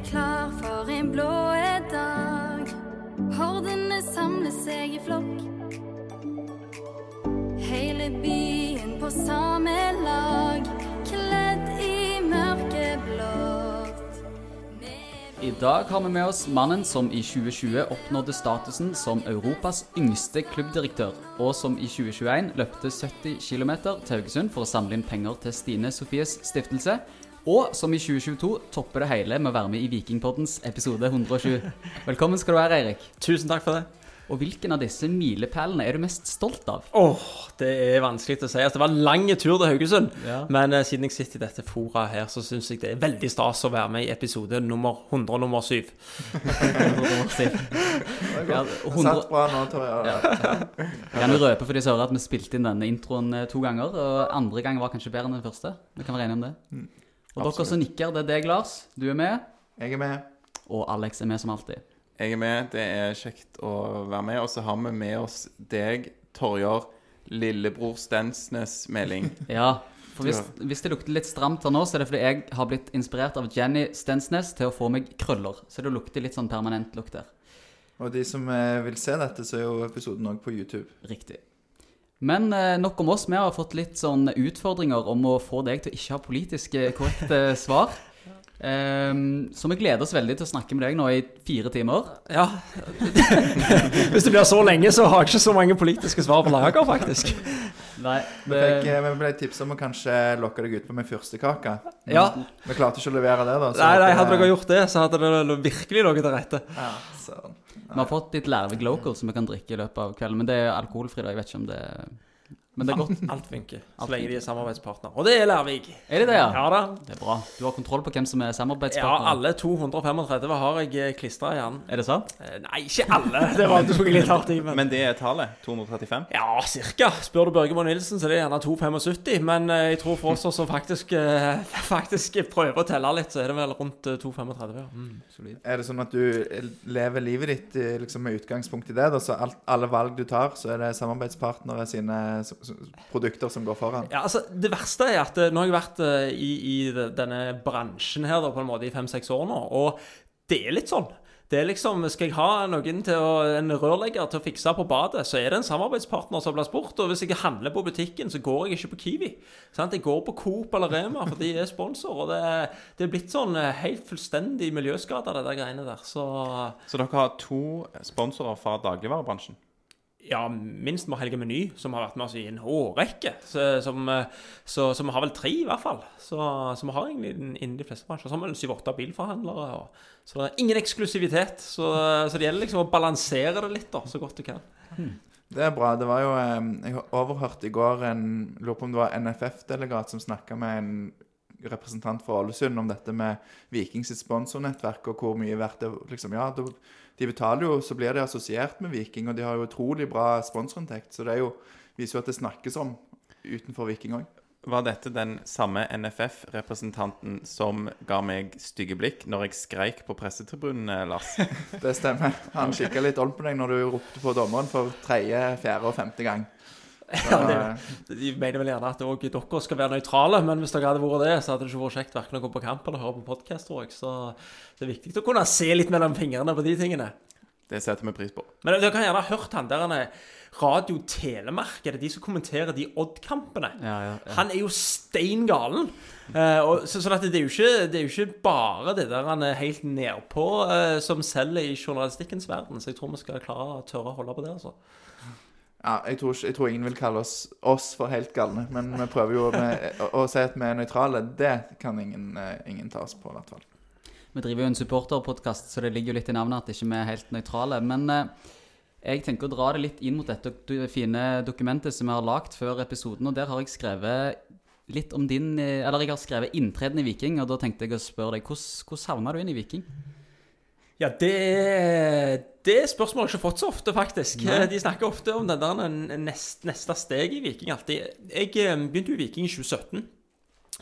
klar for en blå dag. Hordene samler seg i flokk. Hele byen på samme lag, kledd i mørkeblått. I dag har vi med oss mannen som i 2020 oppnådde statusen som Europas yngste klubbdirektør, og som i 2021 løpte 70 km til Haugesund for å samle inn penger til Stine Sofies stiftelse. Og som i 2022 topper det hele med å være med i Vikingpoddens episode 107. Velkommen skal du være, Eirik. Tusen takk for det. Og hvilken av disse milepælene er du mest stolt av? Åh, det er vanskelig å si. Altså, det var en lang tur til Haugesund. Ja. Men uh, siden jeg sitter i dette fora her, så syns jeg det er veldig stas å være med i episode nummer 100 og nummer 7. Ja, Det 100 satt bra nå, tror jeg. Jeg kan jo røpe for de som hører at vi spilte inn denne introen eh, to ganger, og andre gang var kanskje bedre enn den første. Vi kan være enige om det. Og dere som nikker, det er deg, Lars. Du er med. Jeg er med. Og Alex er med som alltid. Jeg er med. Det er kjekt å være med. Og så har vi med oss deg, Torjar, lillebror Stensnes Meling. Ja, for hvis, hvis det lukter litt stramt her nå, så er det fordi jeg har blitt inspirert av Jenny Stensnes til å få meg krøller. Så det lukter litt sånn permanent lukt der. Og de som eh, vil se dette, så er jo episoden òg på YouTube. Riktig. Men eh, nok om oss. Vi har fått litt sånn utfordringer om å få deg til å ikke ha politisk korrekte svar. Um, så vi gleder oss veldig til å snakke med deg nå i fire timer. Ja. Hvis det blir så lenge, så har jeg ikke så mange politiske svar på lager, faktisk. Nei, Vi, fikk, eh, vi ble tipsa om å kanskje lokke deg ut på med fyrstekake. Ja. Vi klarte ikke å levere det, da. så Nei, nei, hadde dere gjort det, så hadde det virkelig ligget til rette. Ja, søren. Vi har fått litt Lærvik Local som vi kan drikke i løpet av kvelden. Men det er alkoholfri, da. Jeg vet ikke om det Men det er godt. Alt funker, så Alt lenge de er samarbeidspartner. Og det er Lærvik. Er det det, ja? Ja da. Det er bra. Du har kontroll på hvem som er samarbeidspartner? Ja, alle 235 har jeg klistra i hjernen. Er det sant? Eh, Nei, ikke alle. Det var du tok litt hardt i. Men Men det er tallet. 235. Ja, cirka. Spør du Børge Moe Nilsen, så det er det gjerne 2,75. Men eh, jeg tror for oss som faktisk, eh, faktisk prøver å telle litt, så er det vel rundt eh, 2,35. Ja. Mm. Er det sånn at du lever livet ditt eh, liksom med utgangspunkt i det? Da? Så alt, alle valg du tar, så er det samarbeidspartnere sine produkter som går foran? Ja, altså, Det verste er at eh, nå har jeg vært eh, i, i denne bransjen her da, på en måte i fem-seks år nå, og det er litt sånn. Det er liksom, Skal jeg ha noen til å, en rørlegger til å fikse på badet, så er det en samarbeidspartner som blir spurt. Og hvis jeg handler på butikken, så går jeg ikke på Kiwi. Sant? Jeg går på Coop eller Rema, for de er sponsor. Og det, det er blitt sånn eh, helt fullstendig miljøskada, det der greiene der. Så Så dere har to sponsorer fra dagligvarebransjen. Ja, minst med Helge Meny, som har vært med oss i en årrekke. Som, eh, så, vi har vel tre, i hvert fall. Så, vi har egentlig innen de fleste bransjer. Så har vi syv-åtte bilforhandlere. Og, så det er ingen eksklusivitet. Så, så det gjelder liksom å balansere det litt, da, så godt du kan. Det er bra. Det var jo eh, Jeg overhørte i går en Lurer på om det var NFF-delegat som snakka med en representant for Ålesund om dette med Vikings sponsornettverk, og hvor mye verdt det liksom, Ja, da- de betaler jo, så blir de assosiert med Viking, og de har jo utrolig bra sponsorinntekt. Så det jo, viser jo at det snakkes om utenfor Viking òg. Var dette den samme NFF-representanten som ga meg stygge blikk når jeg skreik på pressetribunen, eh, Lars? Det stemmer. Han kikka litt om på deg når du ropte på dommeren for tredje, fjerde og femte gang. Ja, det- De mener vel gjerne at òg dere skal være nøytrale, men hvis dere hadde vært det, så hadde det ikke vært kjekt verken å gå på kamp eller høre på podkast, tror jeg. Så det er viktig å kunne se litt mellom fingrene på de tingene. Det setter vi pris på. Men dere kan gjerne ha hørt han der han er Radio Telemark, er det de som kommenterer de Odd-kampene? Ja, ja, ja. Han er jo stein galen. Eh, så, sånn at det er, jo ikke, det er jo ikke bare det der han er helt nedpå eh, som selger i journalistikkens verden. Så jeg tror vi skal klare å tørre å holde på det, altså. Ja, jeg tror, ikke, jeg tror ingen vil kalle oss, oss for helt galne, men vi prøver jo med, å, å si at vi er nøytrale. Det kan ingen, eh, ingen ta oss på, i hvert fall. Vi driver jo en supporterpodkast, så det ligger jo litt i navnet at ikke vi er helt nøytrale. Men eh, jeg tenker å dra det litt inn mot dette det fine dokumentet som vi har lagd før episoden, og der har jeg skrevet litt om din eh, Eller jeg har skrevet inntreden i Viking, og da tenkte jeg å spørre deg hvordan, hvordan havna du inn i Viking? Ja, det, det spørsmålet har jeg ikke fått så ofte, faktisk. De snakker ofte om den der nest, neste steg i Viking alltid. Jeg eh, begynte jo i Viking i 2017.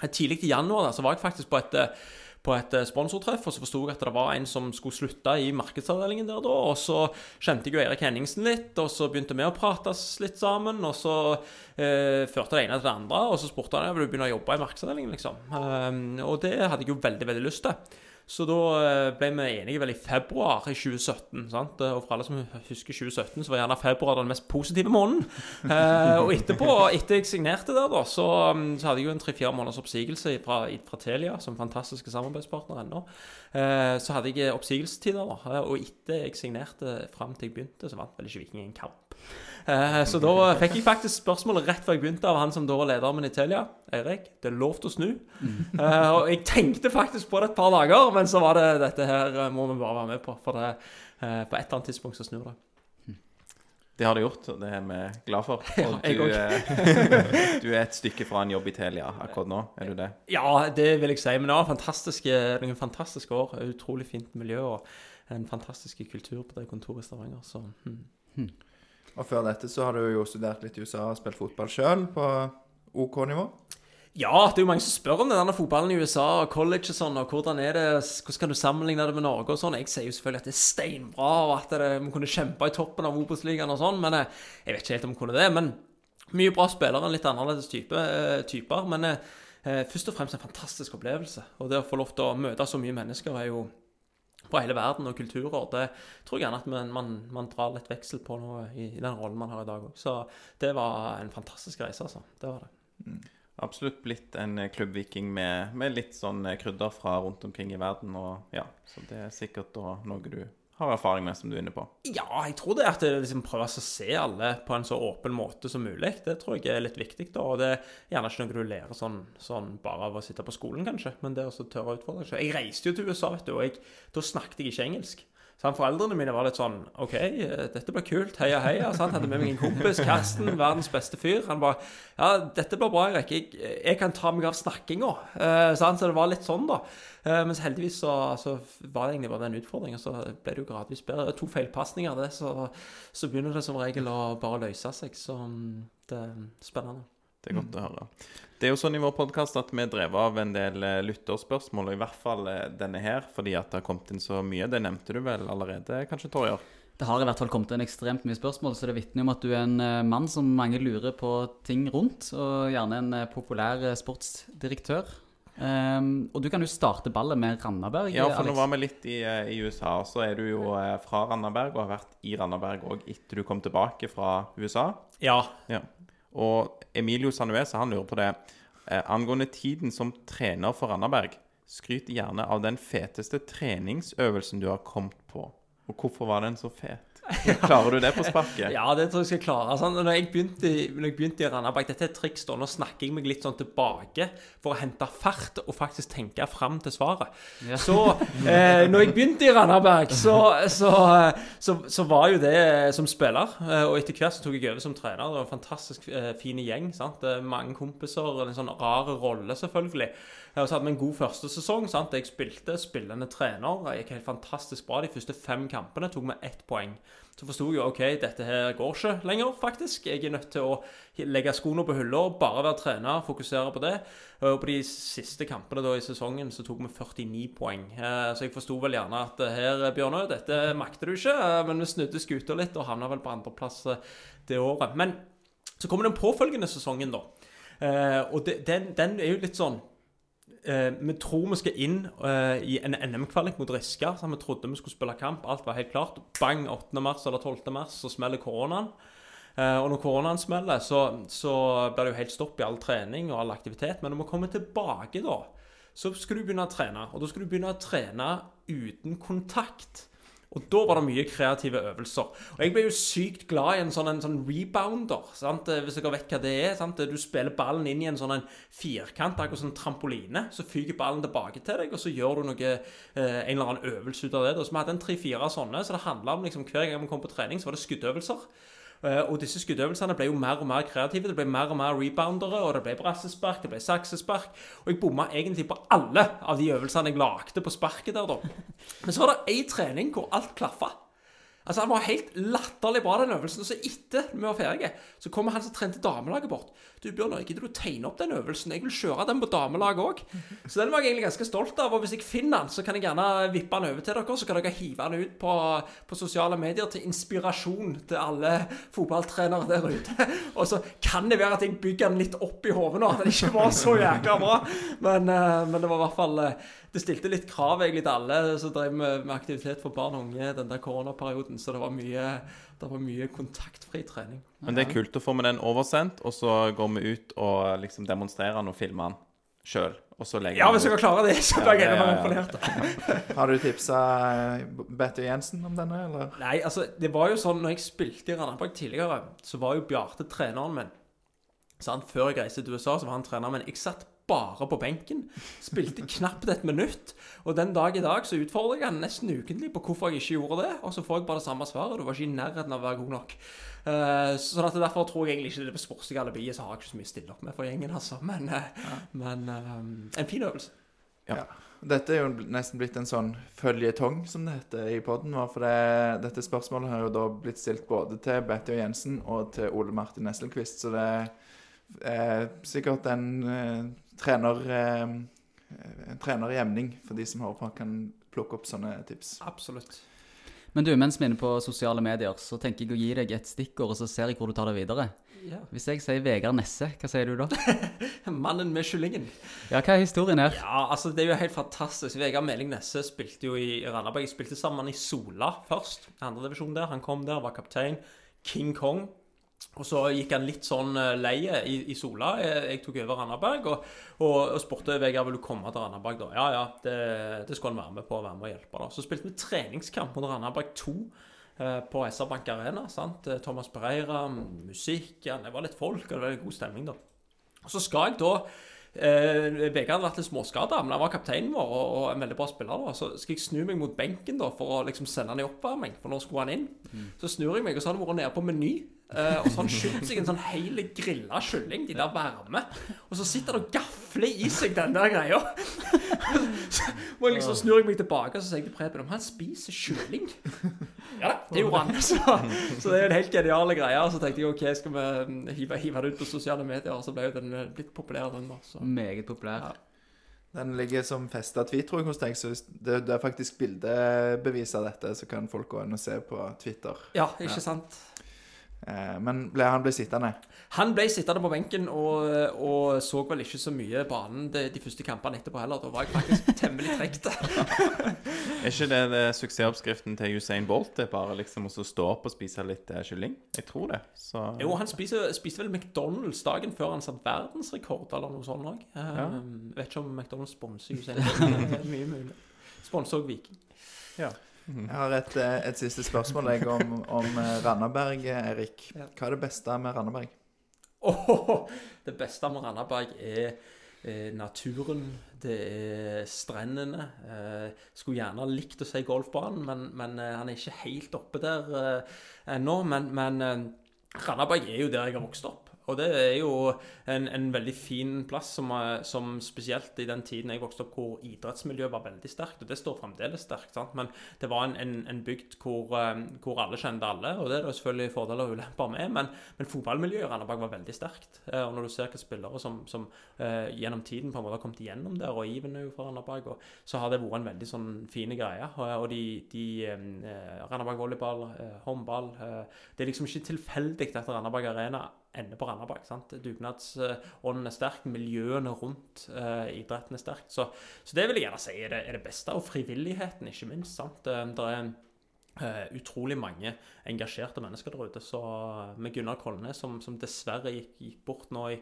Eh, Tidlig i januar da, så var jeg faktisk på et, eh, på et sponsortreff, og så forsto jeg at det var en som skulle slutte i markedsavdelingen der da. Og så kjente jeg jo Erik Henningsen litt, og så begynte vi å prates litt sammen. Og så eh, førte det ene til det andre, og så spurte han om jeg ville begynne å jobbe i markedsavdelingen, liksom. Um, og det hadde jeg jo veldig, veldig lyst til. Så da eh, ble vi enige vel i februar i 2017. sant? Og for alle som husker 2017, så var gjerne februar den mest positive måneden. Eh, og etterpå, etter jeg signerte der, da, så, mm, så hadde jeg jo en tre-fire måneders oppsigelse fra, fra Telia, som fantastiske samarbeidspartner ennå. Eh, så hadde jeg oppsigelsestider, da. eh, Og etter jeg signerte fram til jeg begynte, så vant vel ikke Viking en kamp. Eh, Så da fikk jeg faktisk spørsmålet rett før jeg begynte av han som da var lederen min i Telia. Eirik, det er lov til å snu. Eh, Og jeg tenkte faktisk på det et par dager, men så var det dette her eh, må vi bare være med på. For det, på et eller annet tidspunkt så snur det. Det har det gjort, og det er vi glad for. Ja, jeg du, også du er et stykke fra en jobb i Telia akkurat nå, er du det? Ja, det vil jeg si. Men det var fantastiske, noen fantastiske år. Utrolig fint miljø og en fantastisk kultur på det kontoret i Stavanger. Så hmm. Og før dette så har du jo studert litt i USA og spilt fotball sjøl på OK nivå. Ja, det er jo mange som spør om denne fotballen i USA og college og sånn, og hvordan er det, hvordan kan du sammenligne det med Norge og sånn. Jeg sier jo selvfølgelig at det er steinbra, og at det, vi kunne kjempe i toppen av Obos-ligaen og sånn, men eh, jeg vet ikke helt om vi kunne det. Men mye bra spillere, litt annerledes type, eh, typer. Men eh, først og fremst en fantastisk opplevelse. Og det å få lov til å møte så mye mennesker er jo fra hele verden og kulturer. Det tror jeg gjerne at man, man, man drar litt veksel på nå i, i den rollen man har i dag òg. Så det var en fantastisk reise, altså. Det var det. Absolutt blitt en eh, klubbviking med, med litt sånn eh, krydder fra rundt omkring i verden. Og ja, Så det er sikkert noe du har erfaring med, som du er inne på. Ja, jeg tror det er at det liksom prøver å se alle på en så åpen måte som mulig. Det tror jeg er litt viktig. da, og Det er gjerne ikke noe du lærer sånn, sånn bare av å sitte på skolen, kanskje. Men det er også tørre å utfordre seg. Jeg reiste jo til USA, vet du, og jeg, da snakket jeg ikke engelsk. Så Foreldrene mine var litt sånn OK, eh, dette blir kult. Heia, heia. Han hadde med meg en kompis, Karsten, verdens beste fyr. Han bare Ja, dette blir bra, Erik. Jeg, jeg kan ta meg av snakkinga. Eh, sant? så det var litt sånn, da. Eh, mens heldigvis så, så var det egentlig bare den utfordringen, så ble det jo gradvis bedre. To feilpasninger, det, så, så begynner det som regel å bare løse seg. Så mm, det er spennende. Det er godt å høre. Det er jo sånn i vår podkast at vi drev av en del eh, lytterspørsmål, og i hvert fall eh, denne her, fordi at det har kommet inn så mye. Det nevnte du vel allerede, kanskje, Torjer? Det har i hvert fall kommet inn ekstremt mye spørsmål, så det vitner om at du er en eh, mann som mange lurer på ting rundt, og gjerne en populær sportsdirektør. Um, og du kan jo starte ballet med Randaberg. Ja, for nå var vi litt i, i USA, så er du jo fra Randaberg og har vært i Randaberg òg etter du kom tilbake fra USA. Ja. Ja. Og Emilio Sanuesa han lurer på det. Eh, angående tiden som trener for Randaberg, skryt gjerne av den feteste treningsøvelsen du har kommet på. Og hvorfor var den så fet? Klarer du det på sparket? Ja, det tror jeg skal klare. Sånn, når, jeg begynte, i- når jeg begynte i Randaberg Dette er et triks, da. Nå snakker jeg meg litt sånn tilbake for å hente fart og faktisk tenke fram til svaret. Ja. Så eh, når jeg begynte i Randaberg, så, så, eh, så, så var jo det som spiller. Eh, og etter hvert så tok jeg over som trener. Det var en fantastisk eh, fin gjeng. sant? Eh, Mange kompiser. En sånn rar rolle, selvfølgelig. Og så hadde vi en god første sesong. sant? Jeg spilte spillende trener. Jeg gikk helt fantastisk bra de første fem kampene. Tok med ett poeng. Så forsto jeg ok, dette her går ikke lenger, faktisk. Jeg er nødt til å legge skoene på hylla, bare være trener, fokusere på det. Og på de siste kampene da i sesongen så tok vi 49 poeng. Eh, Så jeg forsto vel gjerne at eh, her, Bjørnøy, dette makter du ikke. eh, Men vi snudde skuta litt og havna vel på andreplass det året. Men så kommer den påfølgende sesongen, da. Og den, den er jo litt sånn eh, Vi tror vi skal inn eh, i en NM-kvalik mot Riska. Så vi trodde vi skulle spille kamp. Alt var helt klart. Bang, 8. mars eller 12. mars, så smeller koronaen. Eh, og når koronaen smeller, så, så blir det jo helt stopp i all trening og all aktivitet. Men når vi kommer tilbake, da, så skal du begynne å trene. Og da skal du begynne å trene uten kontakt. Og da var det mye kreative øvelser. Og jeg ble jo sykt glad i en sånn, en sånn rebounder. Sant? Eh, Hvis dere vet hva det er. Sant? Du spiller ballen inn i en sånn en firkant, akkurat som en trampoline. Så fyker ballen tilbake til deg, og så gjør du noe, eh, en eller annen øvelse ut av det. Så vi hadde en tre-fire sånne. Så det handla om liksom, hver gang vi kom på trening, så var det skuddøvelser. Eh, og disse skuddøvelsene ble jo mer og mer kreative. Det ble mer og mer reboundere, og det ble brassespark, det ble saksespark. Og jeg bomma egentlig på alle av de øvelsene jeg lagde på sparket der, da. Men så var det ei trening hvor alt klaffa. Altså Han var helt latterlig bra, den øvelsen. Og så etter vi var ferdige, så kommer han som trente damelaget bort. Du, Bjørnar, gidder du å tegne opp den øvelsen? Jeg vil kjøre den på damelaget òg. Så den var jeg egentlig ganske stolt av. Og hvis jeg finner den, så kan jeg gjerne vippe den over til dere. Så kan dere hive den ut på, på sosiale medier til inspirasjon til alle fotballtrenere der ute. Og så kan det være at jeg bygger den litt opp i hodet nå, at den ikke var så jækla bra. Men, eh, men det var i hvert fall eh, det stilte litt krav egentlig til alle som drev med, med aktivitet for barn og unge den der koronaperioden, så det var mye, det var mye kontaktfri trening. Men det er kult å få med den oversendt, og så går vi ut og liksom demonstrerer den og filmer den sjøl. Og så Ja, hvis jeg kan klare det, så blir jeg Ja, enda mer ja, ja. imponert. Har du tipsa Bette Jensen om denne, eller? Nei, altså, det var jo sånn, når jeg spilte i Randaberg tidligere, så var jo Bjarte treneren min. Sant? Før jeg reiste til USA, så var han treneren min. Jeg satt bare på benken. Spilte knapt et minutt. Og den dag i dag så utfordrer jeg han nesten ukentlig på hvorfor jeg ikke gjorde det. Og så får jeg bare det samme svaret. Du var ikke i nærheten av å være god nok. Uh, sånn at Derfor tror jeg egentlig ikke det er på sportslige alibiet, så har jeg ikke så mye å stille opp med for gjengen, altså. Men, ja. men uh, en fin øvelse. Dette er jo nesten blitt en sånn føljetong, som det heter i poden vår. For det, dette spørsmålet har jo da blitt stilt både til Betty og Jensen og til Ole Martin Nesselquist, så det er sikkert en eh, trener eh, En trener i emning for de som hører på, kan plukke opp sånne tips. Absolutt. Men du, mens vi er inne på sosiale medier, så tenker jeg å gi deg et stikkord, og så ser jeg hvor du tar det videre. Ja. Hvis jeg sier Vegard Nesse, hva sier du da? Mannen med kyllingen. Ja, hva er historien her? Ja, altså det er jo helt fantastisk. Vegard Meling Nesse spilte jo i Randaberg. Jeg spilte sammen i Sola først. Andredivisjon der. Han kom der, var kaptein. King Kong. Og så gikk han litt sånn eh, leie i, i Sola. Jeg, jeg tok over Randaberg og, og, og spurte Vegard vil du komme til Randaberg. da. Ja, ja, det, det skulle han være med på. være med og hjelpe da. Så spilte vi treningskamp mot Randaberg 2 eh, på SR Bank Arena. sant? Eh, Thomas Pereira, musikk, ja, det var litt folk, og det var god stemning da. Og så skal jeg da eh, Vegard hadde vært litt småskada, men han var kapteinen vår og, og en veldig bra spiller. da, Så skal jeg snu meg mot benken da for å liksom sende han i oppvarming, for nå skulle han inn. Så snur jeg meg, og så har han vært nede på Meny. Eh, og så har han kjøpt seg en sånn hel grilla kylling, de der varme. Og så sitter han og gafler i seg den der greia. så må jeg liksom snur jeg meg tilbake og så sier jeg til Preben om han spiser kylling. Ja da, det gjorde han. Så, så det er en helt geniale greie. Og så tenkte jeg OK, skal vi mm, hive, hive det ut på sosiale medier? Og så ble jo den eh, blitt populær, den Også. Meget populær. Den ligger som festa tweet, tror jeg, hos deg, så det, det er faktisk bildebevis av dette, så kan folk gå inn og se på Twitter. Ja, ikke sant? Eh, men ble, han ble sittende. Han ble sittende på benken og, og så vel ikke så mye banen de, de første kampene etterpå heller. Da var jeg faktisk temmelig trekt. Er ikke det, det suksessoppskriften til Usain Bolt? Det er bare liksom å stå opp og spise litt eh, kylling? Jeg tror det. Så Jo, han spiser, spiste vel McDonald's dagen før han satte verdensrekord eller noe sånt òg. Ja. Vet ikke om McDonald's sponser Usain Bolt. Mye mulig. Sponser òg Viking. Jeg har et, eh, et siste spørsmål jeg, om, om eh, Randaberg, Erik. Hva er det beste med Randaberg? Oh, det beste med Randaberg er eh, naturen, det er strendene. Eh, skulle gjerne likt å si golfbanen, men, men eh, han er ikke helt oppe der ennå. Men, men Randaberg er jo der jeg har vokst opp. Og det er jo en, en veldig fin plass, som, som spesielt i den tiden jeg vokste opp, hvor idrettsmiljøet var veldig sterkt. Og det står fremdeles sterkt. sant? Men det var en, en, en bygd hvor, eh, hvor alle kjente alle, og det er det selvfølgelig fordeler og ulemper med. Men, men fotballmiljøet i Randaberg var veldig sterkt. Eh, Og når du ser hvilke spillere som, som uh, gjennom tiden på en måte har kommet igjennom der, og Iven er jo fra Randaberg, så har det vært en veldig sånn fine greie. Og, og de, de uh, Randaberg volleyball, uh, håndball Det er liksom ikke tilfeldig at Randaberg Arena ender på Randaberg. sant? Dugnadsånden er sterk, miljøene rundt eh, idretten er sterkt. Så, så det vil jeg gjerne si er det, er det beste. Og frivilligheten, ikke minst. sant? Det, det er Uh, utrolig mange engasjerte mennesker der ute. Så eh, med Gunnar Kolnes, som, som dessverre gikk, gikk bort nå i,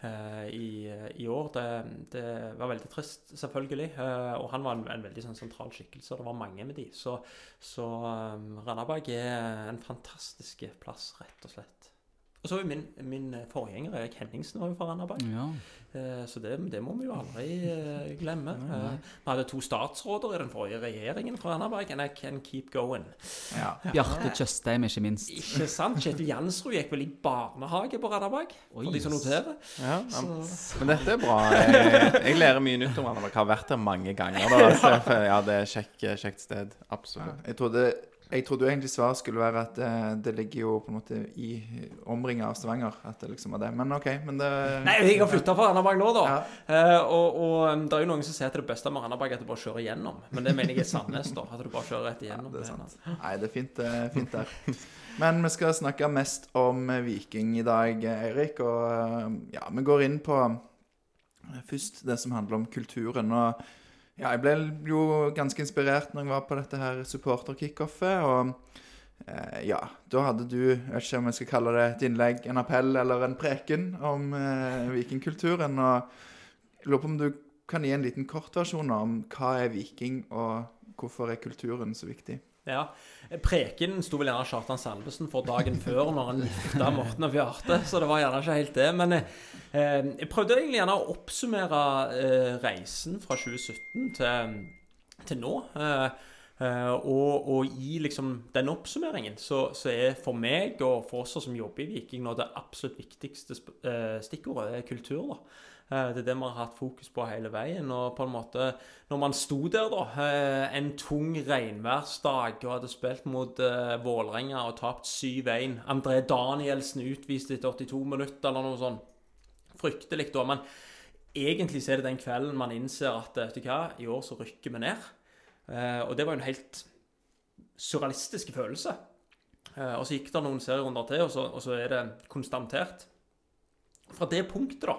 uh, i, i år, det, det var veldig trist, selvfølgelig. Uh, og han var en, en veldig sånn, sentral skikkelse, det var mange med de. Så, så um, Randaberg er en fantastisk plass, rett og slett. Og så er jo min, min forgjenger, Erik Henningsen, var jo fra Randaberg. Ja. Eh, Så det, det må vi jo aldri glemme. glemme. nei. Vi hadde to statsråder i den forrige regjeringen fra Randaberg, and I can keep going. Ja. Bjarte Tjøstheim, ikke minst. Ikke sant? Kjetil Jansrud gikk vel i barnehage på Randaberg, for de som noterer. ja, ja. Men dette er bra. Jeg, jeg lærer mye nytt om Randaberg. Har vært der mange ganger. Da. Så ja, det er kjekk, kjekt sted. Absolutt. Jeg trodde, jeg trodde jo egentlig svaret skulle være at det, det ligger jo på en måte i omringa av Stavanger. At det liksom er det. Men OK. Men det Nei, jeg har flytta fra Randaberg nå, da. Ja. Uh, og, og um, det er jo noen som sier at det beste med Randaberg er at du bare kjører gjennom. Men det mener jeg er Sandnes, da. At du bare kjører rett igjennom. Ja, det er sant. Nei, det er fint, eh, fint der. Men vi skal snakke mest om eh, Viking i dag, eh, Eirik. Og eh, ja, vi går inn på eh, først det som handler om kulturen. Og Ja, jeg ble jo ganske inspirert når jeg var på dette her supporter-kickoffet. Og eh, ja, da hadde du Jeg vet ikke om jeg skal kalle det et innlegg, en appell eller en preken om eh, vikingkulturen. Og jeg lurer på om du kan gi en liten kortversjon om hva er viking, og hvorfor er kulturen så viktig? Ja. Preken sto vel gjerne Kjartan Salvesen for dagen før når han gifta Morten og Bjarte, så det var gjerne ikke helt det. Men eh, jeg prøvde egentlig gjerne å oppsummere eh, reisen fra 2017 til, til nå. Eh, eh, og, og i liksom den oppsummeringen så, så, er for meg og for oss som jobber i Viking nå det absolutt viktigste eh, stikkordet er kultur. da. Eh, det er det vi har hatt fokus på hele veien. Og på en måte, når man sto der, da, eh, en tung regnværsdag og hadde spilt mot uh, Vålerenga og tapt 7-1 André Danielsen utvist etter 82 minutter eller noe sånt. Fryktelig, da. Men egentlig så er det den kvelden man innser at vet du hva, i år så rykker vi ned. Og det var jo en helt surrealistisk følelse. Og så gikk det noen serierunder til, og så, og så er det konstatert. Fra det punktet, da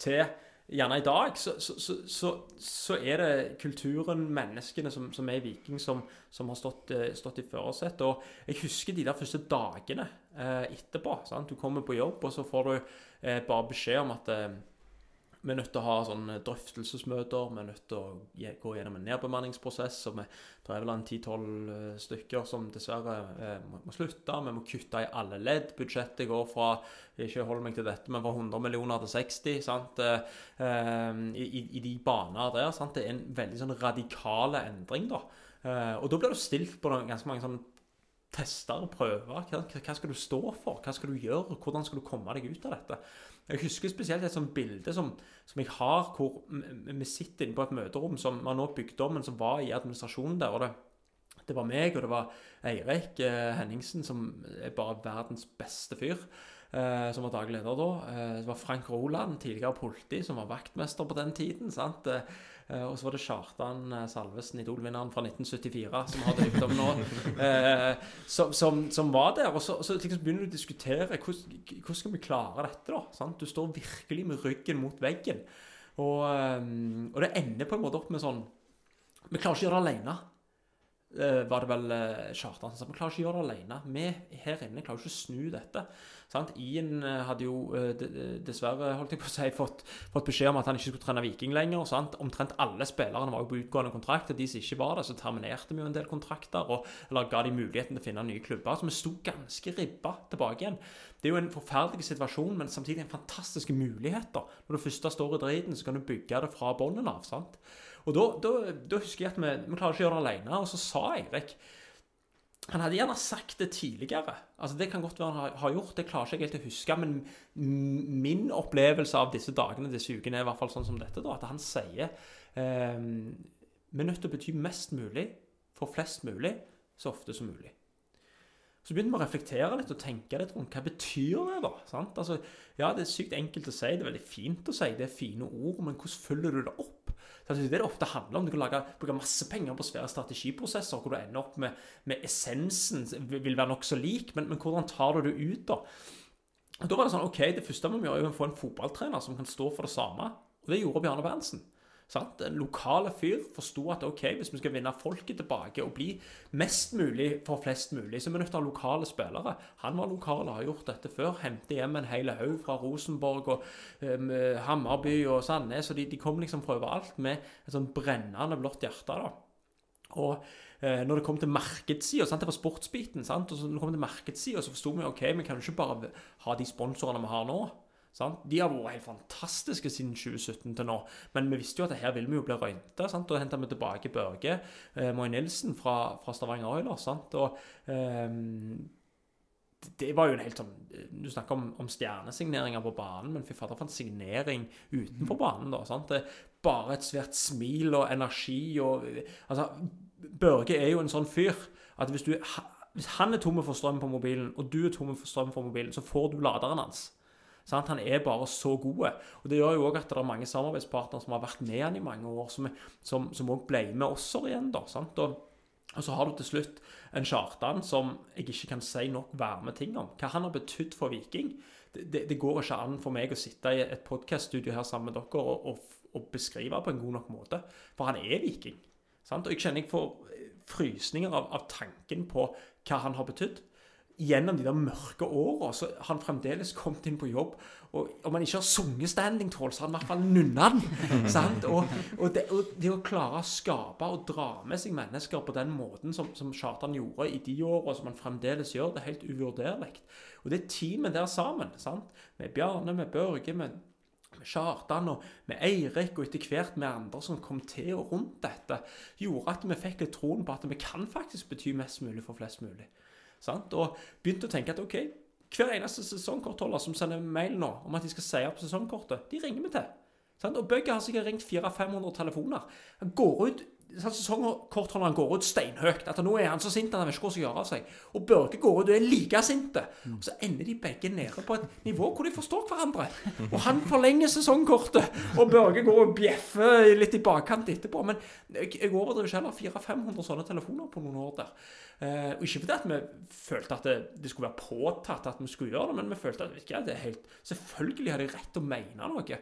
til gjerne i dag, så, så, så, så, er det kulturen, menneskene som, som er Viking, som, som har stått, eh, stått i førersetet. Og jeg husker de der første dagene eh, etterpå. Sant? Du kommer på jobb, og så får du eh, bare beskjed om at eh, vi er nødt til å ha sånne drøftelsesmøter. Vi er nødt til å gå gjennom en nedbemanningsprosess. og vi, Det er vel en 10-12 eh, stykker som dessverre eh, må, slutte. Vi må kutte i alle ledd. Budsjettet går fra ikke hold meg til dette, men fra 100 millioner til 60 sant? Eh, i, i, de baner der. Sant? Det er en veldig sånn radikale endring. da. Eh, og da blir du stilt på ganske mange sånne tester og prøver. Hva, hva, skal du stå for? Hva skal du gjøre? Hvordan skal du komme deg ut av dette? Jeg husker spesielt et sånt bilde som, som jeg har, hvor vi sitter inne på et møterom som man nå bygde om, men som var i administrasjonen der. og det det var meg, og det var Eirik eh, Henningsen, som er bare verdens beste fyr. Eh, som var daglig leder da. Eh, det var Frank Roland, tidligere politi, som var vaktmester på den tiden. sant? Eh, og så var det Kjartan Salvesen, Idol-vinneren fra 1974, som har drevet om nå, eh, som, som, som, var der. Og så, så liksom begynner du å diskutere hvordan, hvordan skal vi klare dette. da, sant? Du står virkelig med ryggen mot veggen. Og, og det ender på en måte opp med sånn Vi klarer ikke å gjøre det alene. Uh, var det vel uh, Kjartan som sa vi klarer ikke å gjøre det alene. Vi her inne klarer ikke å snu dette. Sant? Ian uh, hadde jo dessverre holdt jeg på å si, fått, fått, beskjed om at han ikke skulle trene Viking lenger. Sant? Omtrent alle spillerne var jo på utgående kontrakt. Og de som ikke var det, så terminerte vi jo en del kontrakter. Og, eller ga de muligheten til å finne nye klubber. Så vi sto ganske ribba tilbake igjen. Det er jo en forferdelig situasjon, men samtidig en fantastisk mulighet. da. Når du først står i driten, så kan du bygge det fra bunnen av. sant? Og da, da, da, husker jeg at vi, vi klarer ikke å gjøre det alene. Og så sa Eirik Han hadde gjerne sagt det tidligere. Altså Det kan godt være han har gjort, det klarer ikke helt å huske. Men min opplevelse av disse dagene disse ukene er i hvert fall sånn som dette. da, At han sier eh, vi er nødt til å bety mest mulig for flest mulig så ofte som mulig. Så begynte vi å reflektere litt og tenke litt rundt hva betyr det da? Altså, ja, det er sykt enkelt å si, det er veldig fint å si, det er fine ord, men hvordan følger du det opp? Det er det det ofte handler om. Du kan lage, bruke masse penger på svære strategiprosesser hvor du ender opp med, med essensen vil være nokså lik, men, men, hvordan tar du det ut, da? Og Da var det sånn OK, det første vi må gjøre, er å få en fotballtrener som kan stå for det samme. Og det gjorde Bjarne Berntsen. Sant? En lokale fyr forsto at ok, hvis vi skal vinne folket tilbake og bli mest mulig for flest mulig, så er vi nødt til å ha lokale spillere. Han var lokal og har gjort dette før. Hentet hjem en hel haug fra Rosenborg og um, Hammarby og Sandnes. og de, de, kom liksom fra overalt med et sånn brennende blått hjerte. da. Og eh, når det kom til markedssida Det var sportsbiten. sant? Og så når så forsto vi ok, vi kan jo ikke bare ha de sponsorene vi har nå. Sant? De har vært helt fantastiske siden 2017 til nå. Men vi visste jo at her vil vi jo bli røynta. Da henta vi tilbake Børge eh, Moy Nilsen fra, fra, Stavanger Oilers. Eh, det var jo en helt sånn Du snakker om, om stjernesigneringer på banen, men fy fader, for en signering utenfor banen. da, sant? Bare et svært smil og energi og Altså, Børge er jo en sånn fyr at hvis, du, hvis han er tom for strøm på mobilen, og du er tom for strøm på mobilen, så får du laderen hans. Sant? Han er bare så god. Og Det gjør jo òg at det er mange samarbeidspartnere som har vært med han i mange år, som òg ble med oss igjen. da, sant? Og, og, så har du til slutt en Kjartan som jeg ikke kan si nok varme ting om. Hva han har betydd for Viking. Det, det, det, går ikke an for meg å sitte i et podkaststudio her sammen med dere og, og, og, beskrive på en god nok måte. For han er viking. Sant? Og jeg kjenner jeg får frysninger av, av tanken på hva han har betydd. Gjennom de der mørke åra så han fremdeles kommet inn på jobb. Og om han ikke har sunget Standing Tall, så har han i hvert fall nunna den. sant? Og, og, det, og det å klare å skape og dra med seg mennesker på den måten som, som Kjartan gjorde i de åra, som han fremdeles gjør, det er helt uvurderlig. Og det teamet der sammen, sant? med Bjarne, med Børge, med med Kjartan og med Eirik og etter hvert med andre som kom til og rundt dette, gjorde at vi fikk litt troen på at vi kan faktisk bety mest mulig for flest mulig. Sant? Og begynte å tenke at ok, hver eneste sesongkortholder som sender mail nå om at de skal si opp sesongkortet, de ringer vi til. Sant? Og Bugge har sikkert ringt 400-500 telefoner. Han går ut Sesongkortholderen går ut steinhøyt. At nå er han så sint at han vet ikke hva som gjør av seg. Og Børge går ut og er like sinte. Og så ender de begge nede på et nivå hvor de forstår hverandre. Og han forlenger sesongkortet, og Børge går og bjeffer litt i bakkant etterpå. Men jeg, overdriver ikke heller 400-500 sånne telefoner på noen år der. Eh, og ikke fordi at vi følte at det, det, skulle være påtatt at vi skulle gjøre det, men vi følte at ikke, det er helt, selvfølgelig har de rett til å mene noe.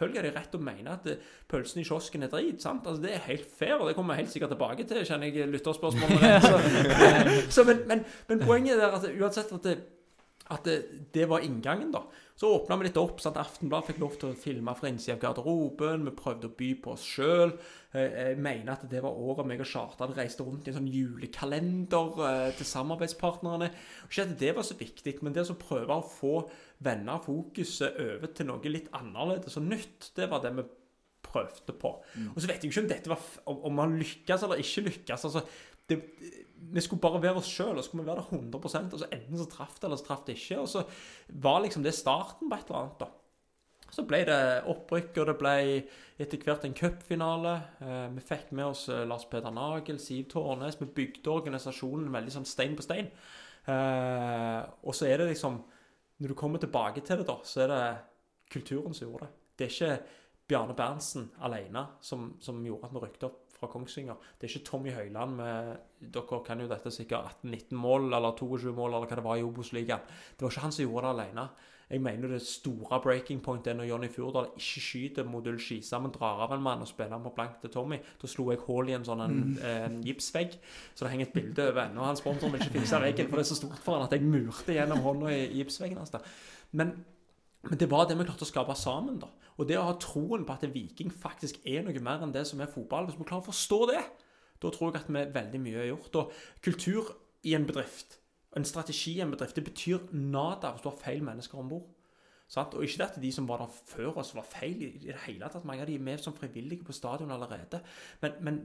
Har de rett og å mene at pølsene pølsen i kiosken er drit. sant? Altså, Det er helt fair, og det kommer jeg helt sikkert tilbake til. kjenner jeg lytterspørsmålene. Så, så, men, men, men, poenget er at uansett at det, at det, det var inngangen, da. Så åpna vi litt opp. sant? Aftenblad fikk lov til å filme fra innsida av garderoben. Vi prøvde å by på oss sjøl. Eh, jeg mener at det var året meg og Kjartan reiste rundt i en sånn julekalender eh, til samarbeidspartnerne. Ikke at det var så viktig, men det å prøve å få vende fokuset over til noe litt annerledes og nytt, det var det vi prøvde på. Mm. Og så vet jeg ikke om dette var om man lykkes eller ikke lykkes. altså det, vi skulle bare være oss sjøl, og så skulle vi være det 100 og så Enten så traff det, eller så traff det ikke. Og så var liksom det starten på et eller annet. da. Så ble det opprykk, og det ble etter hvert en cupfinale. Eh, vi fikk med oss eh, Lars Peder Nagel, Siv Tårnes. Vi bygde organisasjonen veldig sånn stein på stein. Eh, og så er det liksom Når du kommer tilbake til det, da, så er det kulturen som gjorde det. Det er ikke Bjarne Berntsen alene som, som gjorde at vi rykket opp fra Kongsvinger. Det er ikke Tommy Høiland med Dere kan jo dette sikkert 18-19 mål eller 22 mål eller hva det var i Obos-ligaen. Det var ikke han som gjorde det alene. Jeg mener det store breaking point er når Jonny Fjordal ikke skyter Modul Skisa, men drar av en mann og spiller han på blank til Tommy. Da slo jeg hull i en sånn en, mm. en gipsvegg, så det henger et bilde over ennå. Han sponsoren vil ikke fikse veggen, for det er så stort for han at jeg murte gjennom hånda i gipsveggen hans. Men men det var det vi klarte å skape sammen. da. Og det å ha troen på at Viking faktisk er noe mer enn det som er fotball, hvis vi klarer å forstå det, da tror jeg at vi veldig mye har gjort. Og kultur i en bedrift, en strategi i en bedrift, det betyr nada hvis du har feil mennesker om bord. Og ikke at de som var der før oss, var feil i det hele tatt. Mange av de er med som frivillige på stadion allerede. Men, men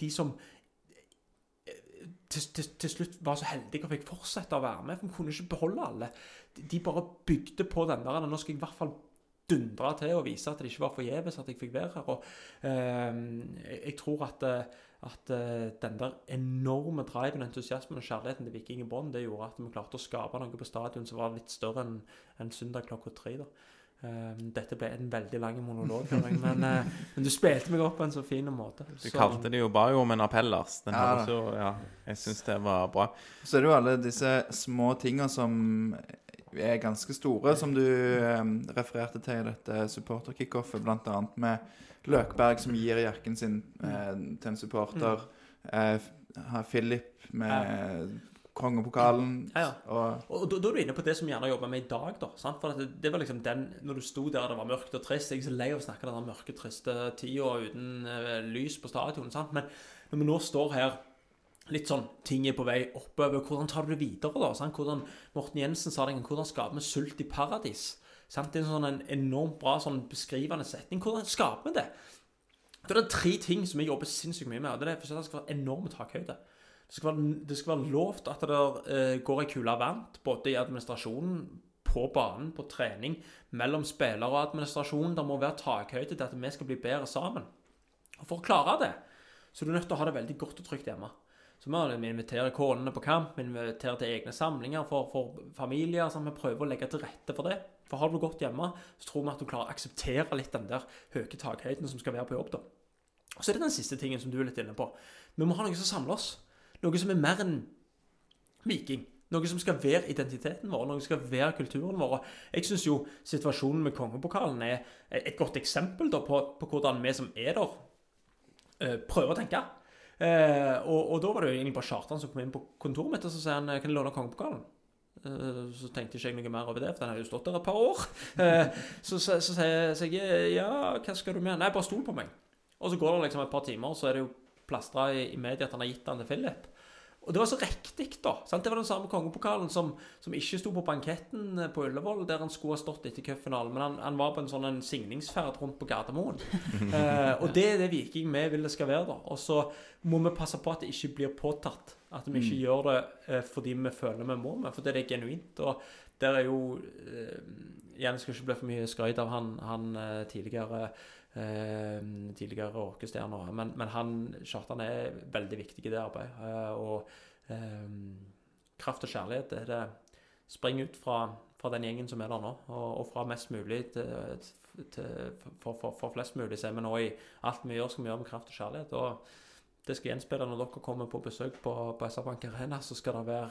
de som til, til, til, slutt var så heldige og fikk fortsette å være med. For vi kunne ikke beholde alle. De bare bygde på den der. Nå skal jeg i hvert fall dundre til og vise at det ikke var forgjeves at jeg fikk være her. Og eh, jeg tror at, eh, at eh, den der enorme driven, entusiasmen og kjærligheten til Viking i bånn, det gjorde at vi klarte å skape noe på stadion som var litt større enn en søndag klokka tre. da. Ehm, dette ble en veldig lang monolog, men, eh, men, du spilte meg opp på en så fin måte. Du kalte det jo bare jo om en appell, Lars. Den ja, så, ja, jeg syns det var bra. Så er det jo alle disse små tinga som er ganske store, som du um, refererte til i dette supporterkickoffet, bl.a. med Løkberg som gir jakken sin eh, til en supporter. Uh, Philip med kongepokalen. Ja, ja. Og, og da, da, er du inne på det som gjerne jobber med i dag. da, sant? For det, det, var liksom den, Når du sto der det var mørkt og trist Jeg er så lei av å snakke den mørke, triste tida uten uh, lys på stadion. sant? Men når vi nå står her litt sånn ting er på vei oppover. Hvordan tar du det videre? da, sant? Hvordan, Morten Jensen sa det, hvordan skaper vi sult i paradis? Sant? Det er en sånn en enormt bra sånn beskrivende setning. Hvordan skaper vi det? Da er det tre ting som jeg jobber sinnssykt mye med. og Det er for det skal være enorme takhøyde. Det skal være, det skal være lovt at det uh, går ei kule varmt, både i administrasjonen, på banen, på trening, mellom spiller og administrasjon. Det må være takhøyde til at vi skal bli bedre sammen. Og For å klare det, så er du nødt til å ha det veldig godt og trygt hjemme. Så Vi inviterer konene på kamp, vi inviterer til egne samlinger for, for familier. Så vi prøver å legge til rette for det. For Har du godt hjemme, så tror vi at du klarer å akseptere litt den der høye takhøyden som skal være på jobb. da. Og Så er det den siste tingen som du er litt inne på. Vi må ha noe som samler oss. Noe som er mer enn Viking. Noe som skal være identiteten vår, noe som skal være kulturen vår. Jeg syns jo situasjonen med kongepokalen er et godt eksempel da, på, på hvordan vi som er der, eh, prøver å tenke. Eh, og, og da var det jo egentlig bare Kjartan som kom inn på kontoret mitt og så sier han, kan jeg låne kongepokalen. Eh, Så tenkte ikke jeg noe mer over det, for den har jo stått der et par år. Eh, Så sier jeg ja, hva skal du med? Nei, bare stol på meg. Og så går det liksom et par timer, så er det jo plastra i, i media at han har gitt den til Philip. Og det var så riktig, da. Sant? Det var den samme kongepokalen som, som ikke sto på banketten eh, på Ullevål, der han skulle ha stått etter cupfinalen, men han, han var på en sånn en signingsferd rundt på Gardermoen. eh, og det er det Viking vi vil det skal være, da. Og så må vi passe på at det ikke blir påtatt. At vi ikke gjør det eh, fordi vi føler vi må med, for det er genuint. Og der er jo eh, Jens skal ikke bli for mye skryt av han, han eh, tidligere eh, tidligere rockestjerner, men, men han Kjartan er veldig viktig i det arbeidet. eh, og eh, kraft og kjærlighet det er det Spring ut fra, fra den gjengen som er der nå, og, og fra mest mulig til, til, for, for, for flest mulig. Så er vi nå i alt vi gjør, skal vi gjøre med kraft og kjærlighet. og det skal gjenspeile når dere kommer på besøk på, på SR Bank Arena. Så skal det være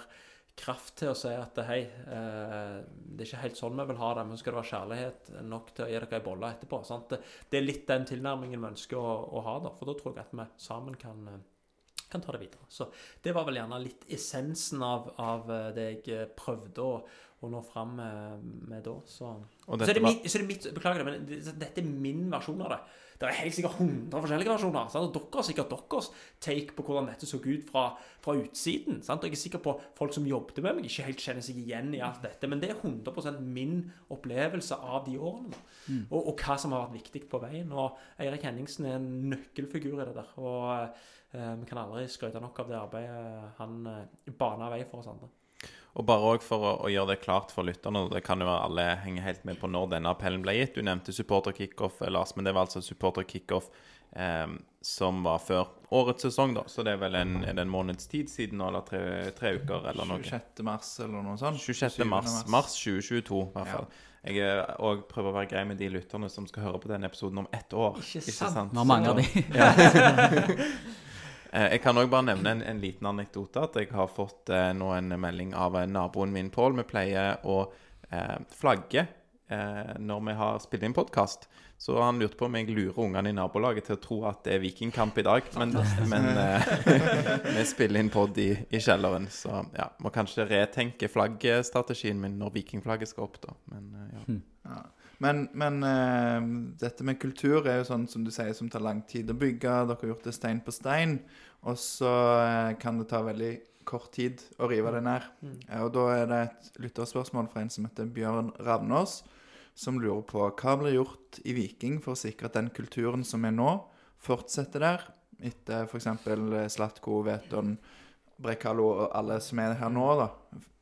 kraft til å si at hei, eh, det er ikke helt sånn vi vil ha det, men skal det være kjærlighet nok til å gi dere ei bolle etterpå. Sant? Det, det er litt den tilnærmingen vi ønsker å, å ha, da, for da tror jeg at vi sammen kan, eh, kan ta det videre. Så det var vel gjerne litt essensen av, av eh, det jeg prøvde å, å nå fram med, med da. Så. Så er, det var, mitt, så er det mitt Beklager det, men dette er min versjon av det. Det er helt sikkert 100 forskjellige versjoner. Sant? Og dere har sikkert deres take på hvordan dette så ut fra, fra utsiden. Sant? Og jeg er sikker på folk som jobbet med meg, ikke helt kjenner seg igjen i alt dette. Men det er 100% min opplevelse av de årene. Mm. Og, og hva som har vært viktig på veien. Og Eirik Henningsen er en nøkkelfigur i det der. Og eh, vi kan aldri skryte nok av det arbeidet han eh, bana vei for oss andre. Og bare også for å, å gjøre det klart for lytterne, og det kan jo være alle henger helt med på når denne appellen ble gitt. Du nevnte supporter kickoff, eh, Lars, men det var altså supporter kickoff eh, som var før årets sesong, da. Så det er vel en, er det en måneds tid siden eller tre, tre uker, eller noe. 26. mars eller noe sånt. 26. 7. mars, mars 2022, i hvert Ja. Jeg eh, og prøver å være grei med de lytterne som skal høre på denne episoden om ett år. Ikke sant? Ikke sant? Nå mangler de. Eh, Jeg kan òg bare nevne en, en liten anekdote. At jeg har fått eh, nå en melding av eh, naboen min, Pål. Vi pleier å eh, flagge eh, når vi har spilt inn podkast. Så han lurte på om jeg lurer ungene i nabolaget til å tro at det er vikingkamp i dag. Men, men eh, vi spiller inn pod i, i kjelleren, så ja, må kanskje retenke flaggstrategien min når vikingflagget skal opp, da. Men eh, ja. Ja. Men, men eh, dette med kultur er jo sånn som du sier, som tar lang tid å bygge. Dere har gjort det stein på stein. Og så eh, kan det ta veldig kort tid å rive det ned. Eh, og da er det et lytterspørsmål fra en som heter Bjørn Ravnås, som lurer på hva blir gjort i Viking for å sikre at den kulturen som er nå, fortsetter der, etter f.eks. Slatko, Veton, Brekalo og alle som er her nå, da,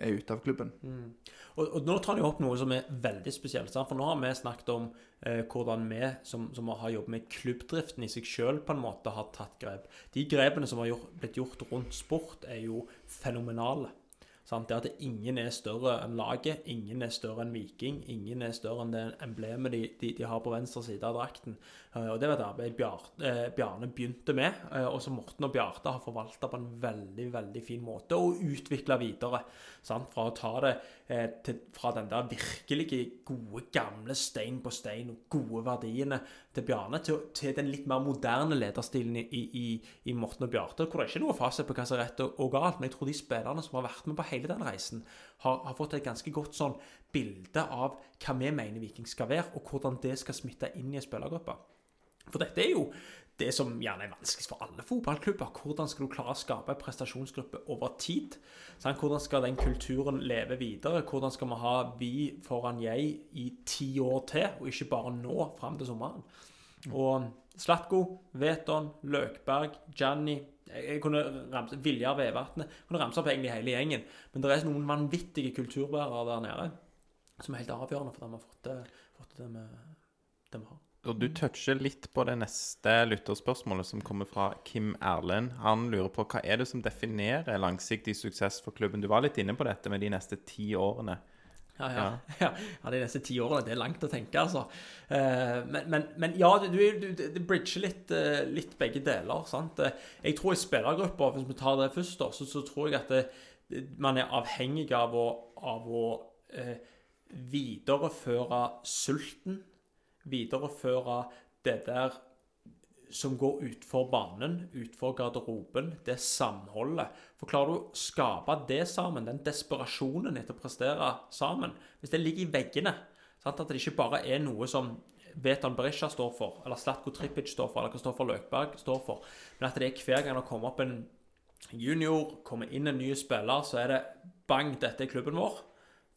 er ute av klubben. Og, og nå tar de opp noe som er veldig spesielt. Sant? For nå har vi snakket om eh, hvordan vi som, som har jobbet med klubbdriften i seg sjøl, på en måte har tatt grep. De grepene som har gjort, blitt gjort rundt sport, er jo fenomenale. Sant? Det at ingen er større enn laget, ingen er større enn Viking, ingen er større enn det emblemet de, de, de har på venstre side av drakten. Eh, og Det var et arbeid Bjar- eh, Bjarne begynte med, eh, og som Morten og Bjarte har forvalta på en veldig veldig fin måte og utvikla videre. Sant? Fra å ta det til, fra den der virkelig gode, gamle stein på stein og gode verdiene til Bjarne, til, til den litt mer moderne lederstilen i, i, i Morten og Bjarte, hvor det er ikke noe fasit på hva som er rett og, og galt. Men jeg tror de spillerne som har vært med på hele den reisen, har, har fått et ganske godt sånn bilde av hva vi mener Viking skal være, og hvordan det skal smitte inn i en spillergruppe. For dette er jo det som gjerne er vanskeligst for alle fotballklubber. Hvordan skal du klare å skape en prestasjonsgruppe over tid? Sånn, Hvordan skal den kulturen leve videre? Hvordan skal vi ha vi foran jeg i ti år til, og ikke bare nå fram til sommeren? Og Slatko, Veton, Løkberg, Janni jeg kunne ramse, Viljar Vevatnet kunne ramse opp egentlig hele gjengen. Men det er noen vanvittige kulturbærere der nede som er helt avgjørende for at vi har fått fått det vi har. Og du toucher litt på det neste lytterspørsmålet som kommer fra Kim Erlend. Han lurer på hva er det som definerer langsiktig suksess for klubben? Du var litt inne på dette med de neste ti årene. Ja, ja. ja. ja de neste ti årene. Det er langt å tenke, altså. Eh, men, men, men ja, du, du, du, bridger litt, eh, litt begge deler. sant? Eh, Jeg tror i spillergrupper, hvis vi tar det først, så, så tror jeg at det, Man er avhengig av å, av å eh, videreføre sulten. Videreføre det der som går utfor banen, utfor garderoben, det samholdet. For klarer du å skape det sammen, den desperasjonen etter å prestere sammen Hvis det ligger i veggene, sant? at det ikke bare er noe som Vetan Berisha står for, eller Slatko Tripic står for, eller Kristoffer Løkberg står for, men at det er hver gang det kommer opp en junior, kommer inn en ny spiller, så er det bang, dette er klubben vår.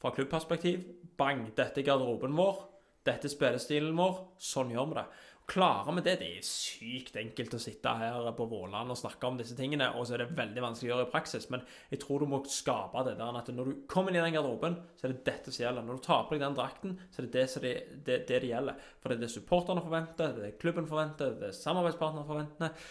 Fra klubbperspektiv, bang, dette er garderoben vår. Dette er spillestilen vår. Sånn gjør vi det. Klarer vi det? Det er sykt enkelt å sitte her på Våland og snakke om disse tingene, og så er det veldig vanskelig å gjøre i praksis. Men jeg tror du må skape det der at når du kommer inn i den garderoben, så er det dette som gjelder. Når du tar på deg den drakten, så er det det det, det, det, det gjelder. For det er det supporterne forventer, det er det klubben forventer, det er samarbeidspartnerne forventer,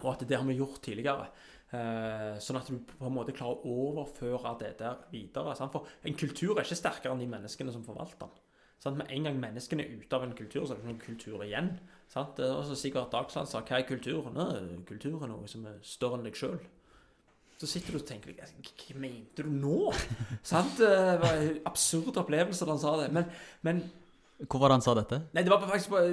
og at det har vi gjort tidligere. Eh, sånn at du på en måte klarer å overføre det der videre. For en kultur er ikke sterkere enn de menneskene som forvalter den. Sant? Med en gang menneskene er ute av en kultur, så er det ikke noen kultur igjen. Sant? Er også sikkert Dagsland sa hva er kultur? Nå, kultur er noe som er større enn deg sjøl. Så sitter du og tenker hva mente du nå? Sant? Det var en absurd opplevelse da han sa det. Men, men Hvor var det han sa dette? Nei, det var faktisk på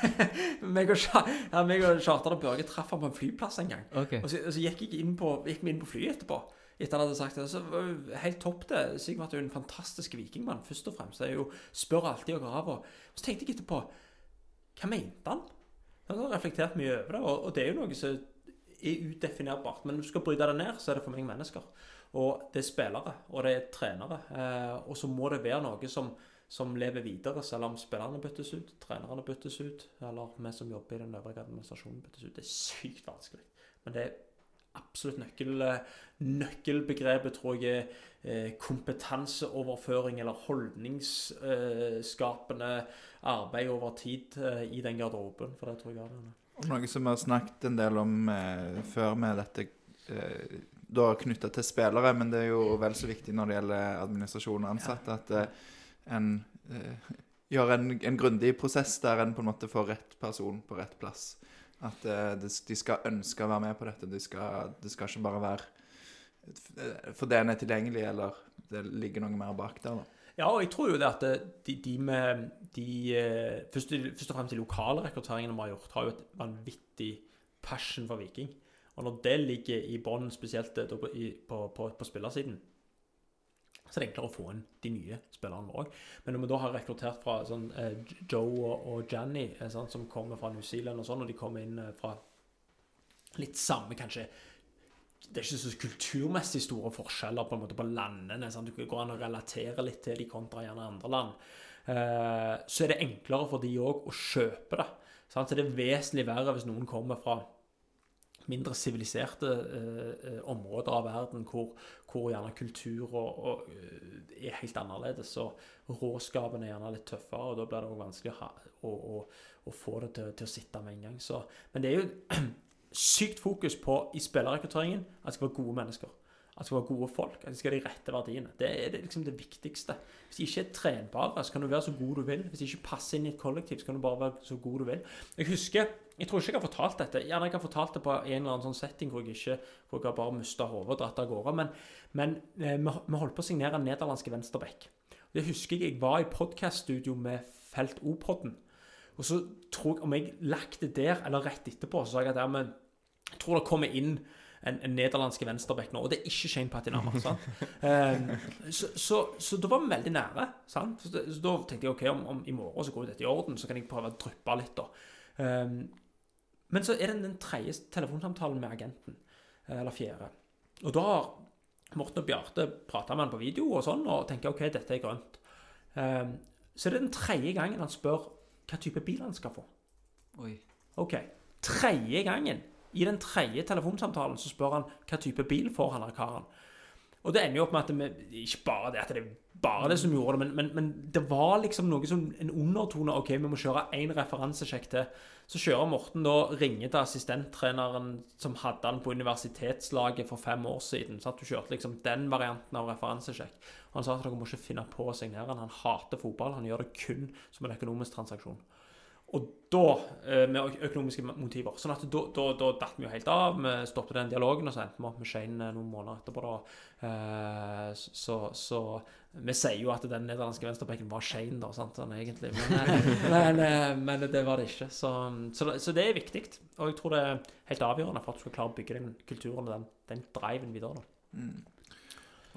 meg og, ja, meg og Kjartan og Børge traff ham på en flyplass en gang. Okay. Og så, og så gikk, inn på, gikk vi inn på flyet etterpå. Etter han hadde sagt det. Så var det helt topp det. Sigvart er jo en fantastisk vikingmann, først og fremst. Er jo, spør alltid og graver. Så tenkte jeg etterpå Hva mente han? Han har reflektert mye over det, og, og det er jo noe som er udefinerbart. Men når du skal bryte det ned, så er det for meg mennesker. Og det er spillere, og det er trenere. Eh, og så må det være noe som, som lever videre, selv om spillerne byttes ut, trenerne byttes ut, eller vi som jobber i den øvrige administrasjonen byttes ut. Det er sykt vanskelig. Men det er absolutt nøkkel, nøkkelbegrepet, tror jeg, er eh, kompetanseoverføring eller holdningsskapende arbeid over tid eh, i den garderoben. For det tror jeg det. Noe som vi har snakket en del om eh, før med dette eh, Da knytta til spillere, men det er jo vel så viktig når det gjelder administrasjon og ansatte, at eh, en eh, gjør en, en grundig prosess der en på en måte får rett person på rett plass. At eh, de skal ønske å være med på dette. De skal, det skal ikke bare være for det en er tilgjengelig, eller det ligger noe mer bak der. da. Ja, og jeg tror jo det at eh, de, de med de, eh, først, først og fremst de lokale rekrutteringene vi har gjort, har jo et vanvittig passion for Viking. Og når det ligger i bånn, spesielt eh, på, på, på, på spillersiden, så det er enklere å få inn de nye spillerne òg. Men når vi da har rekruttert fra sånn, eh, Joe og, og Janny, sånn, som kommer fra New Zealand og sånn, og de kommer inn eh, fra litt samme kanskje det er ikke så kulturmessig store forskjeller på en måte på landene. Sant? Du går an å relatere litt til de kontra gjerne andre land. Eh, så er det enklere for de òg å kjøpe det. Sant? Så det er vesentlig verre hvis noen kommer fra mindre siviliserte eh, eh, områder av verden hvor, hvor gjerne kultur og, og, eh, er helt annerledes. Og råskapen er gjerne litt tøffere, og da blir det også vanskelig å, å, å, å få det til, til å sitte med en gang. Så, men det er jo sykt fokus på i spillerrekrutteringen at det skal være gode mennesker. At det skal være gode folk. At de skal ha de rette verdiene. Det er liksom det viktigste. Hvis de ikke er trenbare, så kan du være så god du vil. Hvis de ikke passer inn i et kollektiv, så kan du bare være så god du vil. Jeg husker Jeg tror ikke jeg har fortalt dette. Gjerne jeg har fortalt det på en eller annen sånn setting hvor jeg ikke hvor jeg bare mista hodet og dratt av gårde. Men, men eh, vi, holdt på å signere nederlandske venstreback. Det husker jeg jeg var i podkaststudio med Felt O-podden. Og så tror jeg, om jeg lagt det der, eller rett etterpå, så sa jeg at ja, men jeg tror det kommer inn en, en nederlandsk venstreback nå, og det er ikke Shane Patinama. sant? Um, så, så, så da var vi veldig nære. sant? Så, så da tenkte jeg ok, om, om i morgen så går dette i orden, så kan jeg prøve å dryppe litt. da. Um, men så er det den tredje telefonsamtalen med agenten, eh, eller fjerde. Og da har Morten og Bjarte prata med han på video og sånn, og tenker ok, dette er grønt. Um, så er det den tredje gangen han spør hva type bil han skal få. Oi. Ok, tredje gangen i den tredje telefonsamtalen så spør han hva type bil får han av karen. Og det ender jo opp med at det, ikke bare det at det er bare det som gjorde det, men, men, men det var liksom noe som en undertone. Ok, vi må kjøre én referansesjekk til. Så kjører Morten da, ringer til assistenttreneren som hadde han på universitetslaget for fem år siden. Så at du kjørte liksom den varianten av referansesjekk. Han sa at dere må ikke finne på å signere han. Han hater fotball. Han gjør det kun som en økonomisk transaksjon. Og da, eh, med økonomiske motiver. Sånn at da, da, da datt vi jo helt av. Vi stoppet den dialogen, og så endte vi opp med Shane eh, noen måneder etterpå. da. Eh, Så, så vi sier jo at den nederlandske venstrebekken var Shane, da, sant, sånn egentlig. Men, men, men det var det ikke. Så, så, så det er viktig. Og jeg tror det er helt avgjørende for at du skal klare å bygge den kulturen og den, den driven videre. da.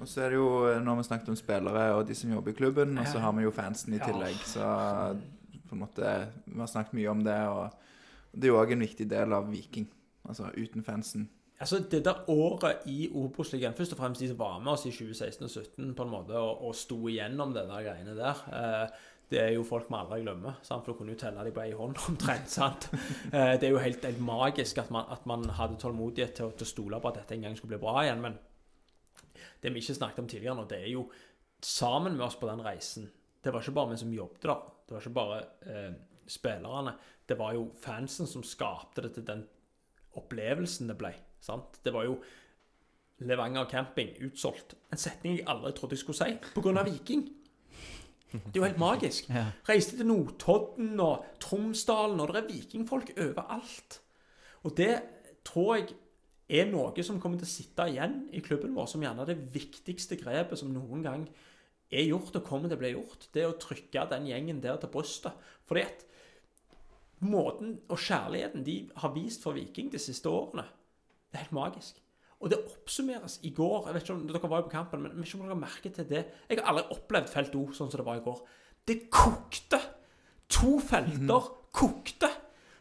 Og så er det jo, nå har vi snakket om spillere og de som jobber i klubben, og så har vi jo fansen i tillegg. Så på en måte, vi har snakket mye om det, og det er jo òg en viktig del av Viking. Altså uten fansen. Altså, Det der året i Obos-ligaen, først og fremst de som var med oss i 2016 og 2017 på en måte, og, og sto igjennom det der greiene der, eh, det er jo folk vi aldri glemmer. Sant? For du kunne jo telle dem på ei hånd omtrent. sant? Eh, det er jo helt, helt magisk at man, at man hadde tålmodighet til, til å stole på at dette en gang skulle bli bra igjen. Men det vi ikke snakket om tidligere nå, det er jo sammen med oss på den reisen. Det var ikke bare vi som jobbet der. Det var ikke bare eh, spillerne. Det var jo fansen som skapte det til den opplevelsen det ble. Sant? Det var jo Levanger camping utsolgt. En setning jeg aldri trodde jeg skulle si pga. Viking. Det er jo helt magisk. Ja. Reiste til Notodden og Tromsdalen, og det er vikingfolk overalt. Og det tror jeg er noe som kommer til å sitte igjen i klubben vår som gjerne er det viktigste grepet som noen gang er gjort og kommer til å bli gjort. Det er å trykke den gjengen der til brystet. Fordi at måten og kjærligheten de har vist for Viking de siste årene, det er helt magisk. Og det oppsummeres i går. Jeg vet ikke om Dere var jo på kampen, men jeg vet ikke om dere merket til det. Jeg har aldri opplevd felt O sånn som det var i går. Det kokte! To felter kokte!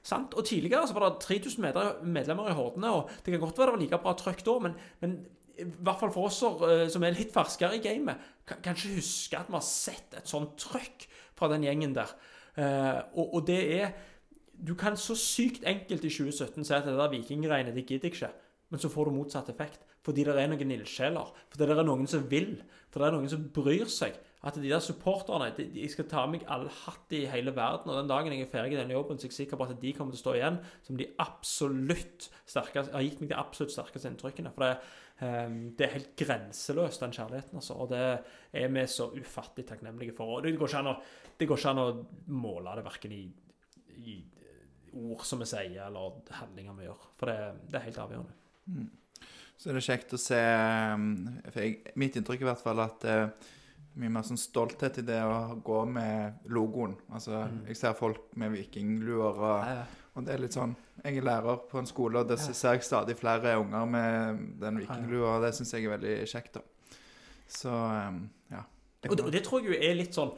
Sant? Og Tidligere så var det 3000 medlemmer i Hordene, og det kan godt være det var like bra trøkk da, men, men i hvert fall for oss eh, som er litt ferskere i gamet, kan, ikke huske at vi har sett et sånt trøkk fra den gjengen der. Eh, og, og det er Du kan så sykt enkelt i 2017 si at det der vikinggreiene, det gidder jeg ikke. Men så får du motsatt effekt. Fordi det er noen ildsjeler. Fordi det er noen som vil. For det er noen som bryr seg. At de der supporterne de, de skal ta meg all hatt i hele verden. Og den dagen jeg er ferdig i denne jobben, så er jeg sikker på at de kommer til å stå igjen som de absolutt sterkeste Har gitt meg de absolutt sterkeste inntrykkene. For det, eh, det er helt grenseløst, den kjærligheten. altså. Og det er vi så ufattelig takknemlige for. Og det går ikke an å, det går ikke an å måle det verken i, i ord som vi sier, eller handlinger vi gjør. For det, det er helt avgjørende. Så er det kjekt å se um, for jeg, Mitt inntrykk er i hvert fall at det er mye mer sånn stolthet i det å gå med logoen. Altså, Jeg ser folk med vikingluer, og, og det er litt sånn Jeg er lærer på en skole, og det ser jeg stadig flere unger med den vikinglua, og det syns jeg er veldig kjekt. da. Så um, ja. Og det, og det tror jeg jo er litt sånn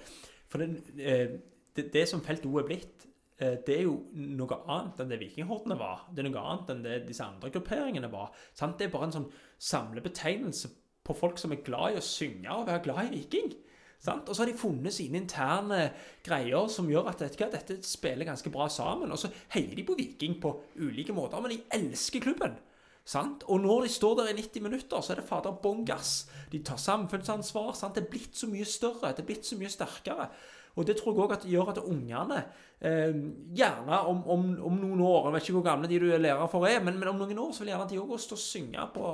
For den, eh, det, det som Felt O er blitt, eh, det er jo noe annet enn det Vikinghordene var. Det er noe annet enn det disse andre grupperingene var. Sant? Det er bare en sånn samlebetegnelse på folk som er glad i å synge og være glad i Viking. Sant? Og så har de funnet sine interne greier som gjør at vet dette spiller ganske bra sammen. Og så heier de på Viking på ulike måter, men de elsker klubben. Sant? Og når de står der i 90 minutter, så er det fader bånn gass. De tar samfunnsansvar. Sant? Det er blitt så mye større. Det er blitt så mye sterkere. Og det tror jeg òg gjør at ungene, eh, gjerne om, om, om noen år Jeg vet ikke hvor gamle de du er lærer for er, men, men om noen år så vil gjerne de òg stå og synge på,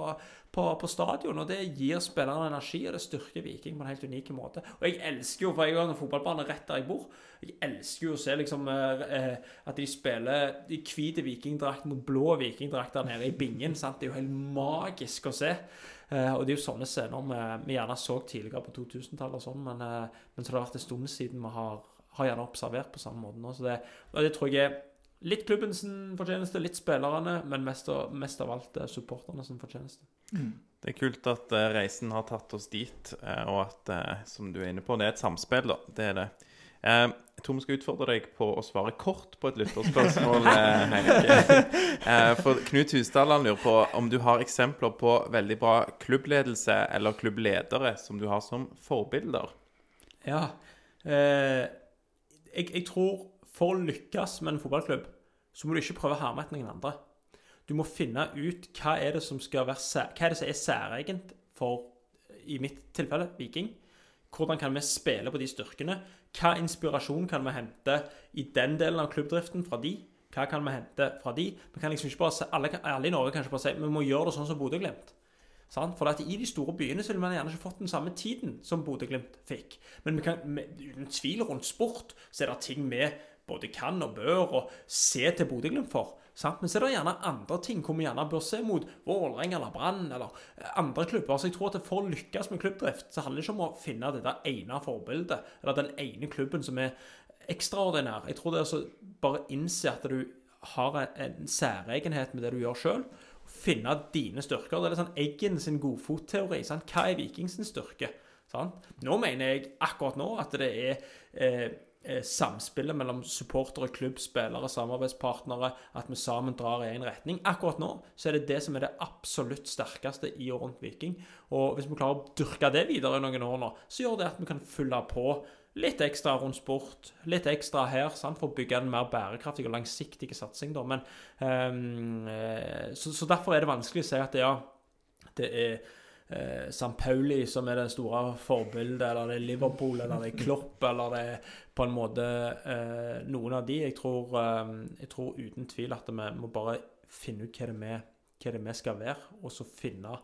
på, på stadion. Og det gir spillerne energi, og det styrker Viking på en helt unik måte. Og jeg elsker jo, for jeg har en fotballbane rett der jeg bor, jeg elsker jo å se liksom eh, eh, at de spiller i hvit vikingdrakt mot blå vikingdrakt der nede i bingen. sant? Det er jo helt magisk å se. Eh, og det er jo sånne scener vi, vi gjerne så tidligere på 2000-tallet, og sånn, men, eh, men så har det vært en stund siden vi har, har gjerne observert på samme måte nå. Så det, og det tror jeg er litt klubbens fortjeneste, litt spillerne, men mest, av- mest av alt eh, supporterne sin fortjeneste. Det er kult at reisen har tatt oss dit, og at, som du er inne på, det er et samspill, da. Det er det. Eh, jeg tror vi skal utfordre deg på å svare kort på et lytterspørsmål. eh, Eh, for Knut Husdal lurer på om du har eksempler på veldig bra klubbledelse eller klubbledere som du har som forbilder. Ja. Eh, jeg, jeg tror for å lykkes med en fotballklubb, så må du ikke prøve å herme etter noen andre. Du må finne ut hva er det som være hva er det som er særegent for, i mitt tilfelle, Viking. Hvordan kan vi spille på de styrkene? Hva inspirasjon kan vi hente i den delen av klubbdriften fra de? Hva kan vi hente fra de? Vi kan liksom ikke bare se, alle, alle i Norge kan ikke bare si vi må gjøre det sånn som Bodø-Glimt. For I de store byene så ville man gjerne ikke fått den samme tiden som Bodø-Glimt fikk. Men vi kan, med, uten tvil rundt sport så er det ting vi både kan og bør og se til Bodø-Glimt for. Sant? Men så er det gjerne andre ting hvor vi gjerne bør se mot Vålerenga eller Brann eller eh, andre klubber. Så jeg tror at For å lykkes med klubbdrift så handler det ikke om å finne det der ene forbildet eller den ene klubben som er ekstraordinær. Jeg tror det er å bare innse at du har en, en særegenhet med det du gjør sjøl. Finne dine styrker. Det er sånn Eggen sin godfotteori. Hva er Vikings styrke? Sant? Nå mener jeg akkurat nå at det er eh, samspillet mellom supportere, klubb, spillere, samarbeidspartnere, at vi sammen drar i én retning. Akkurat nå så er det det som er det absolutt sterkeste i og rundt Viking. Og hvis vi klarer å dyrke det videre i noen år nå, så gjør det at vi kan fylle på litt ekstra rundt sport, litt ekstra her, sant, for å bygge en mer bærekraftig og langsiktig satsing. Da. Men, eh, så, så derfor er det vanskelig å si at det, ja, det er eh, St. Pauli som er det store forbildet, eller det er Liverpool, eller det er Klopp, eller det er på en måte eh, noen av de. Jeg tror, eh, jeg tror uten tvil at vi må bare finne ut hva det, vi, hva det vi skal være, og så finne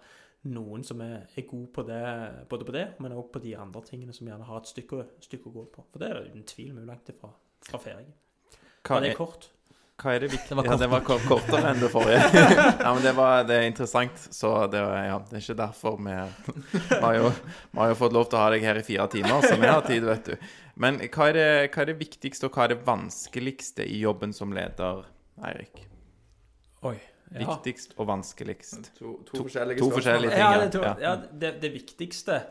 noen som er, er god på det, både på det, men òg på de andre tingene som gjerne har et stykke, stykke å gå på. For det er det uten tvil mye langt ifra fra ferien. Hva det er, er kort. Hva er det viktige? Det var Ja, det var kortere enn det forrige. ja, men det, var, det er interessant, så det, var- ja, det er ikke derfor vi Vi har, jo, vi har jo fått lov til å ha deg her i fire timer, så vi har tid, vet du. Men hva er, det, hva er det viktigste, og hva er det vanskeligste i jobben som leder, Eirik? Oi. Ja. Viktigst og vanskeligst. To, to, forskjellige to forskjellige ting. Ja, ja. det, tror. Ja. ja, det, det viktigste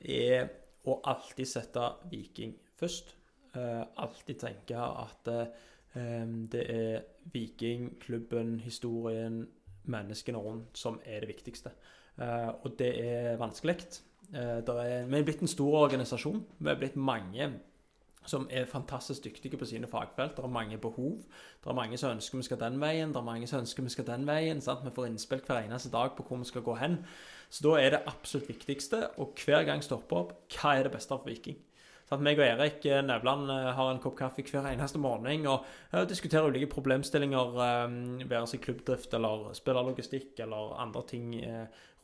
er å alltid sette Viking først. Uh, alltid tenke at eh, det er Viking, klubben, historien, menneskene rundt som er det viktigste. Eh, og det er vanskelig. Eh, vi er blitt en stor organisasjon. Vi er blitt mange som er fantastisk dyktige på sine fagfelt. Det er mange behov. Det er mange som ønsker vi skal den veien, det er mange som ønsker vi skal den veien. Sant? Vi får innspill hver eneste dag på hvor vi skal gå hen. Så da er det absolutt viktigste å hver gang stoppe opp hva er det beste for Viking. Sant? meg og Erik eh, Nevland eh, har en kopp kaffe hver eneste morgen og eh, diskuterer ulike problemstillinger, være seg klubbdrift eller spillerlogistikk eller andre ting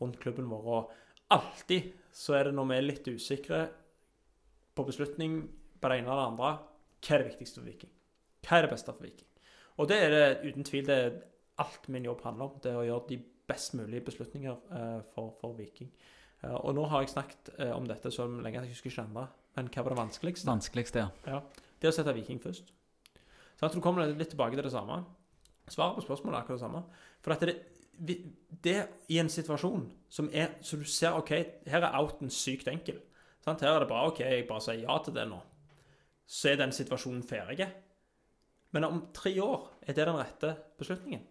rundt klubben vår. Og alltid så er det når vi er litt usikre på beslutning på det ene eller det andre, hva er det viktigste for Viking? Hva er det beste for Viking? Og det er det uten tvil det er alt min jobb handler om. Det er å gjøre de best mulige beslutninger for, for Viking. Og nå har jeg snakket om dette så lenge at jeg husker ikke det. Men hva var det vanskeligste? Vanskeligste, ja. Det er å sette Viking først. Så at du kommer litt tilbake til det samme. Svaret på spørsmålet er akkurat det samme. For at det, det i en situasjon som er Så du ser OK, her er outen sykt enkel. Sant? Her er det bare OK, jeg bare sier ja til det nå. Så er den situasjonen ferdig. Men om tre år er det den rette beslutningen.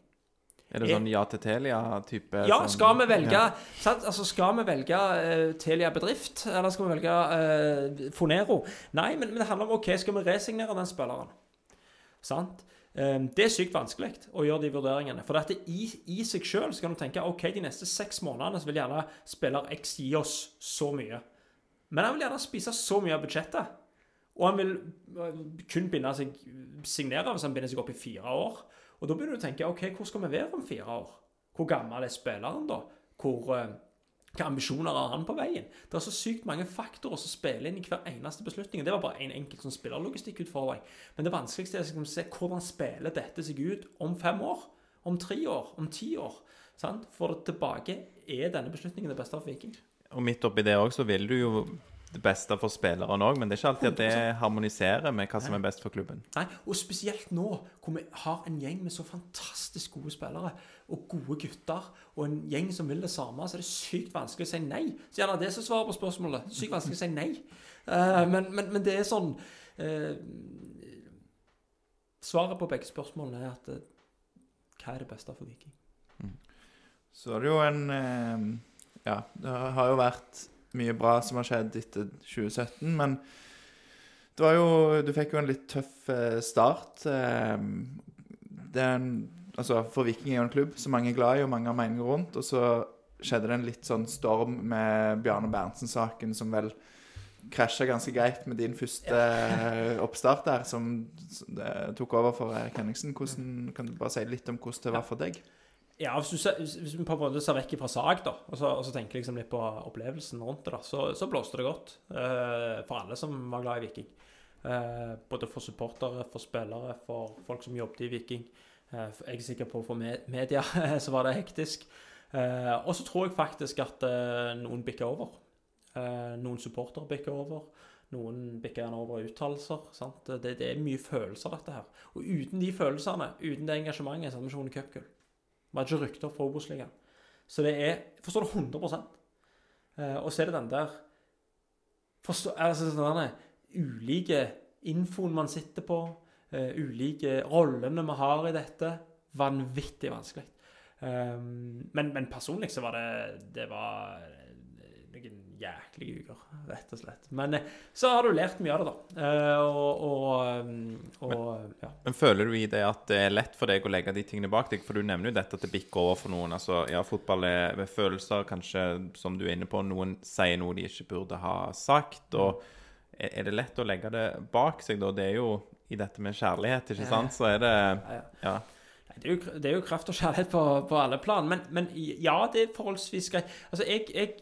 Er det sånn ja til Telia-type? Ja, sånn- skal vi velge Ja. Altså, skal vi velge uh, Telia bedrift, eller skal vi velge uh, Fonero? Nei, men, men det handler om OK, skal vi resignere den spilleren? Sant? Um, det er sykt vanskelig å gjøre de vurderingene. For dette i, i seg sjøl kan du tenke OK, de neste seks månedene så vil gjerne spiller X gi oss så mye. Men han vil gjerne spise så mye av budsjettet. Og han vil eh, kun binde seg, signere hvis han binder seg opp i fire år. Og da begynner du å tenke OK, hvor skal vi være om fire år? Hvor gammel er spilleren da? Hvor, eh, hva ambisjoner har han på veien? Det er så sykt mange faktorer som spiller inn i hver eneste beslutning. Det var bare en enkelt sånn spillerlogistikkutfordring. Men det vanskeligste er å se hvordan spiller dette seg ut om fem år? Om tre år? Om ti år? Sant? For tilbake er denne beslutningen det beste for Viking. Og midt oppi det òg, så vil du jo det beste for spilleren òg, men det er ikke alltid at det harmoniserer med hva som er best for klubben. Nei, og spesielt nå, hvor vi har en gjeng med så fantastisk gode spillere, og gode gutter, og en gjeng som vil det samme, så er det sykt vanskelig å si nei. Så gjerne det som svarer på spørsmålet. Sykt vanskelig å si nei. Uh, men, men, men det er sånn uh, Svaret på begge spørsmålene er at eh, hva er det beste for Viking? Så er det jo en Ja, det har jo vært mye bra som har skjedd etter 2017, men det var jo Du fikk jo en litt tøff eh, start. Eh, det er en, altså, for Viking er jo en klubb som mange er glad i, og mange har meninger rundt. Og så skjedde det en litt sånn storm med Bjarne Berntsen-saken, som vel krasja ganske greit med din første eh, oppstart der, som tok over for Erik Henningsen. Hvordan, kan du bare si litt om hvordan det var for deg? Ja, hvis, du hvis du, på en måte ser vekk fra sak, da, og så, og så tenker liksom litt på opplevelsen rundt det, da, så, så blåste det godt uh, for alle som var glad i Viking. Uh, både for supportere, for spillere, for folk som jobbet i Viking. Uh, jeg er sikker på for med, media så var det hektisk. Og så tror jeg faktisk at noen bikker over. Noen supportere bikker over. Noen bikker gjerne over uttalelser. Det, det er mye følelser, dette her. Og uten de følelsene, uten det engasjementet, så hadde vi ikke vunnet cupgull. Vi hadde ikke rykket opp fra Obos-ligaen. Så det er Forstår du 100 eh, Og så er det den der forstå, altså sånn der, Ulike infoen man sitter på, eh, ulike rollene vi har i dette. Vanvittig vanskelig. Um, men, men personlig så var det Det var noen jæklige uker, rett og slett. Men eh, så har du lært mye av det, da. Og, og og, men, ja. Men føler du i det at det er lett for deg å legge de tingene bak deg? For du nevner jo dette at det bikker over for noen. Altså, ja, fotball er ved følelser, kanskje, som du er inne på. Noen sier noe de ikke burde ha sagt. Og er er det lett å legge det bak seg, da? Det er jo i dette med kjærlighet, ikke sant? Så er det Ja, Det er, jo, det er jo kraft og kjærlighet på, på alle plan, men, men ja, det er forholdsvis greit. Altså, jeg, jeg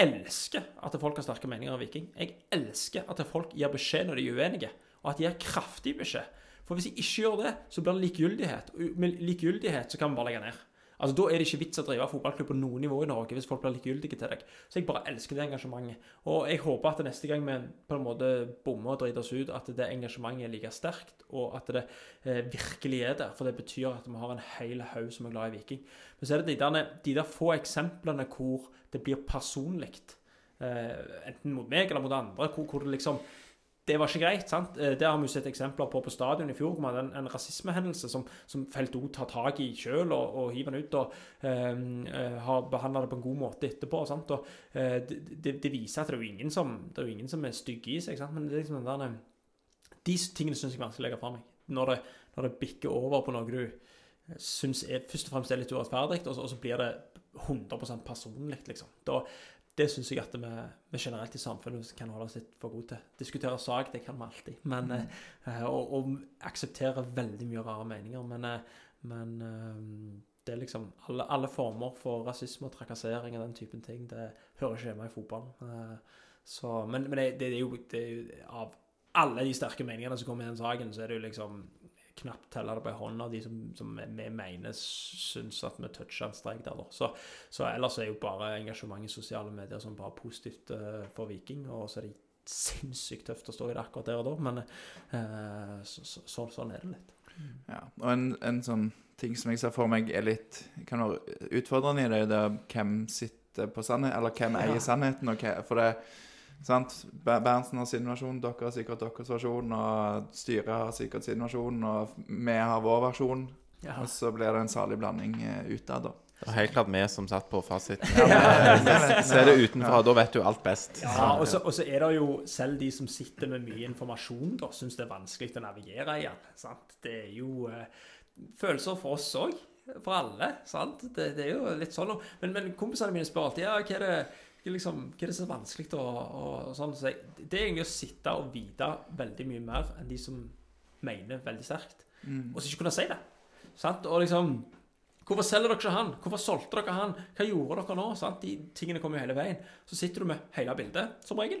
elsker at folk har sterke meninger om Viking. Jeg elsker at folk gir beskjed når de er uenige, og at de gir kraftig beskjed. For hvis de ikke gjør det, så blir det likegyldighet. Og med likegyldighet så kan vi bare legge ned. Altså, Da er det ikke vits å drive fotballklubb på noe nivå i Norge hvis folk blir likegyldige til deg. Så jeg bare elsker det engasjementet. Og jeg håper at neste gang vi på en måte bommer og driter oss ut, at det engasjementet er like sterkt, og at det eh, virkelig er der. For det betyr at vi har en hel haug som er glad i Viking. Men så er det de der, de der få eksemplene hvor det blir personlig. Eh, enten mot meg eller mot andre, hvor, hvor det liksom det var ikke greit. sant? Eh, Det har vi sett eksempler på på stadion i fjor. hvor man hadde en, en rasismehendelse som, som Felto tar tak i sjøl og, og hiver den ut. og eh, eh, Har behandla det på en god måte etterpå. sant? Og eh, det, det, viser at det er jo ingen som, det er, ingen som er stygge i seg. sant? Men det er liksom den der, eh, de tingene syns jeg er vanskelig å legge fra meg. Når det, når det bikker over på noe du syns er, først og fremst er litt urettferdig, og, og så blir det 100 personlig, liksom. Da, det syns jeg at vi, vi generelt i samfunnet kan holde oss litt for gode til. Diskutere sak, det kan vi alltid. Men, eh, og, og akseptere veldig mye rare meninger. Men, eh, men det er liksom alle, alle former for rasisme og trakassering og den typen ting, det hører ikke hjemme i fotballen. Så, men men det, det, er jo, det er jo Av alle de sterke meningene som kommer i den saken, så er det jo liksom knapt teller det på ei hånd av de som, som vi mener syns at vi toucher en strek der, da. Så, så ellers er jo bare engasjement i sosiale medier som bare positivt uh, for Viking. Og så er det sinnssykt tøft å stå i det akkurat der og da, men uh, så, så, så, sånn er det litt. Ja, og en, en sånn ting som jeg ser for meg er litt kan være utfordrende i det, er hvem sitter på sannheten, eller hvem Ja. eier sannheten. Og hva, for det, sant, Berntsen har sin versjon, dere har sikkert deres versjon, og styret har sikkert sin versjon, og vi har vår versjon. Ja. Og så blir det en salig blanding eh, utad, da. Det var helt klart vi som satt på fasiten. Ja. Se det utenfra, da vet du alt best. Ja, og så, og så er det jo selv de som sitter med mye informasjon, da, syns det er vanskelig å navigere i den. Sant? Det er jo eh, følelser for oss òg. For alle. sant? Det, det er jo litt sånn. Men, men kompisene mine spør alltid ja, hva er det, liksom, hva er det så vanskelig å og, og sånn. Så jeg, det er egentlig å sitte og vite veldig mye mer enn de som mener veldig sterkt, Mm. og så ikke kunne si det. Sant? Og liksom Hvorfor selger dere ikke han? Hvorfor solgte dere han? Hva gjorde dere nå? Sant? De tingene kommer jo hele veien. Så sitter du med hele bildet, som regel,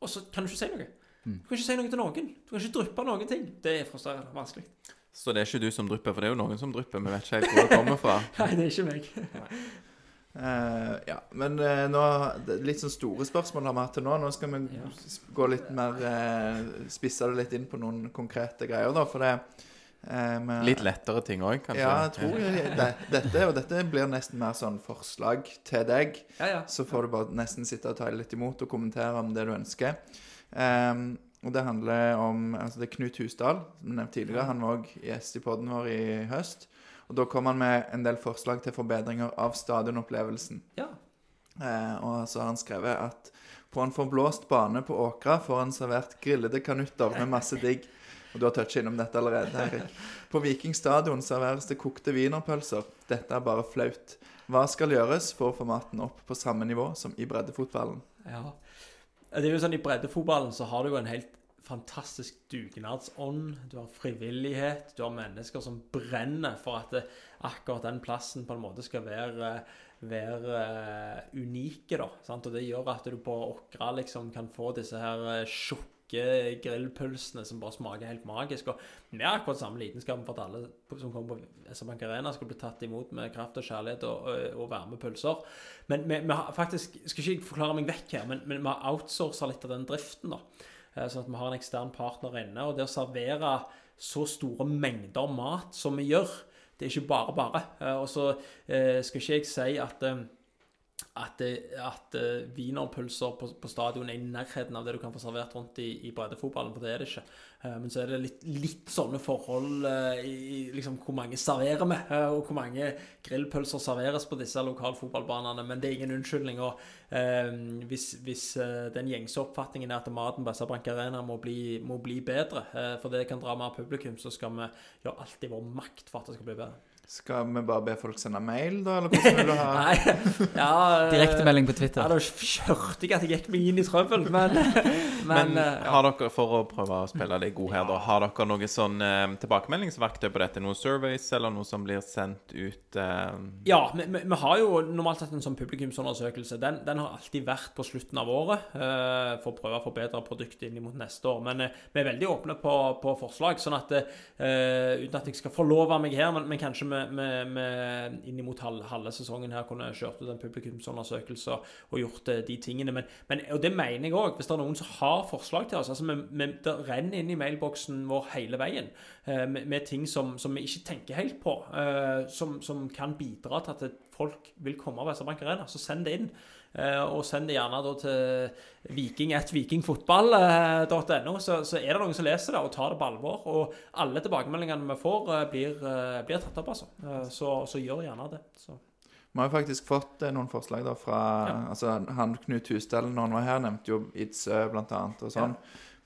og så kan du ikke si noe. Du kan ikke si noe til noen. Du kan ikke dryppe noen ting. Det er frustrerende vanskelig. Så det er ikke du som drypper, for det er jo noen som drypper. Vi vet ikke helt hvor det kommer fra. Nei, det er ikke meg. Eh, ja, men uh, nå Litt sånn store spørsmål har vi hatt til nå. Nå skal vi Ja. gå litt mer uh, Spisse det litt inn på noen konkrete greier, da. For det eh, vi- Litt lettere ting òg, kanskje. Ja, jeg tror jeg, det, dette, og dette blir nesten mer sånn forslag til deg. Ja, ja. Så får du bare nesten sitte og ta litt imot og kommentere om det du ønsker. Um, og det handler om altså Det er Knut Husdal, som jeg nevnte tidligere. Han var òg gjest i poden vår i høst. Og Da kom han med en del forslag til forbedringer av stadionopplevelsen. ja. Eh, og så har han skrevet at på en forblåst bane på Åkra får han servert grillede kanutter med masse digg. Og du har touchet innom dette allerede, Erik. På Viking stadion serveres det kokte wienerpølser. Dette er bare flaut. Hva skal gjøres for å få maten opp på samme nivå som i breddefotballen? Ja. Det er jo sånn I breddefotballen så har du jo en helt fantastisk dugnadsånd. Du har frivillighet. Du har mennesker som brenner for at det, akkurat den plassen på en måte skal være, være eh, unike. da, sant? Og Det gjør at du på Åkra liksom kan få disse her tjukke grillpølsene som bare smaker helt magisk. Og vi har akkurat samme lidenskapen for at alle som kommer på SR-Bank Arena, skal bli tatt imot med kraft og kjærlighet og, og, og varme. Men vi, vi har faktisk Skal ikke forklare meg vekk her, men, men vi har outsourca litt av den driften. da. Eh, Sånn at vi har en ekstern partner inne. Og det å servere så store mengder mat som vi gjør, det er ikke bare bare. Eh, Og så eh, skal ikke jeg si at at, eh, at eh, wienerpølser på, på stadion er i nærheten av det du kan få servert rundt i, i breddefotballen, for det er det ikke. Eh, Men så er det litt, litt sånne forhold i liksom hvor mange serverer vi, og hvor mange grillpølser serveres på disse lokalfotballbanene. Men det er ingen unnskyldning. og eh, Hvis, hvis den gjengse oppfatningen er at maten på SR-Bank Arena må bli, må bli bedre, eh, for det kan dra mer publikum, så skal vi gjøre alt i vår makt for at det skal bli bedre. Skal vi bare be folk sende mail, da? Eller hvordan vil du ha Nei, ja, eh, Direktemelding på Ja, Twitter. da kjørte jeg at jeg gikk meg inn i trøbbel, men Men, Men eh, ja. har dere, for å prøve å spille det god her, da, har dere noe sånn eh, tilbakemeldingsverktøy på dette? Noen surveys, eller noe som blir sendt ut eh, Ja, vi, vi, vi har jo normalt sett en sånn publikumsundersøkelse. Den, den har alltid vært på slutten av året eh, for å prøve å forbedre produktet inn mot neste år. Men eh, vi er veldig åpne på, på forslag, sånn at eh, uten at jeg skal forlove meg her, men, men kanskje vi, vi, inn mot halve sesongen her kunne kjørt ut en publikumsundersøkelse og gjort eh, de tingene. Men, men, og det mener jeg òg, hvis det er noen som har forslag til oss. altså vi, vi, Det renner inn i mailboksen vår hele veien eh, med, med ting som, som vi ikke tenker helt på, eh, som, som kan bidra til at folk vil komme av SR-Bank Arena. Så send det inn. Eh, og send det gjerne til viking1vikingfotball.no, så, så er det noen som leser det og tar det på alvor. Og alle tilbakemeldingene vi får, eh, blir, eh, blir tatt opp, altså. Eh, så, så gjør gjerne det. Så. Vi har faktisk fått eh, noen forslag da fra Ja. altså, han Knut Husdalen når han var her, nevnte jo Idsø annet og sånn.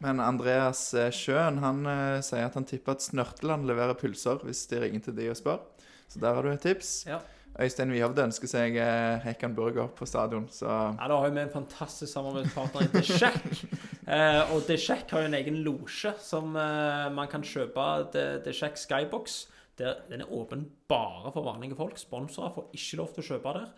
Men Andreas eh, Sjøen han eh, sier at han tipper at Snørteland leverer pølser hvis de ringer til de og spør. Så der har du et tips. Ja. Øystein Wihovde ønsker seg eh, Hekan Burger på stadion, så Ja, Da har vi en fantastisk samarbeidspartner i The Shack. Eh, og The Shack har jo en egen losje som eh, man kan kjøpe. The, Shack Skybox. Der, den er åpen bare for vanlige folk. Sponsorer får ikke lov til å kjøpe der.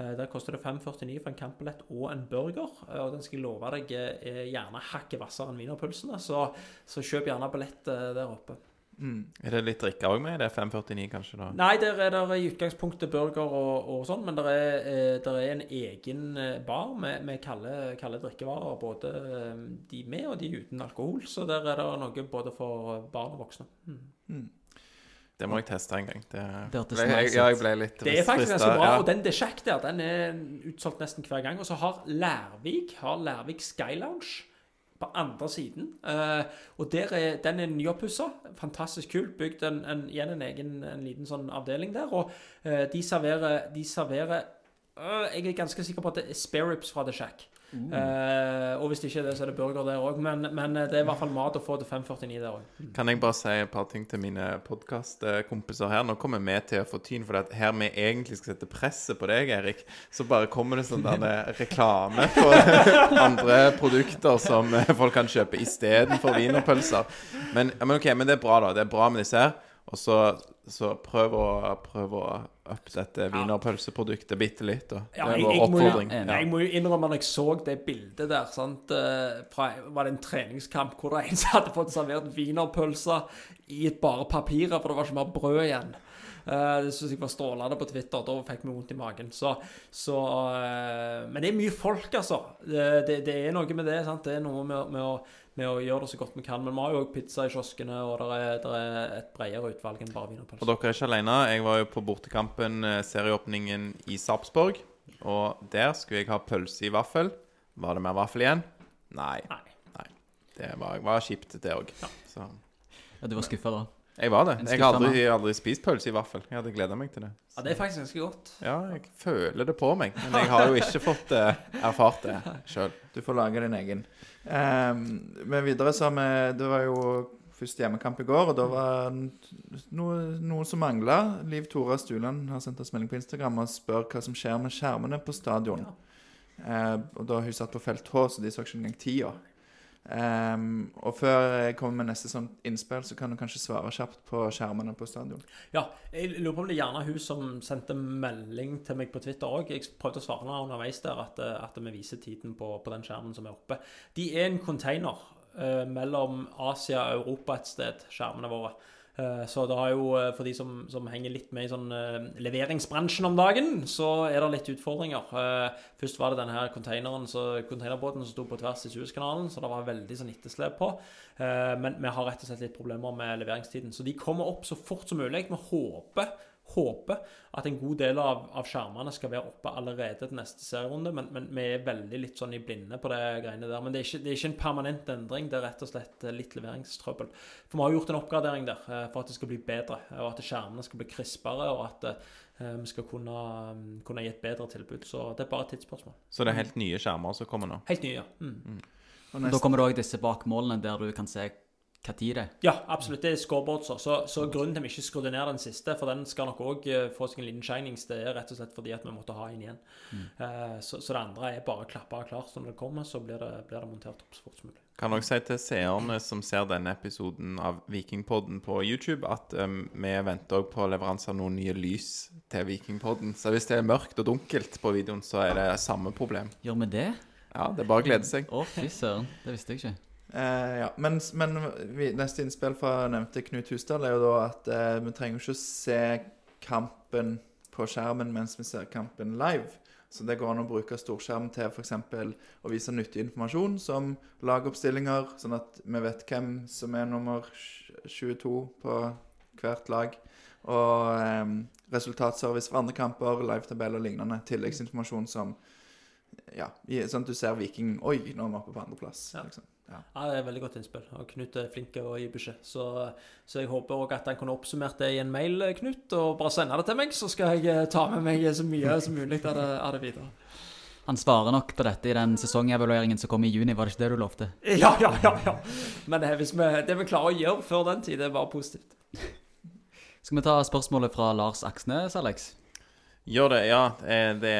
Eh, der koster det 5,49 for en campbillett og en burger. Eh, og den skal jeg love deg er er gjerne hakket hvassere enn wienerpølsene. Så, så kjøp gjerne billett eh, der oppe. Er det litt drikke òg med? Det er 549, kanskje? da? Nei, der er det i utgangspunktet burger og, og sånn, men det er, eh, der er en egen eh, bar med, med kalde, kalde drikkevarer. Både eh, de med og de uten alkohol. Så der er det noe både for barn og voksne. Mm. Det må jeg teste en gang. Det, Det ble, jeg, ja, jeg ble litt Det er faktisk ganske bra. ja. Og den desjekk der, den er utsolgt nesten hver gang. Og så har Lærvik har Lærvik Sky Lounge på andre siden. Eh, og er, den er nyoppussa. Fantastisk kult. Bygd en, en, igjen en egen en liten sånn avdeling der. Og eh, de serverer, de serverer øh, Jeg er ganske sikker på at det er spareribs fra The Shack. Eh, og hvis det ikke er det, så er det burger der òg. Men, men eh, det er i hvert fall mat å få til 5,49 der òg. Kan jeg bare si et par ting til mine podkastkompiser her? Nå kommer vi til å få tyn, for at her vi egentlig skal sette presset på deg, Erik, så bare kommer det sånn der reklame for andre produkter som folk kan kjøpe istedenfor wienerpølser. Men, men ok, men det er bra, da. Det er bra med disse her. Og så, så prøv å, prøv å uppe dette wienerpølseproduktet bitte litt. Da. Det Ja, er jeg, vår jeg, må, Ja. jeg må jo innrømme når jeg så det bildet der sant, eh, fra, Var det en treningskamp hvor det en som hadde fått servert wienerpølser i et bare papirer, for det var ikke mer brød igjen. Uh, det syns jeg var strålende på Twitter. Da fikk vi vondt i magen. Så, så uh, Men det er mye folk, altså. Det, det, det er noe med det. Sant? Det er noe med, med, å, med å gjøre det så godt vi kan. Men vi har jo òg pizza i kioskene, og det er, er et bredere utvalg enn bare Og wienerpølser. dere er ikke alene. Jeg var jo på bortekampen, eh, serieåpningen i Sarpsborg. Og der skulle jeg ha pølse i vaffel. Var det mer vaffel igjen? Nei. Nei. Det var, var kjipt, det òg. Ja. Ja, du var skuffa da? Jeg var det. Jeg har aldri, aldri spist pølse i vaffel. Jeg hadde gleda meg til det. Ja, det er faktisk ganske godt. Ja, jeg føler det på meg. Men jeg har jo ikke fått uh, erfart det sjøl. du får lage din egen. Um, men videre så har vi Det var jo første hjemmekamp i går, og da var noe, noe som mangla. Liv Tora Stuland har sendt oss melding på Instagram og spør hva som skjer med skjermene på stadion. Eh, og da har hun satt på felt H, så de så ikke engang tida. Um, og før jeg kommer med neste sånn innspill, så kan du kanskje svare kjapt på skjermene på stadion. Ja, jeg lurer på om det er gjerne hun som sendte melding til meg på Twitter òg. Jeg prøvde å svare henne underveis der at, at vi viser tiden på, på den skjermen som er oppe. De er en container. uh, mellom Asia og Europa et sted, skjermene våre. Eh, Så det har jo, eh, for de som, som henger litt med i sånn eh, leveringsbransjen om dagen, så er det litt utfordringer. Først var det denne her containeren, så, containerbåten som sto på tvers i Suezkanalen, så det var veldig sånn etterslep på. Men vi har rett og slett litt problemer med leveringstiden. Så de kommer opp så fort som mulig. Vi håper, håper at en god del av, av skjermene skal være oppe allerede til neste serierunde, men, men vi er veldig litt sånn i blinde på det greiene der. Men det er, ikke, det er ikke en permanent endring, det er rett og slett eh, litt leveringstrøbbel. For vi har gjort en oppgradering der eh, for at det skal bli bedre, og at skjermene skal bli krispere, og at eh, vi skal kunne, mm, kunne gi et bedre tilbud. Så det er bare et tidsspørsmål. Så det er helt nye skjermer som kommer nå. Helt nye, ja. Mm. Og Da kommer det òg disse bakmålene der du kan se hva tid det er. Ja, absolutt. Det er scoreboardser. Så, så grunnen til at vi ikke skrudde ned den siste, for den skal nok òg få seg en liten shinings, det er rett og slett fordi at vi måtte ha en igjen. Eh, så, så det andre er bare klappa og klart. Så når det kommer, så blir det, blir det montert opp så fort som mulig. Kan også si til seerne som ser denne episoden av Vikingpodden på YouTube, at um, vi venter også på leveranse av noen nye lys til Vikingpodden. Så hvis det er mørkt og dunkelt på videoen, så er det samme problem. Gjør vi det? Ja, det er bare å glede seg. Å, fy søren. Det visste jeg ikke. Eh, ja, men, men vi, neste innspill fra nevnte Knut Husdal er jo da at eh, vi trenger ikke å se kampen på skjermen mens vi ser kampen live. Så det går an å bruke storskjerm til f.eks. å vise nyttig informasjon, som lagoppstillinger, sånn at vi vet hvem som er nummer 22 på hvert lag. Og eh, resultatservice for andre kamper, livetabell og lignende. Tilleggsinformasjon som Ja, sånn at du ser Viking Oi, nå er vi oppe på andreplass. Ja. Liksom. Ja. Ja, det er veldig godt innspill. Og Knut er flink til å gi beskjed. Så, så jeg håper også at han kunne oppsummert det i en mail, Knut, og bare sende det til meg, så skal jeg eh, ta med meg så mye som mulig av det, av det videre. Han svarer nok på dette i den sesongevalueringen som kom i juni, var det ikke det du lovte? Ja, ja, ja. ja. Men det, vi, det vi klarer å gjøre før den tid, det er bare positivt. Skal vi ta spørsmålet fra Lars Aksnes, Alex? Gjør det, ja. Eh, Det,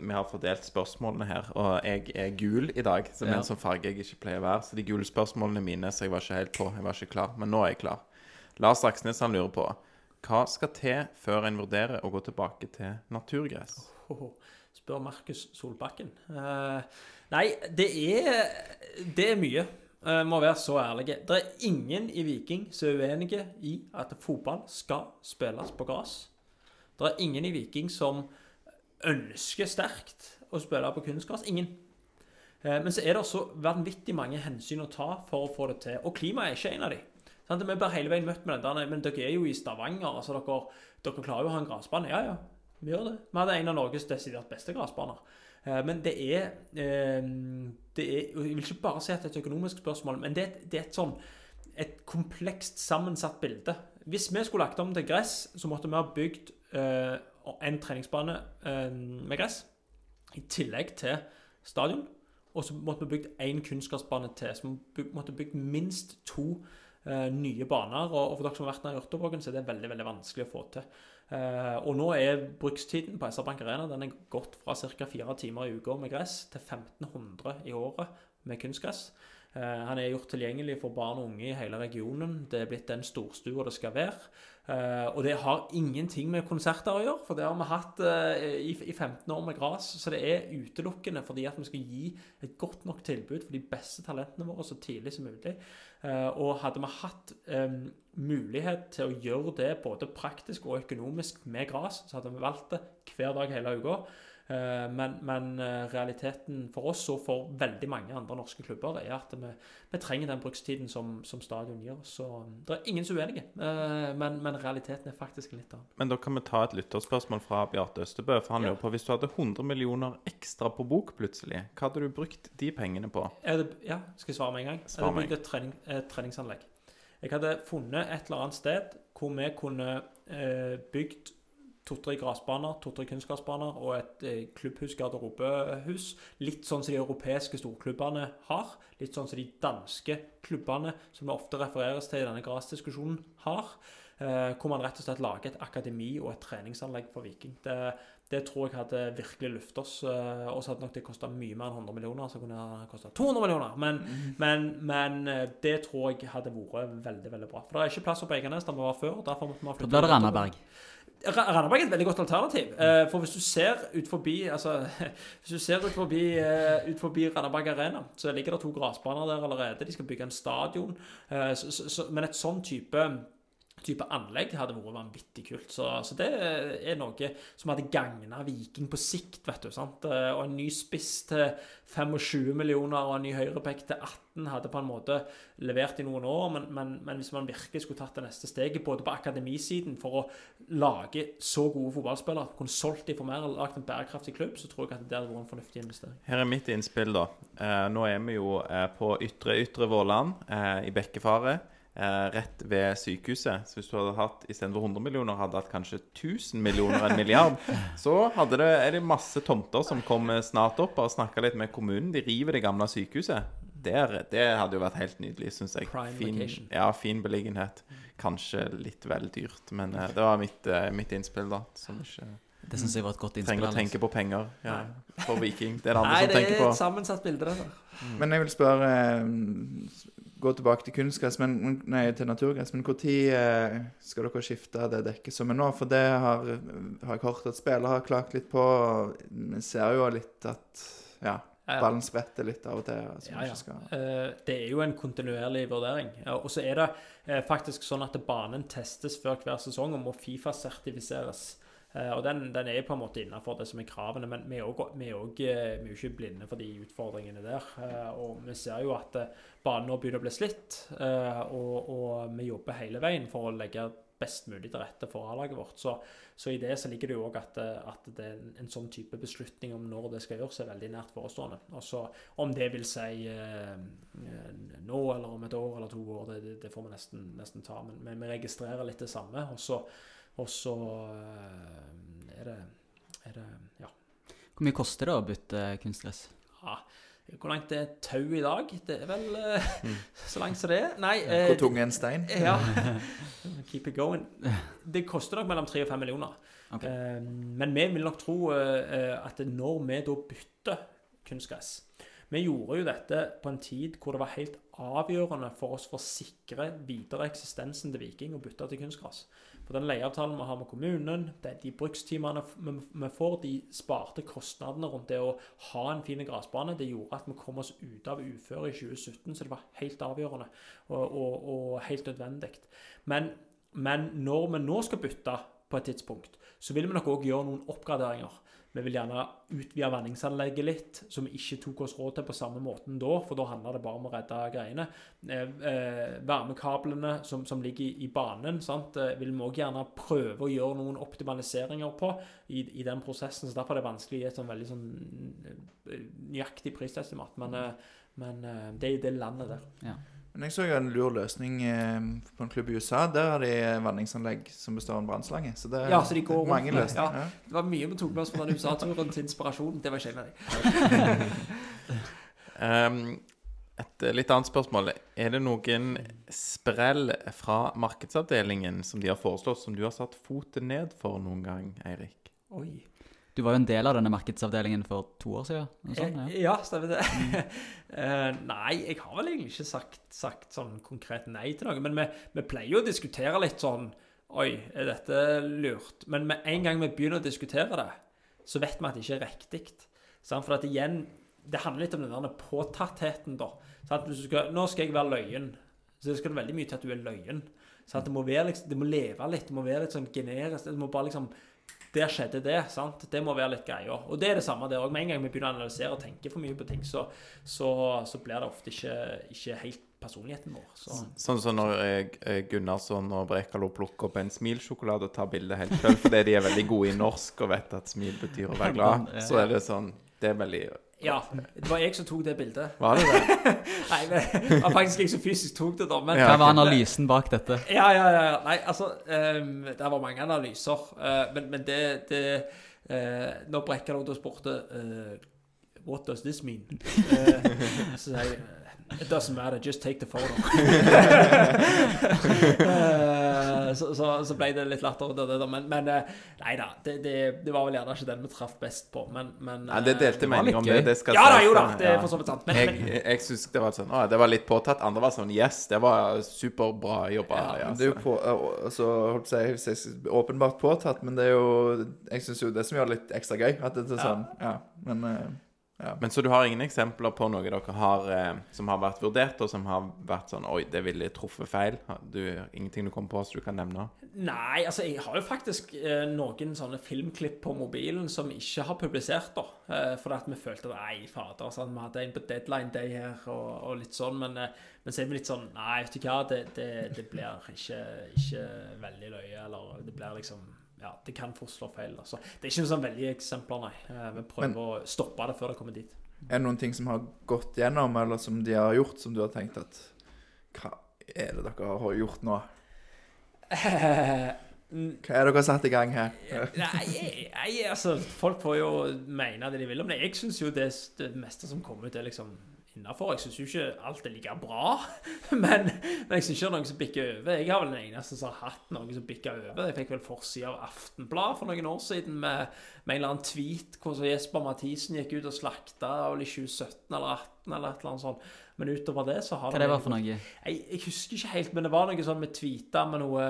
vi har fordelt spørsmålene her, og jeg er gul i dag, som Ja. en sånn farge jeg ikke pleier å være. Så de gule spørsmålene mine, så jeg var ikke helt på. Jeg var ikke klar. Men nå er jeg klar. Lars Aksnes han lurer på hva skal til før en vurderer å gå tilbake til naturgress? Oh, Spør Markus Solbakken. Uh, nei, det er, det er mye. Uh, må være så ærlig. Det er ingen i Viking som er uenige i at fotball skal spilles på gress. Det er ingen i Viking som ønsker sterkt å spille på kunstgras. Ingen. Eh, Men så er det også vanvittig mange hensyn å ta for å få det til. Og klimaet er ikke en av de. Sånn, Vi blir hele veien møtt med den Men dere er jo i Stavanger. altså Dere, dere klarer jo å ha en gressbane. Ja, ja. Vi gjør det. Vi hadde en av Norges desidert beste gressbaner. Eh, Men det er, eh, det er Jeg vil ikke bare si at det er et økonomisk spørsmål, men det er, et- det er et sånn et komplekst sammensatt bilde. Hvis vi skulle lagt om til gress, så måtte vi ha bygd en treningsbane eh, med gress i tillegg til stadion. Og så måtte vi bygd én kunstgressbane til. Så vi måtte bygd minst to eh, nye baner. Og, for dere som har vært nær Ørtevågen, så er det veldig veldig vanskelig å få til. Eh, og nå er brukstiden på SR-Bank Arena den er gått fra ca. fire timer i uka med gress til 1500 i året med kunstgress. Eh, han er gjort tilgjengelig for barn og unge i hele regionen. Det er blitt den storstua det skal være. Eh, og det har ingenting med konserter å gjøre, for det har vi hatt eh, i, i 15 år med gras. Så det er utelukkende fordi at vi skal gi et godt nok tilbud for de beste talentene våre så tidlig som mulig. Og hadde vi hatt mulighet til å gjøre det både praktisk og økonomisk med gras, så hadde vi valgt det hver dag hele uka. Eh, Men, men eh, realiteten for oss og for veldig mange andre norske klubber er at vi, vi trenger den brukstiden som, som stadion gir oss. Så det er ingen som er uenige, eh, men, men realiteten er faktisk litt annen. Men da kan vi ta et lytterspørsmål fra Bjarte Østebø. For han Ja. på hvis du hadde 100 millioner ekstra på bok plutselig, hva hadde du brukt de pengene på? Det, ja, skal jeg svare med en gang? Svar Jeg hadde bygd et, trening, et treningsanlegg. Jeg hadde funnet et eller annet sted hvor vi kunne eh, bygd to-tre gressbaner, to-tre kunstgressbaner og et eh, klubbhus, garderobehus. Litt sånn som de europeiske storklubbene har. Litt sånn som de danske klubbene, som det ofte refereres til i denne gressdiskusjonen, har. Eh, hvor man rett og slett lager et akademi og et treningsanlegg for Viking. Det, det tror jeg hadde virkelig løftet oss. eh, Og så hadde nok det kosta mye mer enn 100 millioner. Så kunne det kosta 200 millioner. Men, men, men eh, det tror jeg hadde vært veldig veldig bra. For det er ikke plass på Eiganes der vi var før. Derfor måtte vi ha Da blir det. Randaberg. Ra- Randaberg er et veldig godt alternativ. Eh, for hvis du ser ut forbi altså, Hvis du ser ut forbi, eh, ut forbi Randaberg Arena, så ligger det to gressbaner der allerede. De skal bygge en stadion. Eh, men et sånn type type anlegg hadde vært vanvittig kult. Så, så det er noe som hadde gagna Viking på sikt, vet du. sant? Og en ny spiss til 25 millioner og en ny høyreback til 18 hadde på en måte levert i noen år, men, men, men hvis man virkelig skulle tatt det neste steget, både på akademisiden for å lage så gode fotballspillere, kunne solgt dem for mer eller lagd en bærekraftig klubb, så tror jeg at det hadde vært en fornuftig investering. Her er mitt innspill, da. Eh, nå er vi jo eh, på ytre Ytre Våland, eh, i Bekkefaret. Eh, rett ved sykehuset. Så hvis du hadde hatt istedenfor 100 millioner, hadde hatt kanskje 1000 millioner, en milliard, så hadde det, er det masse tomter som kommer snart opp. og snakka litt med kommunen. De river det gamle sykehuset. Der, det hadde jo vært helt nydelig, syns jeg. Prime fin, location. ja, fin beliggenhet. Kanskje litt vel dyrt, men eh, det var mitt, eh, mitt innspill, da. Som ikke Det syns jeg var et godt innspill. trenger å tenke på penger ja, for Viking. Det er det andre Nei, som det tenker er et sammensatt bilde, det der. Men jeg vil spørre eh, Gå tilbake til kunstgress, men Nei, til naturgress. Men når eh, skal dere skifte det dekket som er nå? For det har, har jeg hørt at spillere har klagt litt på. Vi ser jo litt at ja, ballen spretter litt av og til. Altså, Ja, ja. skal... Eh, Det er jo en kontinuerlig vurdering. Og så er det eh, faktisk sånn at banen testes før hver sesong og må Fifa-sertifiseres. Eh, Og den, den er på en måte innenfor det som er kravene, men vi er jo eh, ikke blinde for de utfordringene der. Eh, Og vi ser jo at eh, banen nå begynner å bli slitt, eh, og, og vi jobber hele veien for å legge best mulig til rette for A-laget vårt. Så, så i det så ligger det jo òg at, eh, at er en, sånn type beslutning om når det skal gjøres, er veldig nært forestående. Også om det vil si eh, eh, nå eller om et år eller to år, det, det får vi nesten, nesten ta. Men, men vi registrerer litt det samme. Og så, og så eh, er det, er det Ja. Hvor mye koster det å bytte kunstgress? ja. Hvor langt det er tau i dag? Det er vel mm. så langt som det er. Nei eh, Hvor tung er en stein? Ja. Keep it going. Det koster nok mellom 3 og 5 millioner. Okay. Eh, men vi vil nok tro eh, at når vi da bytter kunstgress Vi gjorde jo dette på en tid hvor det var helt avgjørende for oss for å sikre videre eksistensen til Viking og bytte til kunstgras. For den leieavtalen vi har med kommunen, det er de brukstimene vi får, de sparte kostnadene rundt det å ha en fin gressbane. Det gjorde at vi kom oss ut av uføret i 2017, så det var helt avgjørende og, og, og helt nødvendig. Men, men når vi nå skal bytte på et tidspunkt, så vil vi nok òg gjøre noen oppgraderinger. Vi vil gjerne utvide vanningsanlegget litt, som vi ikke tok oss råd til på samme måten da, for da handler det bare om å redde greiene. Eh, eh, varmekablene som, som ligger i, banen, eh, vil vi òg gjerne prøve å gjøre noen optimaliseringer på i, i den prosessen. så Derfor er det vanskelig å gi et sånn veldig sånn eh, nøyaktig prisestimat. Men, eh, men det er i det landet der. Ja. Men jeg så jo en lur løsning eh, på en klubb i USA. Der har de vanningsanlegg som består av en brannslange. Så det er Ja, så de går mange løsninger. ja. Ja. Det var mye vi tok med oss fra den USA-turen til inspirasjon. Det var ikke. Ehm, et litt annet spørsmål. Er det noen sprell fra markedsavdelingen som de har foreslått, som du har satt foten ned for noen gang, Eirik? Oi. Du var jo en del av denne markedsavdelingen for to år siden. Noe sånt, Eh, ja. ja, stemmer det. Mm. nei, jeg har vel egentlig ikke sagt, sagt sånn konkret nei til noe. Men vi, vi pleier jo å diskutere litt sånn Oi, er dette lurt? Men med en gang vi begynner å diskutere det, så vet vi at det ikke er riktig. For at igjen, det handler litt om den der påtattheten, da. Sant? Hvis du skal, nå skal jeg være løyen. Så det skal veldig mye til at du er løyen. Sant? Det, må være, liksom, det må leve litt, det må være litt sånn generisk. Det må bare liksom der skjedde det. sant? Det må være litt greia. Og det er det samme der òg. Med en gang vi begynner å analysere og tenke for mye på ting, så, så, så blir det ofte ikke, ikke helt personligheten vår. Så. Sånn som når eh, Gunnarsson og Brekalo plukker opp en smilsjokolade og tar bildet helt selv fordi de er veldig gode i norsk og vet at smil betyr å være glad, så er det sånn Det er veldig Ja, det var jeg som tok det bildet. Var det det? Nei, men, det var faktisk jeg som fysisk tok det, da. Men Ja. Hva var analysen bak dette? Ja, ja, ja. ja. Nei, altså um, Det var mange analyser. Uh, men, men det, det uh, Når Brekkalov spurte uh, What does this mean? Uh, så sier jeg It doesn't matter, just take the photo. uh, så, så, så ble det litt latter Det, det. Men, men eh, nei da, det, det, det var vel gjerne ikke den vi traff best på, men, men Ja, det eh, delte meninger om det. det skal Ja da, jo da, det er for så vidt sant. Men, Jeg, men jeg syns det var sånn Å, det var litt påtatt. Andre var sånn Yes, det var superbra jobba. Ja, det er jo på, altså, holdt jeg- åpenbart påtatt, men det er jo Jeg syns jo det som gjør det litt ekstra gøy. At det er sånn, ja. Men Men så du har ingen eksempler på noe dere har eh, som har vært vurdert, og som har vært sånn Oi, det ville truffet feil? Du, ingenting du kommer på som du kan nevne? Nei, altså jeg har jo faktisk eh, noen sånne filmklipp på mobilen som vi ikke har publisert, da. Eh, fordi at vi følte at nei, fader, sånn, vi hadde en på deadline day her og, og litt sånn. Men, eh, men så er vi litt sånn Nei, vet du hva, det, det, det blir ikke, ikke veldig løye. Eller det blir liksom Ja, det kan fort slå feil. Altså. Det er ikke noen sånn veldige eksempler, nei. Eh, vi prøver Men- å stoppe det før det kommer dit. er det noen ting som har gått gjennom, eller som de har gjort, som du har tenkt at Hva er det dere har gjort nå? Hva er det dere har satt i gang her? Nei, nei, altså Folk får jo mene det de vil om det. Jeg syns jo det, det meste som kommer ut, er liksom innafor. Jeg syns jo ikke alt er like bra, men, men jeg syns ikke det er noen som bikker over. Jeg har vel den eneste som har hatt noen som bikker over. Jeg fikk vel forsida av Aftenblad for noen år siden med, med en eller annen tweet hvor Jesper Mathisen gikk ut og slakta vel i 2017 eller 2018 eller et eller annet sånt. Men utover det så har Hva det var for noe? Jeg, jeg husker ikke helt, men det var noe sånn med tweeta med noe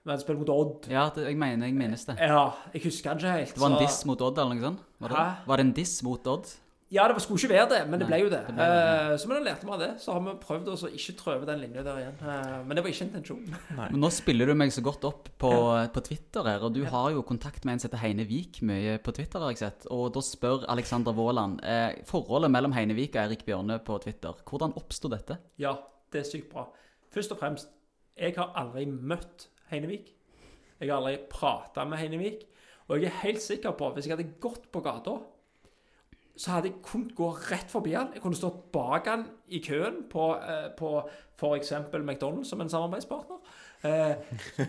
Vi hadde spilt mot Odd. Ja, det, jeg mener jeg minnes det. Ja, jeg husker ikke helt. Det var en diss mot Odd, eller noe sånt? Var det, Hæ? var det en diss mot Odd? Ja, det skulle ikke være det, men det ble jo det. det ble det, Eh, så men da lærte vi av det. Så har vi prøvd å ikke trøve den linja der igjen. Eh, men det var ikke intensjonen. Men nå spiller du meg så godt opp på, på Twitter her, og du har jo kontakt med en som heter Heine Vik mye på Twitter, har jeg sett. Og da spør Alexander Våland eh, forholdet mellom Heine Vik og Erik Bjørne på Twitter. Hvordan oppsto dette? Ja, det er sykt bra. Først og fremst, jeg har aldri møtt Heinevik. Jeg har aldri prata med Heinevik. Og jeg er helt sikker på hvis jeg hadde gått på gata, så hadde jeg kunnet gå rett forbi han. Jeg kunne stått bak han i køen på, eh, på f.eks. McDonald's som en samarbeidspartner. Eh,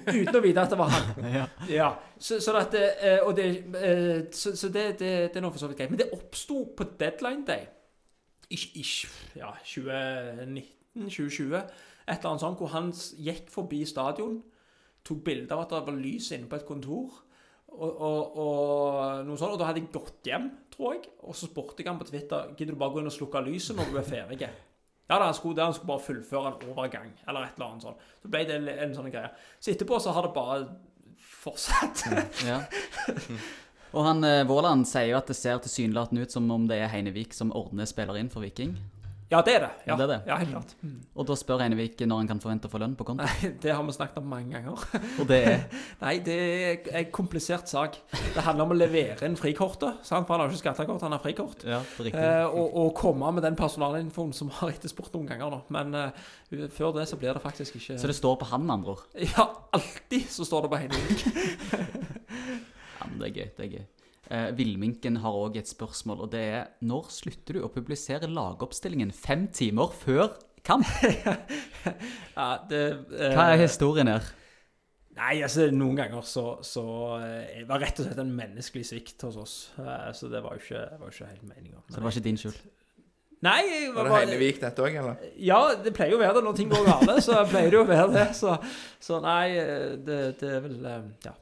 uten å vite at det var han. ja. Så, så, at, eh, og det, eh, så, så det, det, det er nå for så vidt greit. Men det oppsto på deadline day i, i ja, 2019-2020. Et eller annet sånt hvor han gikk forbi stadion, tok bilde av at det var lys inne på et kontor. Og, og, og noe sånt, og da hadde jeg gått hjem, tror jeg. Og så spurte jeg han på Twitter Gidder du bare gå inn og slukke lyset når du er ferdig. Ja, da, han skulle, han skulle bare fullføre en overgang, eller et eller annet sånt. Så ble det en, en sånn greie. Så etterpå så har det bare fortsatt. Ja. Og han eh, Våland sier jo at det ser tilsynelatende ut som om det er Heinevik som ordner spiller inn for Viking. Ja, det er det. Ja, Det er det. ja helt klart. Og da spør Einevik når han kan forvente å få lønn på konto. Nei, det har vi snakket om mange ganger. Og det er Nei, det er en komplisert sak. Det handler om å levere inn frikortet. Sant? For han har ikke skattekort, han har frikort. Ja, det er riktig. Eh, og, og komme med den personalinfoen som har etterspurt noen ganger. nå. Men uh, før det så blir det faktisk ikke Så det står på han, med andre ord. Ja, alltid så står det på Einevik. Ja, men det er gøy. det er gøy. Eh, Villminken har òg et spørsmål, og det er når slutter du å publisere lagoppstillingen fem timer før kamp? ja, det, eh, Hva er historien her? Nei, altså noen ganger så, så eh, Det var rett og slett en menneskelig svikt hos oss. Eh, så det var jo ikke, var ikke helt meninga. Så det var ikke din skyld? Nei, jeg Var det Heinevik dette òg, eller? Ja, det pleier jo å være det når ting går galt. Så pleier det jo å være det. Så, så nei, det, det er vel eh, Ja.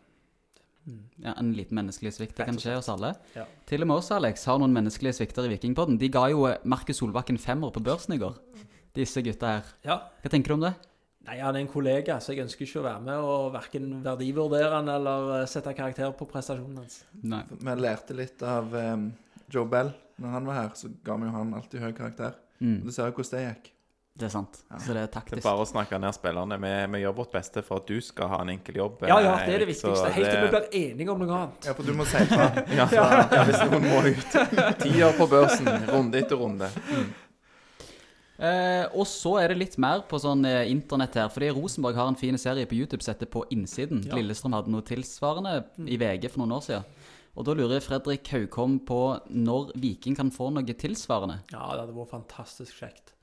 Ja, En liten menneskelig svikt. Det kan skje hos alle. Ja. Til og med oss, Alex, har noen menneskelige svikter i Vikingpodden. De ga jo eh, Markus Solbakken femmer på børsen i går. Disse gutta her. ja. Hva tenker du om det? Nei, han er en kollega, så jeg ønsker ikke å være med og verken verdivurdere han eller eh, sette karakter på prestasjonen hans. Nei. Vi lærte litt av um, Joe Bell. Når han var her, så ga vi jo han alltid høy karakter. Mm, Du ser jo hvordan det gikk. Det er sant. Så det er taktisk. Det er bare å snakke ned spillerne. Vi, vi gjør vårt beste for at du skal ha en enkel jobb. Ja, ja, eh, det er det viktigste. Helt til vi blir enige om noe annet. Ja, for du må si fra. ja, ja, hvis noen må ut. Tier på børsen, runde etter runde. Eh, og så er det litt mer på sånn eh, internett her. Fordi Rosenborg har en fin serie på YouTube som heter På innsiden. Ja. Lillestrøm hadde noe tilsvarende i VG for noen år siden. Og da lurer Fredrik Haugkom på når Viking kan få noe tilsvarende. Ja, det hadde vært fantastisk kjekt.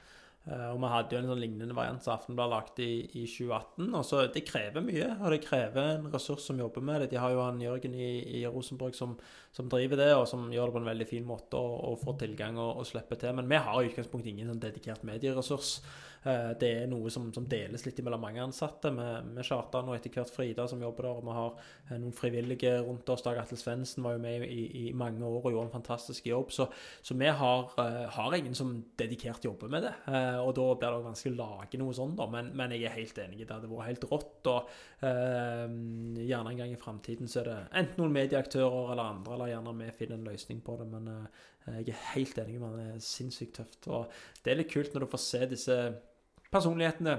Eh, og vi hadde jo en sånn lignende variant som Aftenbladet lagde i, i 2018. og så Det krever mye, og det krever en ressurs som jobber med det. De har jo han Jørgen i, i Rosenborg som, som driver det, og som gjør det på en veldig fin måte og, og får tilgang og, og slipper til. Men vi har i utgangspunktet ingen sånn dedikert medieressurs. Eh, Det er noe som, som deles litt mellom mange ansatte, med, Kjartan og etter hvert Frida som jobber der. og Vi har eh, noen frivillige rundt oss. Dag Atle Svendsen var jo med i, i mange år og gjorde en fantastisk jobb. Så, så vi har, eh, har ingen som dedikert jobber med det. Og da blir det også vanskelig å lage noe sånt, da. Men, men jeg er helt enig. Det hadde vært helt rått. Og eh, gjerne en gang i framtiden så er det enten noen medieaktører eller andre, eller gjerne vi finner en løsning på det. Men eh, jeg er helt enig med. Det er sinnssykt tøft. Og det er litt kult når du får se disse personlighetene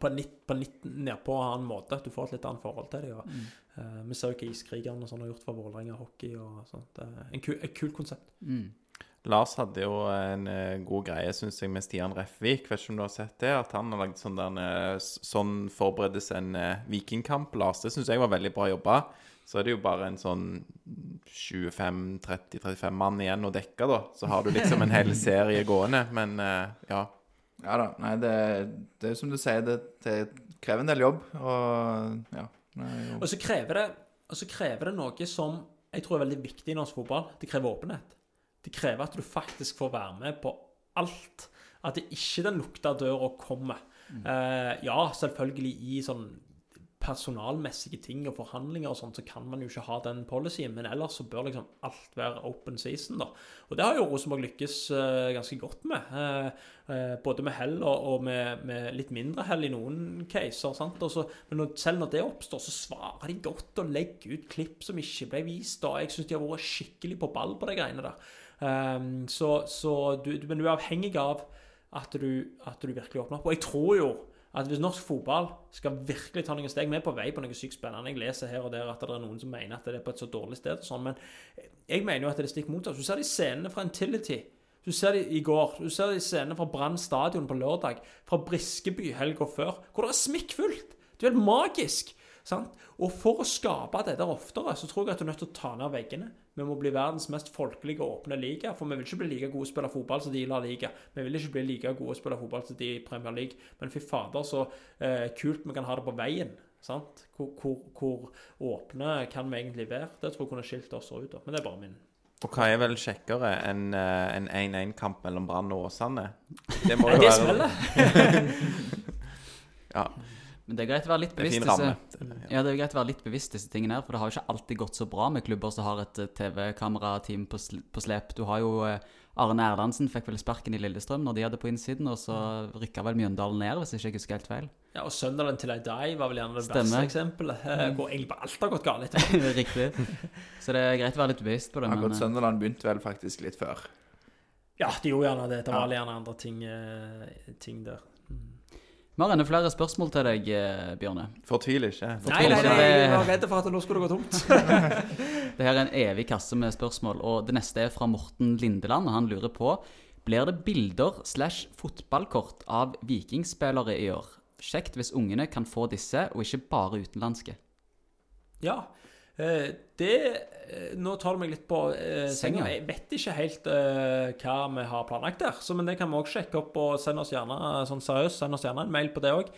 på en litt, på en litt nedpå annen måte. Du får et litt annet forhold til dem. Mm. Uh, vi ser jo hva Iskrigerne og sånn har gjort for Vålerenga hockey. og sånt. En kul, et kult konsept. Mm. Lars hadde jo en eh, god greie, syns jeg, med Stian Refvik. Vet ikke om du har sett det? At han har lagd sånn der eh, Sånn forberedes en vikingkamp, Lars. Det syns jeg var veldig bra jobba. Så er det jo bare en sånn 25-30-35 mann igjen å dekke, da. Så har du liksom en hel serie gående. Men ja. Ja da. Nei, det, det er jo som du sier, det, det krever en del jobb. Og ja. jo- Og så krever det, og så krever det noe som jeg tror er veldig viktig i norsk fotball. Det krever åpenhet. Det krever at du faktisk får være med på alt. At det ikke den lukta døra kommer. Eh, ja, selvfølgelig i sånn personalmessige ting og forhandlinger og sånt, så kan man jo ikke ha den policyen, men ellers så bør liksom alt være open season, da. Og det har jo Rosenborg lykkes uh, ganske godt med. Uh, uh, både med hell og, og med, med litt mindre hell i noen caser. sant? Så- men når, selv når det oppstår, så svarer de godt og legger ut klipp som ikke ble vist. Og jeg syns de har vært skikkelig på ball på de greiene der. Um, så så du, men du er avhengig av at du, at du virkelig åpner opp. Og jeg tror jo at hvis norsk fotball skal virkelig ta noen steg Vi er på vei på noe sykt spennende. Jeg leser her og der at det er noen som mener at det er på et så dårlig sted. og sånn, Men jeg mener jo at det er stikk motsatt. Du ser de scenene fra Intility. Du ser de i går. Du ser de scenene fra Brann stadion på lørdag. Fra Briskeby helga før. Hvor det er smikkfullt. Det er helt magisk. Sant? Og for å skape det der oftere, så tror jeg at du er nødt til å ta ned veggene. Vi må bli verdens mest folkelige og åpne liga. For vi vil ikke bli like gode å spille fotball som de i La Liga. Vi vil ikke bli like gode å spille fotball som de i Premier League. Men fy fader, så eh, kult vi kan ha det på veien. Sant? Hvor, hvor, hvor åpne kan vi egentlig være? Det tror jeg kunne skilt oss ut. da. Men det er bare min. Og hva er vel kjekkere enn eh, en 1-1-kamp mellom Brann og Åsane? Det må jo være det smeller. Ja, Men det er greit å være litt bevisst disse Ja, det er greit å være litt bevisst disse tingene her, for det har jo ikke alltid gått så bra med klubber som har et eh, TV-kamerateam på, på slep. Du har jo eh, Arne Erlandsen fikk vel sparken i Lillestrøm når de hadde på innsiden, og så rykka vel Mjøndalen ned, hvis jeg ikke husker helt feil. Ja, og Sunderland til I die var vel gjerne det beste eksempelet. eh, Hvor egentlig bare alt har gått galt. Riktig. Så det er greit å være litt bevisst på det. Akkurat Men, Sunderland begynte vel faktisk litt før. Ja, de gjorde gjerne det. Det var Ja. gjerne andre ting, eh, ting der. Vi har enda flere spørsmål til deg, eh, Bjørne. Fortvil ikke. Nei, nei, nei, jeg var redd for at nå skulle det gå tomt. Det her er en evig kasse med spørsmål, og det neste er fra Morten Lindeland. og Han lurer på Blir det bilder slash fotballkort av vikingspillere i år? Kjekt hvis ungene kan få disse, og ikke bare utenlandske. Ja. Eh, Det eh, Nå tar du meg litt på eh, senga. Jeg vet ikke helt eh, hva vi har planlagt der, så, men det kan vi òg sjekke opp. Og send oss gjerne eh, sånn seriøst, send oss gjerne en mail på det òg.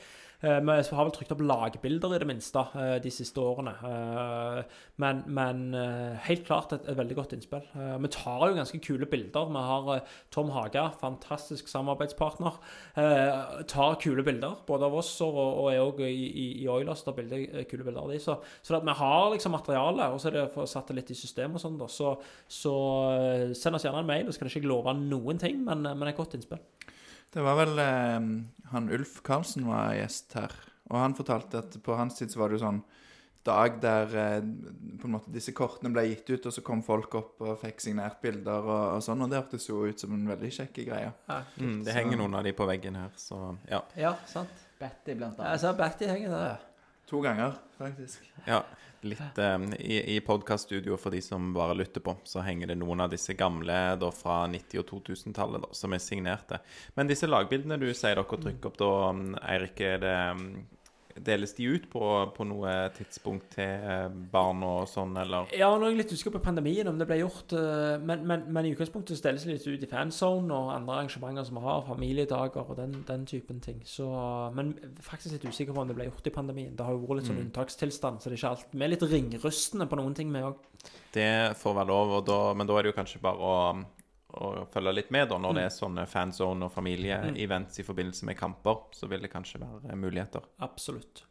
Vi har vel trykt opp lagbilder i det minste eh, de siste årene. Eh, men men eh, helt klart et, et veldig godt innspill. Eh, vi tar jo ganske kule bilder. Vi har eh, Tom Haga, fantastisk samarbeidspartner. eh, tar kule bilder, både av oss og, og er òg i, i, i Oilers. tar bilder, eh, kule bilder av de, Så, så vi har liksom materiale, og så er det for satt det litt i system og sånn. da, Så, så eh, send oss gjerne en mail. Så kan jeg ikke love noen ting, men, men et godt innspill. Det var vel eh, han Ulf Karlsen var gjest her, og han fortalte at på hans tid så var det jo sånn dag der eh, på en måte disse kortene ble gitt ut, og så kom folk opp og fikk signert bilder og, og sånn, og det hørtes jo ut som en veldig kjekk greie. Mm, det henger noen av de på veggen her, så ja. Ja, sant. Betty, blant annet. Ja, så Betty henger der, ja. To ganger, faktisk. ja litt um, I, i podkaststudio for de som bare lytter på, så henger det noen av disse gamle da fra 90- og 2000-tallet da, som er signerte. Men disse lagbildene du sier dere trykker opp da, mm, Eirik, er det mm, Deles de ut på, på noe tidspunkt til eh, barn og sånn, eller? Ja, nå er jeg litt usikker på pandemien, om det ble gjort. eh, Men, men, men i utgangspunktet deles det litt ut i fanzone og andre arrangementer som vi har, familiedager og den, den typen ting. Så, men faktisk litt usikker på om det ble gjort i pandemien. Det har jo vært litt sånn unntakstilstand, så det er ikke alt. Vi er litt ringrustne på noen ting, vi òg. Det får være lov, og da, men da er det jo kanskje bare å, å følge litt med, da, når det er sånne fanzone- og familieevents i forbindelse med kamper. Så vil det kanskje være muligheter. Absolutt.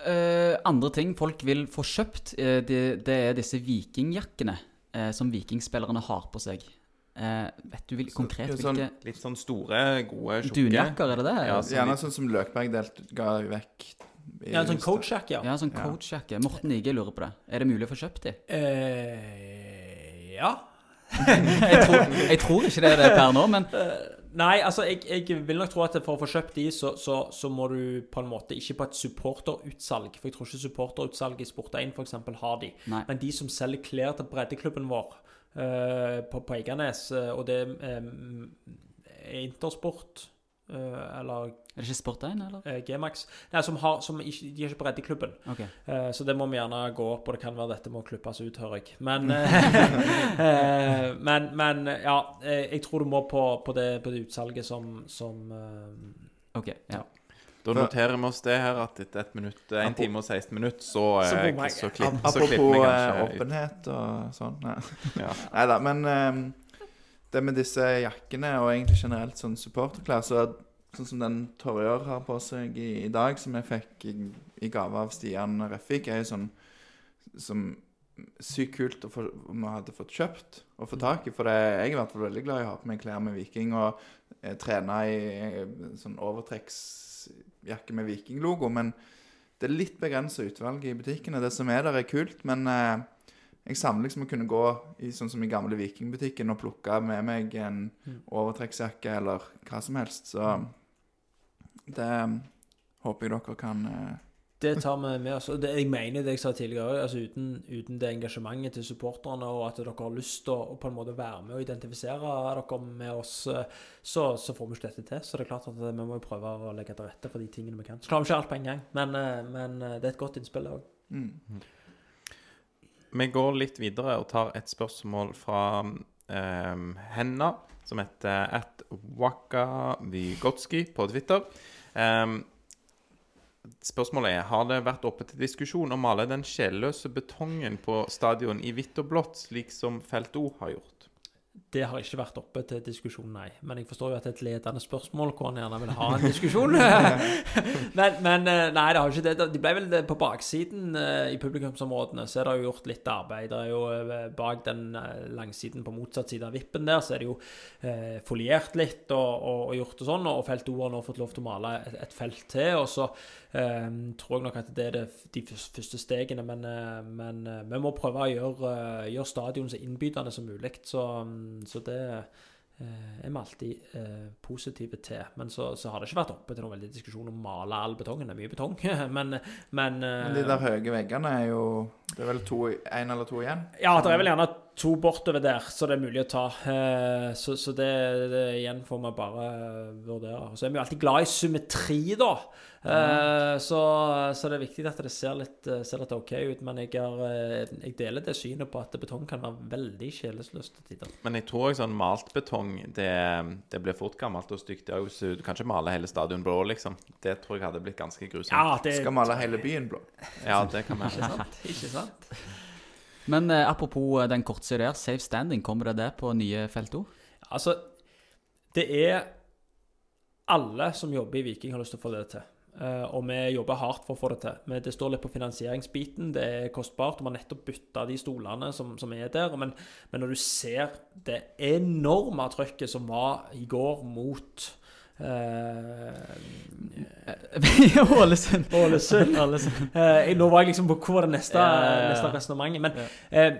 Uh, andre ting folk vil få kjøpt, uh, det, det er disse vikingjakkene uh, som vikingspillerne har på seg. Eh, vet du vil, konkret sånn- hvilke Litt sånn store, gode, tjukke dunjakker, er det det? Ja, sånn, Gjerne sånn som Løkberg delt, ga vekk. i Ja, en sånn coachjakke. Ja. ja. sånn Ja. coachjakke. Morten Ige lurer på det. Er det mulig å få kjøpt de? Eh, ja. Jeg tror, jeg tror ikke det er det per nå, men Nei, altså, jeg, jeg vil nok tro at for å få kjøpt de, så, så, så må du på en måte ikke på et supporterutsalg. For jeg tror ikke supporterutsalg i Sport1 f.eks. har de. Nei. Men de som selger klær til breddeklubben vår uh, på, på Eiganes, eh, og det eh, er Intersport eh, eller Er det ikke Sport1, eller? eh, G-Max Nei, som har, som ikke, de har ikke breddeklubben. Ok. Uh, Så det må vi gjerne gå opp, og det kan være dette må klippes ut, hører jeg. Men, uh, eh, men, men ja, eh, jeg tror du må på, på, det, på det utsalget som, som uh, Ok, ja. Da noterer vi oss det her at etter et minutt, 1 time og 16 minutter, så, Så eh, så, så klipper vi eh, kanskje ut. åpenhet og sånn. Nei. Ja. Da, men det med disse jakkene, og egentlig generelt sånn supporterklær, så sånn som den Torjør har på seg i, i dag, som jeg fikk i, i gave av Stian Refik, er jo sånn som sykt kult å få, om vi hadde fått kjøpt og få tak i. For det, jeg er i hvert fall veldig glad i å ha på meg klær med Viking og eh, trene i sånn overtrekksjakke med Viking-logo. Men det er litt begrensa utvalg i butikkene. Det som er der, er kult, men eh, jeg savner liksom å kunne gå i sånn som i gamle Vikingbutikken og plukke med meg en overtrekksjakke eller hva som helst. Så det håper jeg dere kan eh, Det tar vi med oss. Og det, jeg mener det jeg sa tidligere, altså uten, uten det engasjementet til supporterne, og at dere har lyst til å, på en måte være med og identifisere dere med oss, eh, så, så får vi ikke dette til. Så det er klart at vi må prøve å legge til rette for de tingene vi kan. Så klarer vi ikke alt på en gang, men, eh, men det er et godt innspill òg. mm. Vi går litt videre og tar et spørsmål fra um, Henna, som heter at Waka Vygotski på Twitter. Em, spørsmålet er har det vært oppe til diskusjon å male den sjelløse betongen på stadion i hvitt og blått, slik som Felt O har gjort? Det har ikke vært oppe til diskusjon, nei. Men jeg forstår jo at det er et ledende spørsmål hvor han gjerne vil ha en diskusjon. men, men eh, nei, det har ikke det. De ble vel det på baksiden eh, i publikumsområdene, så er det jo gjort litt arbeid. Det er jo eh, Bak den eh, langsiden på motsatt side av vippen der, så er det jo eh, foliert litt og, og, og gjort det sånn. Og Felt O har fått lov til å male et felt til. Og så eh, tror jeg nok at det er det, de første stegene, men, eh, men eh, vi må prøve å gjøre, eh, gjøre stadion så innbydende som mulig. Så, mm, så det er vi alltid eh, positive til. Men så, så har det ikke vært oppe til noen veldig diskusjon om å male all betongen. Det er mye betong. men, men, Men de der høye veggene er jo Det er vel én eller to igjen? ja, det er vel gjerne to bortover der, så det er mulig å ta. Så, så det, det igjen får vi bare vurdere. Så er vi jo alltid glad i symmetri, da. Eh, Så, så det er viktig at det ser litt, eh, ser litt OK ut. Men jeg, er, eh, jeg deler det synet på at betong kan være veldig sjelesløst til tider. Men jeg tror sånn malt betong, det, det blir fort gammelt og stygt. Er Du kan ikke male hele stadion blå, liksom. Det tror jeg hadde blitt ganske grusomt. Ja, det Skal male hele byen blå. Ja, det kan Ikke være. sant? Ikke sant? Men eh, apropos den kortsida der, safe standing, kommer det det på nye felt òg? Altså, det er alle som jobber i Viking, har lyst til å få det til. Eh, og vi jobber hardt for å få det til. Men det står litt på finansieringsbiten. Det er kostbart. og Vi har nettopp bytta de stolene som, som er der. Men, men når du ser det enorme trøkket som var i går mot eh, Ålesund. Ålesund. Eh, nå var jeg liksom på hvor var det neste, Ja, ja, ja. neste resonnementet. Men, eh,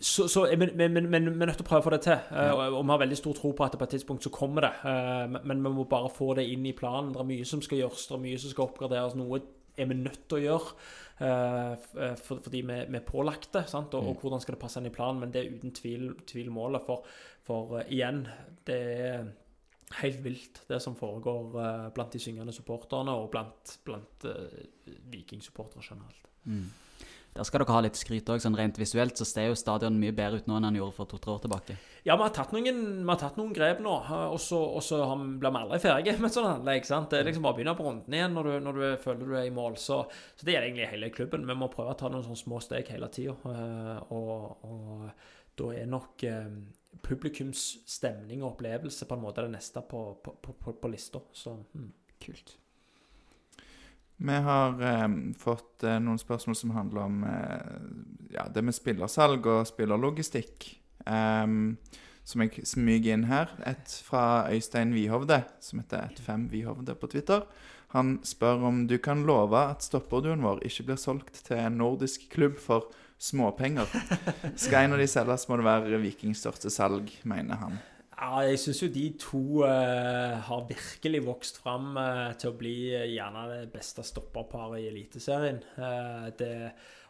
så, så men, men, men, vi er nødt til å prøve å få det til. Ja. og, og vi har veldig stor tro på at det på et tidspunkt så kommer det. Eh, men, vi må bare få det inn i planen. Det er mye som skal gjøres, det er mye som skal oppgraderes. Noe er vi nødt til å gjøre eh, eh, fordi vi, vi er pålagt det. Sant? Og, og hvordan skal det passe inn i planen? Men det er uten tvil, tvil målet. For, for eh, igjen, det er helt vilt, det som foregår eh, blant de syngende supporterne og blant, blant uh, vikingsupportere generelt. Mm. Der skal dere ha litt skryt òg. Sånn rent visuelt så ser jo stadion mye bedre ut nå enn han gjorde for to-tre år tilbake. Ja, vi har tatt noen, har tatt noen grep nå, eh, og så og så blir vi aldri ferdige med et sånt anlegg. sant? Det er liksom bare å begynne på runden igjen når du, når du føler du er i mål. Så, så det gjelder egentlig hele klubben. Vi må prøve å ta noen sånne små steg hele tida. Og, og da er nok eh, publikums stemning og opplevelse på en måte det neste på, på, på, på, lista. Så mm. Kult. Vi har eh, fått eh, noen spørsmål som handler om eh, ja, det med spillersalg og spillerlogistikk. Ehm, som jeg smyger inn her. Et fra Øystein Wihovde, som heter 15Wihovde på Twitter. Han spør om du kan love at stopperduoen vår ikke blir solgt til en nordisk klubb for småpenger. Skal en av de selges, må det være Vikings største salg, mener han. Ja, jeg syns jo de to uh, har virkelig vokst fram uh, til å bli uh, gjerne det beste stopperparet i Eliteserien. Eh, det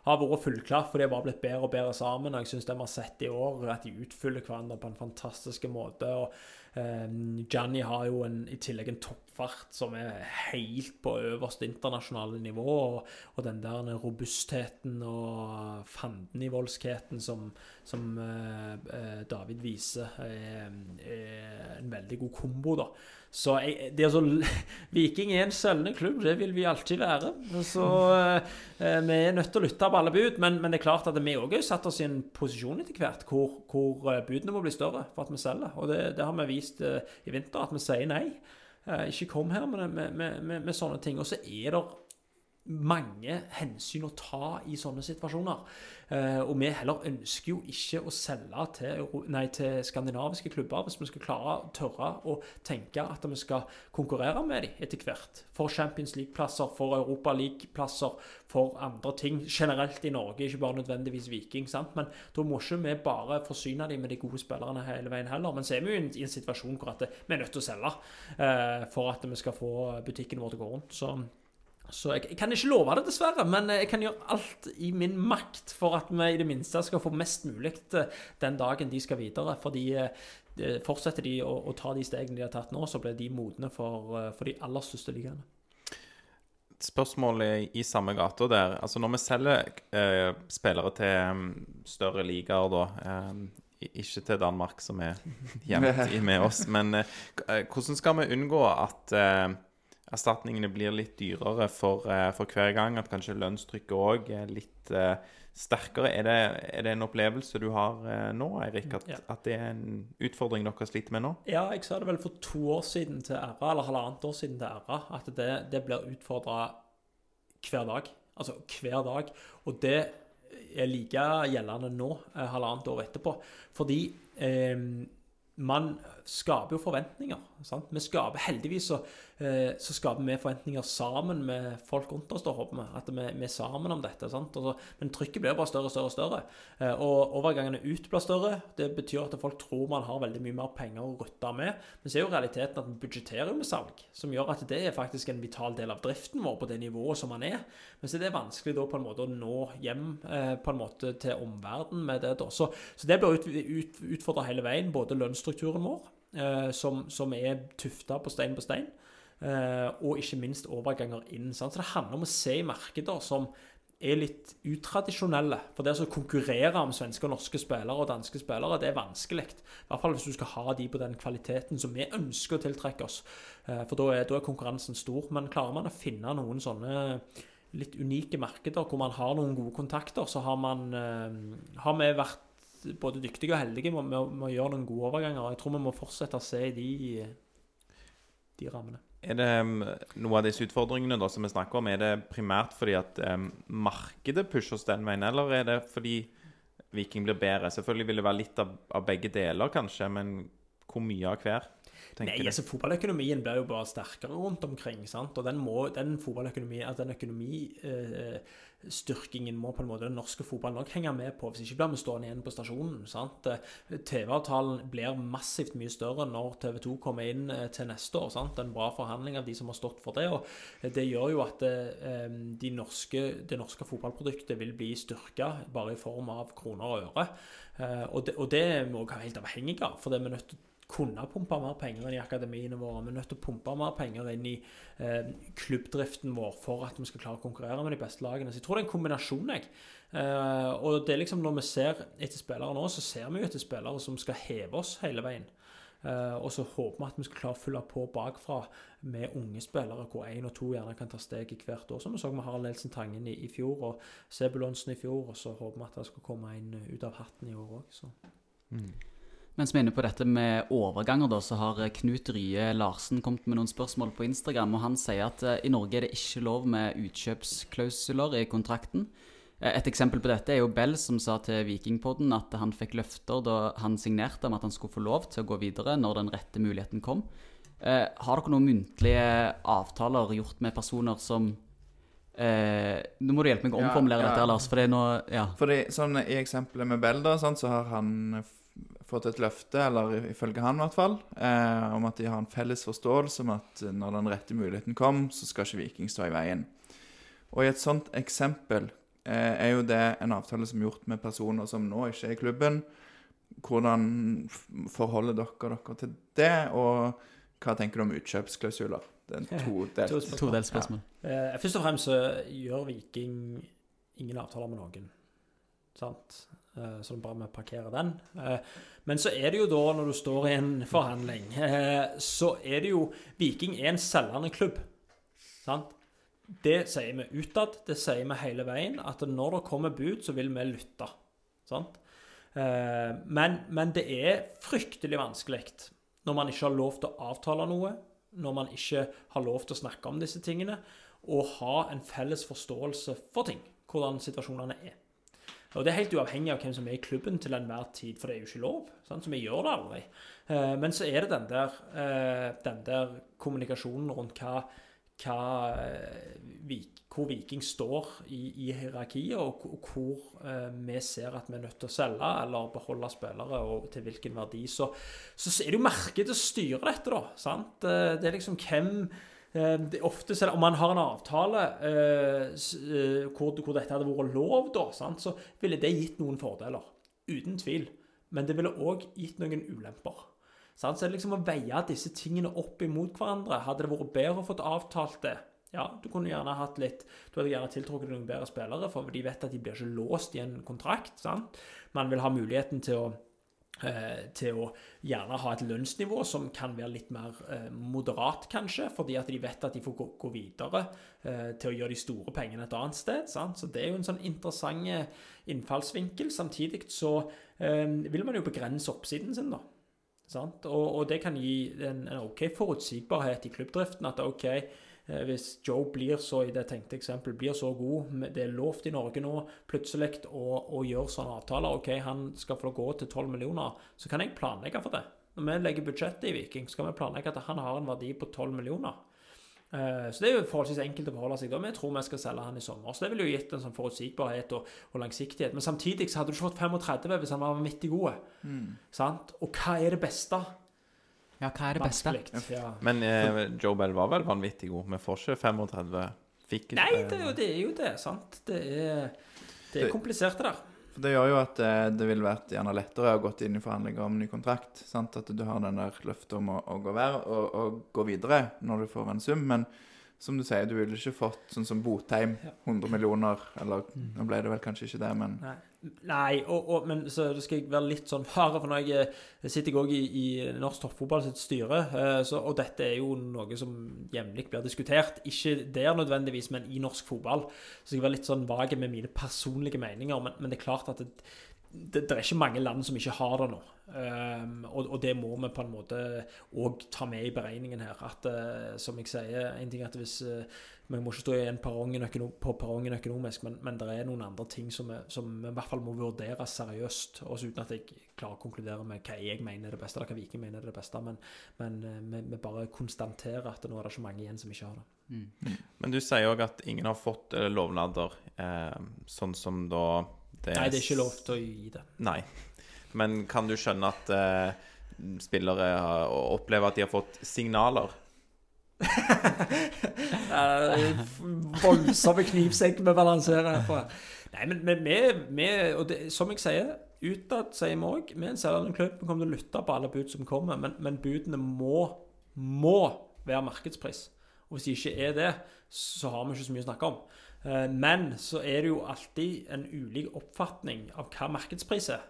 har vært fullklart, for de har bare blitt bedre og bedre sammen. og Jeg syns de har sett i år, at de utfyller hverandre på en fantastisk måte. og eh, Gianni har jo en, i tillegg en toppfart som er helt på øverste internasjonale nivå. Og, og den der robustheten og fandenivoldskheten som, som eh, eh, David viser, er, er en veldig god kombo, da. Så jeg, det er så, Viking er en sølvende klubb, det vil vi alltid være. Så eh, vi er nødt til å lytte på alle bud, men, men det er klart at vi òg har satt oss i en posisjon etter hvert hvor, hvor eh, budene må bli større for at vi selger. Og det, det har vi vist eh, i vinter, at vi sier nei. Eh, ikke kom her med, med, med, med sånne ting. Og så er det mange hensyn å ta i sånne situasjoner. Eh, og vi heller ønsker jo ikke å selge til, nei, til skandinaviske klubber hvis vi skal klare å tørre å tenke at vi skal konkurrere med dem etter hvert. For Champions League-plasser, for Europa League-plasser, for andre ting generelt i Norge, ikke bare nødvendigvis Viking. sant? Men da må ikke vi bare forsyne dem med de gode spillerne hele veien heller. Men så er vi jo i en, situasjon hvor vi er nødt til å selge eh, for at vi skal få butikken vår til å gå rundt. Så så jeg, jeg kan ikke love det, dessverre, men jeg kan gjøre alt i min makt for at vi i det minste skal få mest mulig eh, den dagen de skal videre. Fordi eh, fortsetter de å, å ta de stegene de har tatt nå, så blir de modne for, eh, for de aller største ligaene. Spørsmålet i samme gata der. Altså når vi selger eh, spillere til mm, større ligaer, da eh, Ikke til Danmark, som er jevnt med oss, men eh, eh, hvordan skal vi unngå at eh, erstatningene blir litt dyrere for, eh, for hver gang? At kanskje lønnstrykket òg er litt uh, sterkere? Er det, er det en opplevelse du har uh, nå, Eirik? At, Ja. at det er en utfordring dere sliter med nå? Ja, jeg sa det vel for to år siden til RA, eller halvannet år siden til RA, at det, det blir utfordra hver dag. Altså hver dag. Og det er like gjeldende nå, halvannet år etterpå. Fordi eh, man skaper jo forventninger. Sant? Vi skaper, heldigvis så, eh, så skaper vi forventninger sammen med folk rundt oss, da, håper vi. At vi, vi er sammen om dette. Så, men trykket blir bare større og større og større. Eh, og overgangene ut blir større. Det betyr at folk tror man har veldig mye mer penger å rutte med. Men så er jo realiteten at vi budsjetterer med salg, som gjør at det er faktisk en vital del av driften vår på det nivået som man er. Men så er det vanskelig da på en måte å nå hjem eh, på en måte til omverdenen med det. da. Så, så det blir ut, ut, utfordra hele veien, både lønnsstrukturen vår, som, som er tufta på stein på stein, eh, og ikke minst overganger inn. Sant? Så det handler om å se i markeder som er litt utradisjonelle. For det å konkurrere om svenske og norske spillere og danske spillere, det er vanskelig. I hvert fall hvis du skal ha de på den kvaliteten som vi ønsker å tiltrekke oss. Eh, For da er, er konkurransen stor. Men klarer man å finne noen sånne litt unike markeder hvor man har noen gode kontakter, så har, man, eh, har vi vært både dyktige og heldige med, å gjøre noen gode overganger. Jeg tror vi må fortsette å se de, de rammene. Er det um, noe av disse utfordringene da, som vi snakker om, er det primært fordi at um, markedet pusher oss den veien, eller er det fordi Viking blir bedre? Selvfølgelig vil det være litt av, av begge deler, kanskje, men hvor mye av hver? Nei, altså Fotballøkonomien blir jo bare sterkere rundt omkring. sant? Og den, må, den fotballøkonomien, altså den økonomistyrkingen må på en måte den norske fotballen nok henge med på. Hvis ikke blir vi stående igjen på stasjonen. sant? Eh, TV-avtalen blir massivt mye større når TV 2 kommer inn eh, til neste år. sant? En bra forhandling av de som har stått for det. og Det gjør jo at eh, de norske, det norske fotballproduktet vil bli styrka bare i form av kroner og øre. Eh, Og det, og det er vi også helt avhengig av, for det er vi nødt til kunne pumpe mer penger inn i akademiene våre. Vi er nødt til å pumpe mer penger inn i eh, klubbdriften vår for at vi skal klare å konkurrere med de beste lagene. Så jeg tror det er en kombinasjon. jeg. Eh, og det er liksom når vi ser etter spillere nå, så ser vi jo etter spillere som skal heve oss hele veien. Eh, og så håper vi at vi skal klare å fylle på bakfra med unge spillere, hvor én og to gjerne kan ta steg i hvert år. Som vi så med Harald Nelsen Tangen i, i fjor, og Sebulonsen i fjor. Og så håper vi at det skal komme en ut av hatten i år òg. Mens vi er inne på dette med overganger, da, så har eh, Knut Rye Larsen kommet med noen spørsmål på Instagram. og Han sier at eh, i Norge er det ikke lov med utkjøpsklausuler i kontrakten. Eh, Et eksempel på dette er jo Bell som sa til Vikingpodden at han fikk løfter da han signerte om at han skulle få lov til å gå videre når den rette muligheten kom. Eh, har dere noen muntlige avtaler gjort med personer som eh, Nå må du hjelpe meg å omformulere ja. dette, Lars. For det er nå Ja. Fordi sånn I eksempelet med Bell da, sånn, så har han fått et løfte, eller ifølge han i hvert fall, eh, om at de har en felles forståelse om at eh, når den rette muligheten kom, så skal ikke Viking stå i veien. Og i et sånt eksempel eh, er jo det en avtale som er gjort med personer som nå ikke er i klubben. Hvordan forholder dere dere til det, og hva tenker du om utkjøpsklausuler? Det er en todelt. To spørsmål. Ja. Eh, først og fremst så gjør Viking ingen avtaler med noen. Sant? Eh, er bra vi parkerer den. Eh, men så er det jo da, når du står i en forhandling, eh, så er det jo Viking er en selgende klubb. Sant? Det sier vi utad, det sier vi hele veien, at når det kommer bud, så vil vi lytte. Sant? Men, men det er fryktelig vanskelig når man ikke har lov til å avtale noe, når man ikke har lov til å snakke om disse tingene, og ha en felles forståelse for ting, hvordan situasjonene er. Og Det er helt uavhengig av hvem som er i klubben til enhver tid, for det er jo ikke lov. Sant? Så vi gjør det aldri. Eh, men så er det den der, eh, den der kommunikasjonen rundt hva, hva eh, hvor Viking står i, i hierarkiet, og hvor- vi ser at vi er nødt til å selge eller beholde spillere, og til hvilken verdi. Så, så er det jo markedet som styrer dette, da. Sant? Det er liksom hvem ofte så ofte, det, Om man har en avtale eh, eh, hvor, hvor dette hadde vært lov, da, sant? så ville det gitt noen fordeler. Uten tvil. Men det ville òg gitt noen ulemper. Så er liksom å veie disse tingene opp imot hverandre. Hadde det vært bedre å få avtalt det? Ja, du kunne gjerne hatt litt Du hadde gjerne tiltrukket noen bedre spillere, for de vet at de blir ikke låst i en kontrakt. sant? Man vil ha muligheten til å eh, til å gjerne ha et lønnsnivå som kan være litt mer eh, moderat, kanskje, fordi at de vet at de får gå, videre eh, til å gjøre de store pengene et annet sted. Sant? Så det er jo en sånn interessant eh, innfallsvinkel. Samtidig så eh, vil man jo begrense oppsiden sin, da. Og, og det kan gi en, en OK forutsigbarhet i klubbdriften. At OK, eh, hvis Joe blir så i det tenkte eksempel, blir så god Det er lovt i Norge nå plutselig å, å gjøre sånne avtaler. OK, han skal få gå til 12 millioner. Så kan jeg planlegge for det. Når vi legger budsjettet i Viking, så skal vi planlegge at han har en verdi på 12 millioner. Eh, Så det er jo forholdsvis enkelt å forholde seg til. Vi tror vi skal selge han i sommer. Så det ville jo gitt en sånn forutsigbarhet og, og langsiktighet. Men samtidig så hadde du ikke fått 35 hvis han var vanvittig god. Mm. Og hva er det beste? Ja, hva er det beste? Ja. Men eh, Joe Bell var vel vanvittig god. Vi får ikke 35. Fikk Nei, det er, jo, det er jo det, sant. Det er, det er Det- komplisert, det der. For Det gjør jo at eh, det ville vært gjerne lettere å gått inn i forhandlinger om ny kontrakt. Sant? At du har den der løftet om å, å gå, vær, og, og gå videre når du får en sum. Men som du sier, du ville ikke fått sånn som Botheim, 100 millioner. Eller nå ble det vel kanskje ikke det, men Nei, Nei og, og, men så skal jeg være litt sånn fare, for når jeg, jeg sitter jeg òg i, i norsk toppfotball sitt styre, eh, så, og dette er jo noe som jevnlig blir diskutert. Ikke der nødvendigvis, men i norsk fotball. Så skal jeg være litt sånn vag med mine personlige meninger, men, men det er klart at det, det, det er ikke mange land som ikke har det nå. Um, og, og det må vi på en måte òg ta med i beregningen her. At uh, som jeg sier, en ting er at hvis eh, Vi må ikke stå i en perrongen økono, på perrongen økonomisk, men, men det er noen andre ting som vi, som vi i hvert fall må vurdere seriøst. Også uten at jeg klarer å konkludere med hva jeg mener er det beste, eller hva Viking mener er det beste. Men, men eh, vi, vi bare konstaterer at nå er det så mange igjen som ikke har det. Men du sier òg at ingen har fått eh, lovnader, eh, sånn som da det Nei, det er ikke lov til å gi det. Nei. Men kan du skjønne at eh, spillere opplever at de har fått signaler? Voldsomme knivsegg vi balanserer her på. Nei, men, vi, Og det, som jeg sier, utad sier vi òg vi er en klubb, vi kommer til å lytte på alle bud som kommer, men, men budene må, må være markedspris. Og hvis de ikke er det, så har vi ikke så mye å snakke om. Eh, Men så er det jo alltid en ulik oppfatning av hva markedspris er.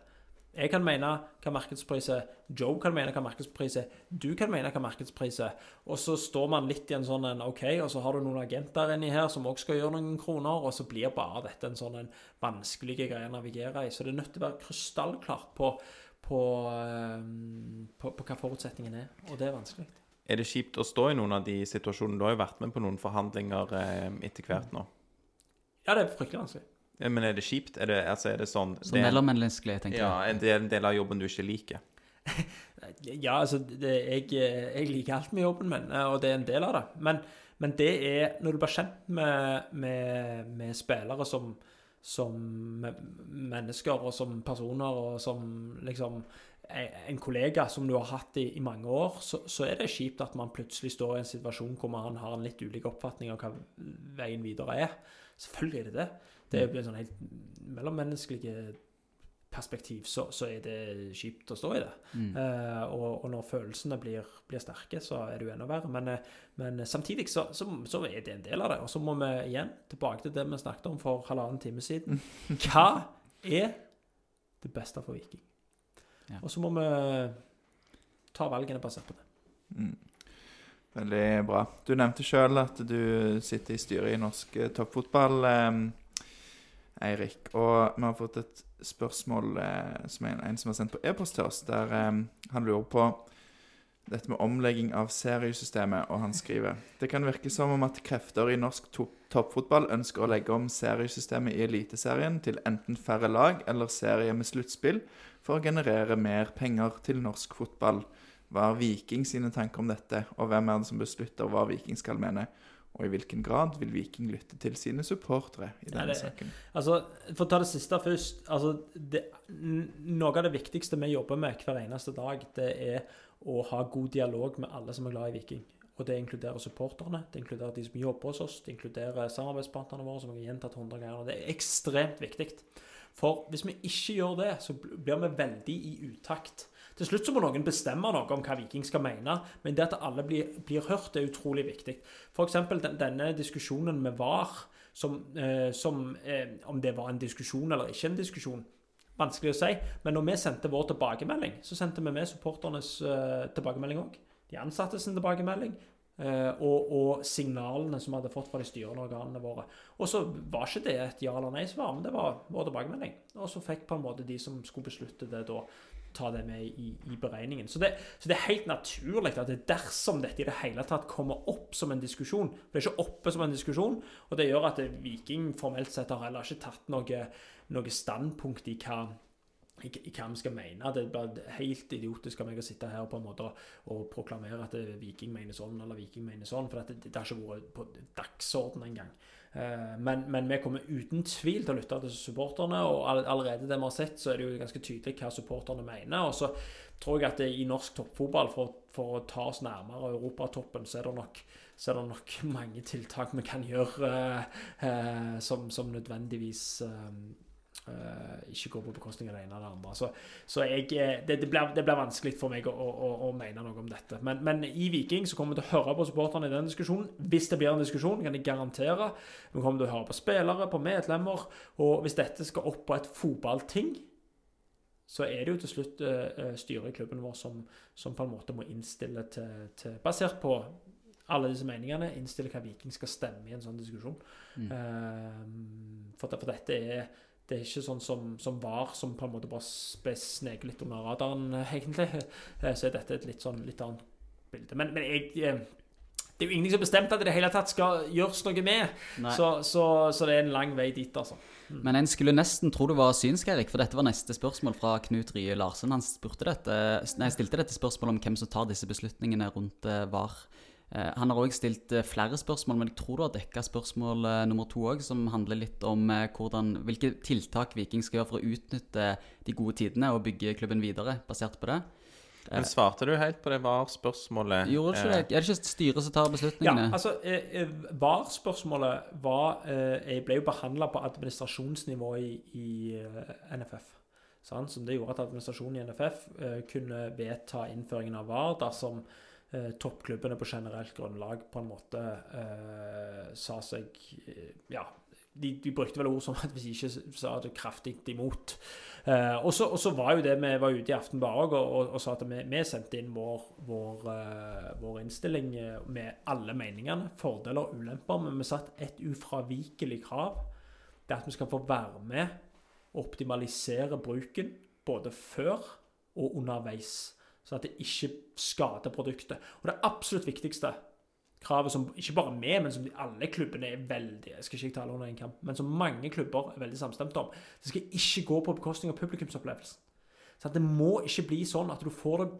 Jeg kan mene hva markedspris er, Joe kan mene hva markedspris er, du kan mene hva markedspris er. Og så står man litt i en sånn en OK, og så har du noen agenter inni her som også skal gjøre noen kroner, og så blir bare dette en sånn en vanskelig greie å navigere i. Så det er nødt til å være krystallklart på, på, eh, på, på hva forutsetningen er, og det er vanskelig. Er det kjipt å stå i noen av de situasjonene? Du har jo vært med på noen forhandlinger eh, etter hvert nå. Ja, det er fryktelig vanskelig. Men er det kjipt? Er det, altså, er det sånn Så det, mellommenneskelige, tenker Ja, jeg. er det en del av jobben du ikke liker? Ja, altså, det, jeg, jeg liker alt med jobben min, og det er en del av det. Men, men det er når du blir kjent med, med, med spillere som, som mennesker og som personer og som liksom en kollega som du har hatt i, i mange år, så, så er det kjipt at man plutselig står i en situasjon hvor man har en litt ulik oppfatning av hva veien videre er. Selvfølgelig er det det. Det er jo en sånn helt mellommenneskelig perspektiv, så, så er det kjipt å stå i det. Mm. Eh, og, og når følelsene blir, blir sterke, så er det jo enda verre. Men, eh, men samtidig så, så, så er det en del av det. Og så må vi igjen tilbake til det vi snakket om for halvannen time siden. Hva er det beste for Viking? Ja. Og så må vi ta valgene basert på det. Mm. Veldig bra. Du nevnte sjøl at du sitter i styret i norsk toppfotball, eh, Eirik. Og vi har fått et spørsmål eh, som en, en som har sendt på e-post til oss, der eh, han lurer på dette med omlegging av seriesystemet, og han skriver Det kan virke som om at krefter i norsk to toppfotball ønsker å legge om seriesystemet i Eliteserien til enten færre lag eller serie med sluttspill for å generere mer penger til norsk fotball. Hva er Viking sine tanker om dette, og hvem er det som beslutter hva Viking skal mene? Og i hvilken grad vil Viking lytte til sine supportere i Nei, denne det- saken? Altså, For å ta det siste først. altså det, Noe av det viktigste vi jobber med hver eneste dag, det er å ha god dialog med alle som er glad i Viking. Og Det inkluderer supporterne, det inkluderer de som jobber hos oss, det inkluderer samarbeidspartnerne våre, som jeg har gjentatt 100 ganger. Det er ekstremt viktig. For hvis vi ikke gjør det, så blir vi veldig i utakt. Til slutt så må noen bestemme noe om hva Viking skal mene, men det at alle blir, blir hørt, er utrolig viktig. F.eks. Den, denne diskusjonen med VAR, som, eh, som eh, om det var en diskusjon eller ikke en diskusjon. Vanskelig å si. Men når vi sendte vår tilbakemelding, så sendte vi med supporternes eh, tilbakemelding òg. De ansatte sin tilbakemelding. eh, og, og signalene som vi hadde fått fra de styrende organene våre. Og så var ikke det et ja eller nei-svar, men det var vår tilbakemelding. Og så fikk på en måte de som skulle beslutte det da, ta det med i, i beregningen. Så det, så det er helt naturlig at det dersom dette i det hele tatt kommer opp som en diskusjon For det er ikke oppe som en diskusjon, og det gjør at Viking formelt sett har heller ikke tatt noe, noe standpunkt i hva i, hva vi skal mene. Det blir helt idiotisk av meg å sitte her på en måte og proklamere at Viking mener sånn eller Viking mener sånn, for det, det har ikke vært på dagsorden engang. Eh, men, men vi kommer uten tvil til å lytte til supporterne, og allerede det vi har sett, så er det jo ganske tydelig hva supporterne mener. Og så tror jeg at det, i norsk toppfotball, for, for å ta oss nærmere europatoppen, så er det nok er det nok mange tiltak vi kan gjøre eh, eh, som, som nødvendigvis eh, ikke går på bekostning av det ene eller det andre. Så, så jeg, eh, det, det, blir, det blir vanskelig for meg å, å, å mene noe om dette. Men, men i Viking så kommer vi til å høre på supporterne i den diskusjonen. Hvis det blir en diskusjon, kan jeg garantere. Vi kommer til å høre på spillere, på medlemmer. Og hvis dette skal opp på et fotballting, så er det jo til slutt eh, eh, styret i klubben vår som, som på en måte må innstille til, til Basert på alle disse meningene, innstille hva Viking skal stemme i en sånn diskusjon. Mm. Eh, for, for dette er det er ikke sånn som, som VAR, som på en måte bare ble sneket litt under radaren, eh, egentlig. Eh, Så er dette et litt sånn litt annet bilde. Men, men jeg eh, Det er jo ingenting som har bestemt at det det hele tatt skal gjøres noe med. Så, så, så det er en lang vei dit, altså. Men en skulle nesten tro du var synsk, Erik, for dette var neste spørsmål fra Knut Rye Larsen. Han dette, nei, stilte dette spørsmålet om hvem som tar disse beslutningene rundt eh, VAR. Eh, han har òg stilt eh, flere spørsmål, men jeg tror du har dekka spørsmål eh, nummer to òg, som handler litt om hvordan, hvilke tiltak Viking skal gjøre for å utnytte de gode tidene og bygge klubben videre, basert på det. Men svarte du helt på det VAR-spørsmålet? Gjorde ikke det? Er det ikke styret som tar beslutningene? Ja, altså VAR-spørsmålet var eh, Jeg ble jo behandla på administrasjonsnivå i, i NFF. Sant? Som det gjorde at administrasjonen i NFF kunne vedta innføringen av VAR dersom eh, toppklubbene på generelt grunnlag på en måte eh, sa seg eh, Ja, de, de brukte vel ord som at hvis ikke sa det kraftig imot. Eh, og, så, var jo det vi var ute i Aftenbladet og, og, og sa at vi, vi sendte inn vår, vår, eh, vår innstilling eh, med alle meningene, fordeler og ulemper, men vi satt et ufravikelig krav. Det at vi skal få være med og optimalisere bruken både før og underveis. Så at det ikke skader produktet. Og det absolutt viktigste kravet som ikke bare vi, men som alle klubbene er veldig Jeg skal ikke tale under en kamp, men som mange klubber er veldig samstemte om. Det skal ikke gå på bekostning av publikumsopplevelsen. Så det må ikke bli sånn at du får det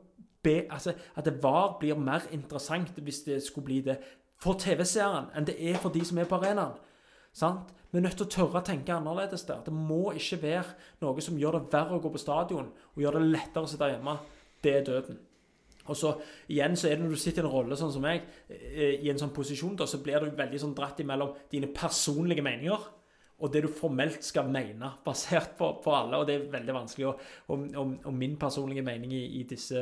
be, altså At det VAR blir mer interessant hvis det skulle bli det for TV-seeren enn det er for de som er på arenaen. Sant? Vi er nødt til å tørre å tenke annerledes der. Det må ikke være noe som gjør det verre å gå på stadion og gjør det lettere å sitte hjemme. Det er døden. Og så igjen så er det når du sitter i en rolle sånn som meg, eh, i en sånn posisjon, da, så blir du veldig sånn dratt imellom dine personlige meninger og det du formelt skal mene, basert på, på alle. Og det er veldig vanskelig. Og, og, og, min personlige mening i, i, disse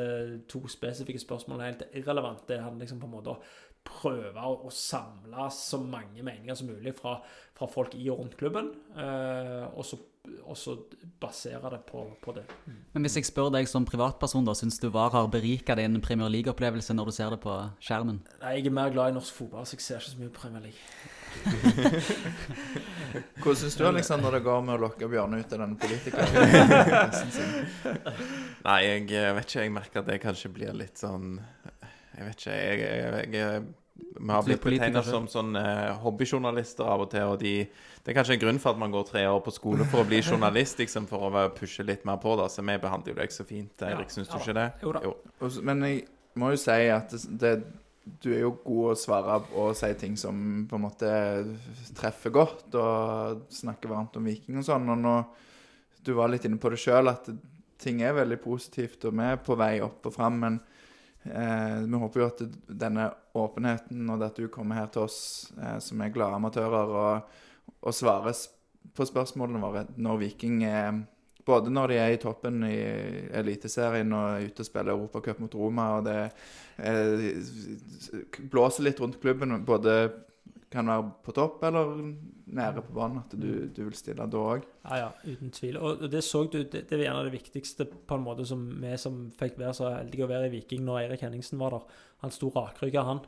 to spesifikke spørsmålene er helt irrelevant. Det handler liksom på en måte å prøve å, å samle så mange meninger som mulig fra, fra folk i og rundt klubben, eh, og, så, og så basere det på, på det. Men hvis jeg spør deg som privatperson, da, syns du VAR har berika din Premier League-opplevelse når du ser det på skjermen? Nei, Jeg er mer glad i norsk fotball, så jeg ser ikke så mye Premier League. Hvordan syns du Alexander, det går med å lokke Bjørne ut av denne politikeren? Nei, jeg vet ikke. Jeg merker at det kanskje blir litt sånn Jeg vet ikke. Jeg, jeg, jeg, vi har blitt betegna som sånn eh, hobbyjournalister av og til. Og de, det er kanskje en grunn for at man går tre år på skole for å bli journalist, liksom, for å pushe litt mer på. da Så vi behandler jo deg så fint, Eirik. Syns du Ja, ikke det? Jo da. Jo. Men jeg må jo si at det, det, du er jo god å svare og si ting som på en måte treffer godt, og snakke varmt om Viking og sånn. Og nå Du var litt inne på det sjøl, at ting er veldig positivt, og vi er på vei opp og fram. Men eh, vi håper jo at denne åpenheten, og det at du kommer her til oss eh, som er glade amatører, og, og svarer på spørsmålene våre når Viking er både når de er i toppen i Eliteserien og er ute og spiller Europacup mot Roma, og det eh, blåser litt rundt klubben, både kan være på topp eller nede på banen, at du, du vil stille da òg. Ja, ja, uten tvil. Og det så du, det, det var gjerne det viktigste på en måte som vi som fikk være så heldige å være i Viking når Eirik Henningsen var der. Han sto rakrygga, han.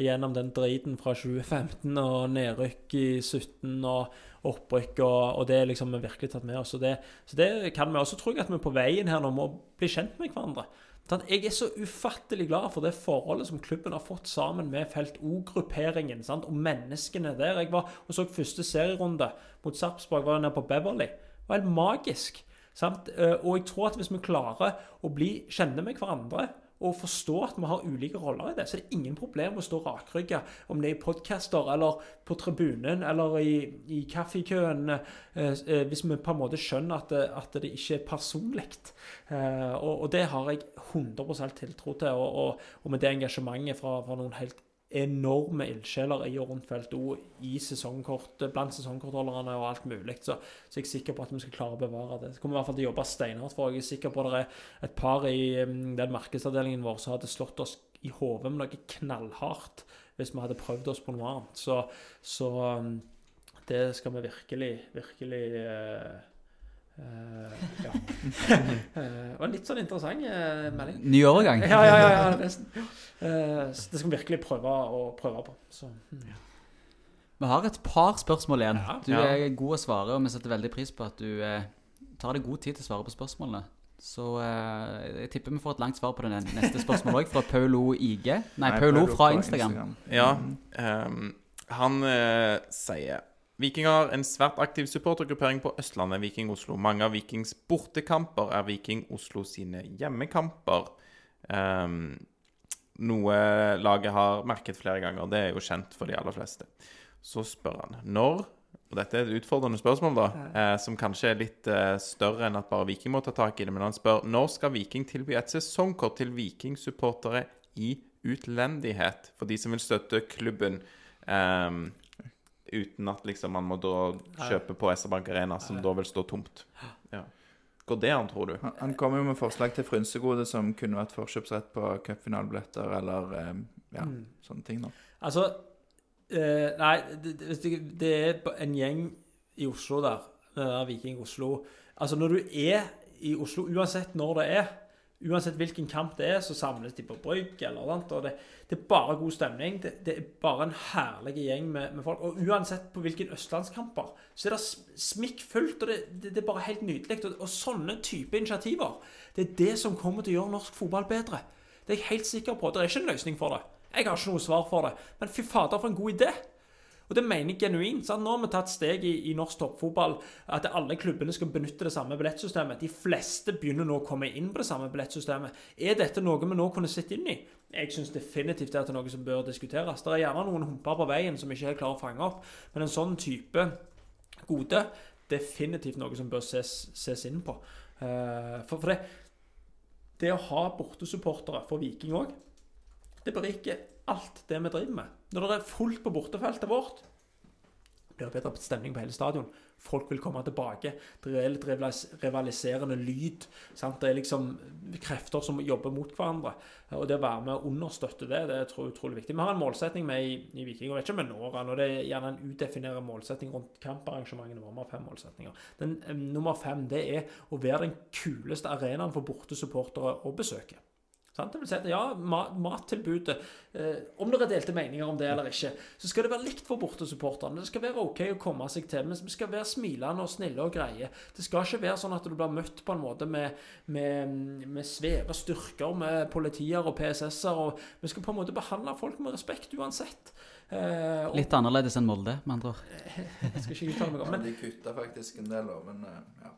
Gjennom den driten fra 2015 og nedrykk i 17 og opprykk, og, og det er liksom vi virkelig tatt med oss. Det, så det kan vi også tro at vi er på veien her nå med å bli kjent med hverandre. Sånn, Jeg er så ufattelig glad for det forholdet som klubben har fått sammen med Felt O-grupperingen og menneskene der. Jeg var og så første serierunde mot Sarpsborg, var nede på Beverly. Det var helt magisk. Sant? Eh, Og jeg tror at hvis vi klarer å bli kjenne med hverandre og forstå at vi har ulike roller i det, så det er ingen problem å stå rakrygga, om det er i podcaster eller på tribunen eller i, i kaffekøen, eh, eh, hvis vi på en måte skjønner at det, at det ikke er personlig. Eh, og, og det har jeg 100 tiltro til, og, og, og med det engasjementet fra, fra noen helt enorme ildsjeler i og rundt felt O i sesongkort, blant sesongkortholderne og alt mulig. Så, så jeg er sikker på at vi skal klare å bevare det. Så kommer i hvert fall til å jobbe steinhardt for. Jeg er sikker på at det er et par i um, den markedsavdelingen vår som hadde slått oss i hodet med noe knallhardt hvis vi hadde prøvd oss på noe annet. Så, så um, det skal vi virkelig, virkelig eh, ja. Eh, og en litt sånn interessant eh, melding. Ny overgang. Ja, ja, ja, ja nesten. Eh, så det skal vi virkelig prøve å prøve på. Så, ja. Vi har et par spørsmål igjen. Ja. Du Ja. er god å svare, og vi setter veldig pris på at du eh, tar deg god tid til å svare på spørsmålene. Så eh, jeg tipper vi får et langt svar på det neste spørsmålet òg, fra Paulo IG. Nei, Paulo fra Instagram. Ja. um, han eh, sier Viking har en svært aktiv supportergruppering på Østlandet, Viking Oslo. Mange av Vikings bortekamper er Viking Oslo sine hjemmekamper. Um, noe laget har merket flere ganger. Det er jo kjent for de aller fleste. Så spør han når og dette er et utfordrende spørsmål, da, eh, som kanskje er litt eh, større enn at bare Viking må ta tak i det. Men han spør når skal Viking tilby et sesongkort til Viking-supportere i utlendighet? For de som vil støtte klubben ehm, uten at liksom man må da kjøpe på SR Bank Arena, som da vil stå tomt. Går det an, tror du? Han, han kom jo med forslag til frynsegode som kunne vært forkjøpsrett på cupfinalebilletter eller eh, ja, Mm. sånne ting. da. Altså eh, Nei, det, det, det er en gjeng i Oslo der, der Viking Oslo. Altså, når du er i Oslo, uansett når det er, uansett hvilken kamp det er, så samles de på Brygg eller annet. Og det, det er bare god stemning. Det, det er bare en herlig gjeng med, med folk. Og uansett på hvilken østlandskamper, så er det sm- smikkfullt, og det, det er bare helt nydelig. Og, og sånne type initiativer, det er det som kommer til å gjøre norsk fotball bedre. Det er jeg helt sikker på. Det er ikke en løsning for det. Jeg har ikke noe svar for det. Men fy fader, for en god idé. Og det mener jeg genuint. sant? Nå har vi tatt steg i, i norsk toppfotball at alle klubbene skal benytte det samme billettsystemet. De fleste begynner nå å komme inn på det samme billettsystemet. Er dette noe vi nå kunne sett inn i? Jeg syns definitivt det er noe som bør diskuteres. Det er gjerne noen humper på veien som vi ikke helt klarer å fange opp, men en sånn type gode definitivt noe som bør ses, ses inn på. Eh, for, for det, det å ha bortesupportere for Viking òg, det beriker alt det vi driver med. Når det er fullt på bortefeltet vårt, blir det bedre stemning på hele stadion. Folk vil komme tilbake. Det er litt rivaliserende lyd. Sant? Det er liksom krefter som jobber mot hverandre. Og det å være med og understøtte det, det er tror jeg utrolig viktig. Vi har en målsetning med i, i Viking, og vet ikke om vi når den. og Det er gjerne en udefinert målsetning rundt kamparrangementene våre. Vi har fem målsetninger. Den eh, nummer fem det er å være den kuleste arenaen for bortesupportere å besøke. Sant? Det vil si at ja, mat, mattilbudet eh, Om det er delte meninger om det eller ikke, så skal det være likt for bortesupporterne. Det skal være OK å komme seg til, men vi skal være smilende og snille og greie. Det skal ikke være sånn at du blir møtt på en måte med, med, med svære styrker, med politier og PSS-er. og Vi skal på en måte behandle folk med respekt uansett. Eh, og, Litt annerledes enn Molde, med andre ord. jeg skal ikke uttale meg om, men de kutta faktisk en del, men eh, ja.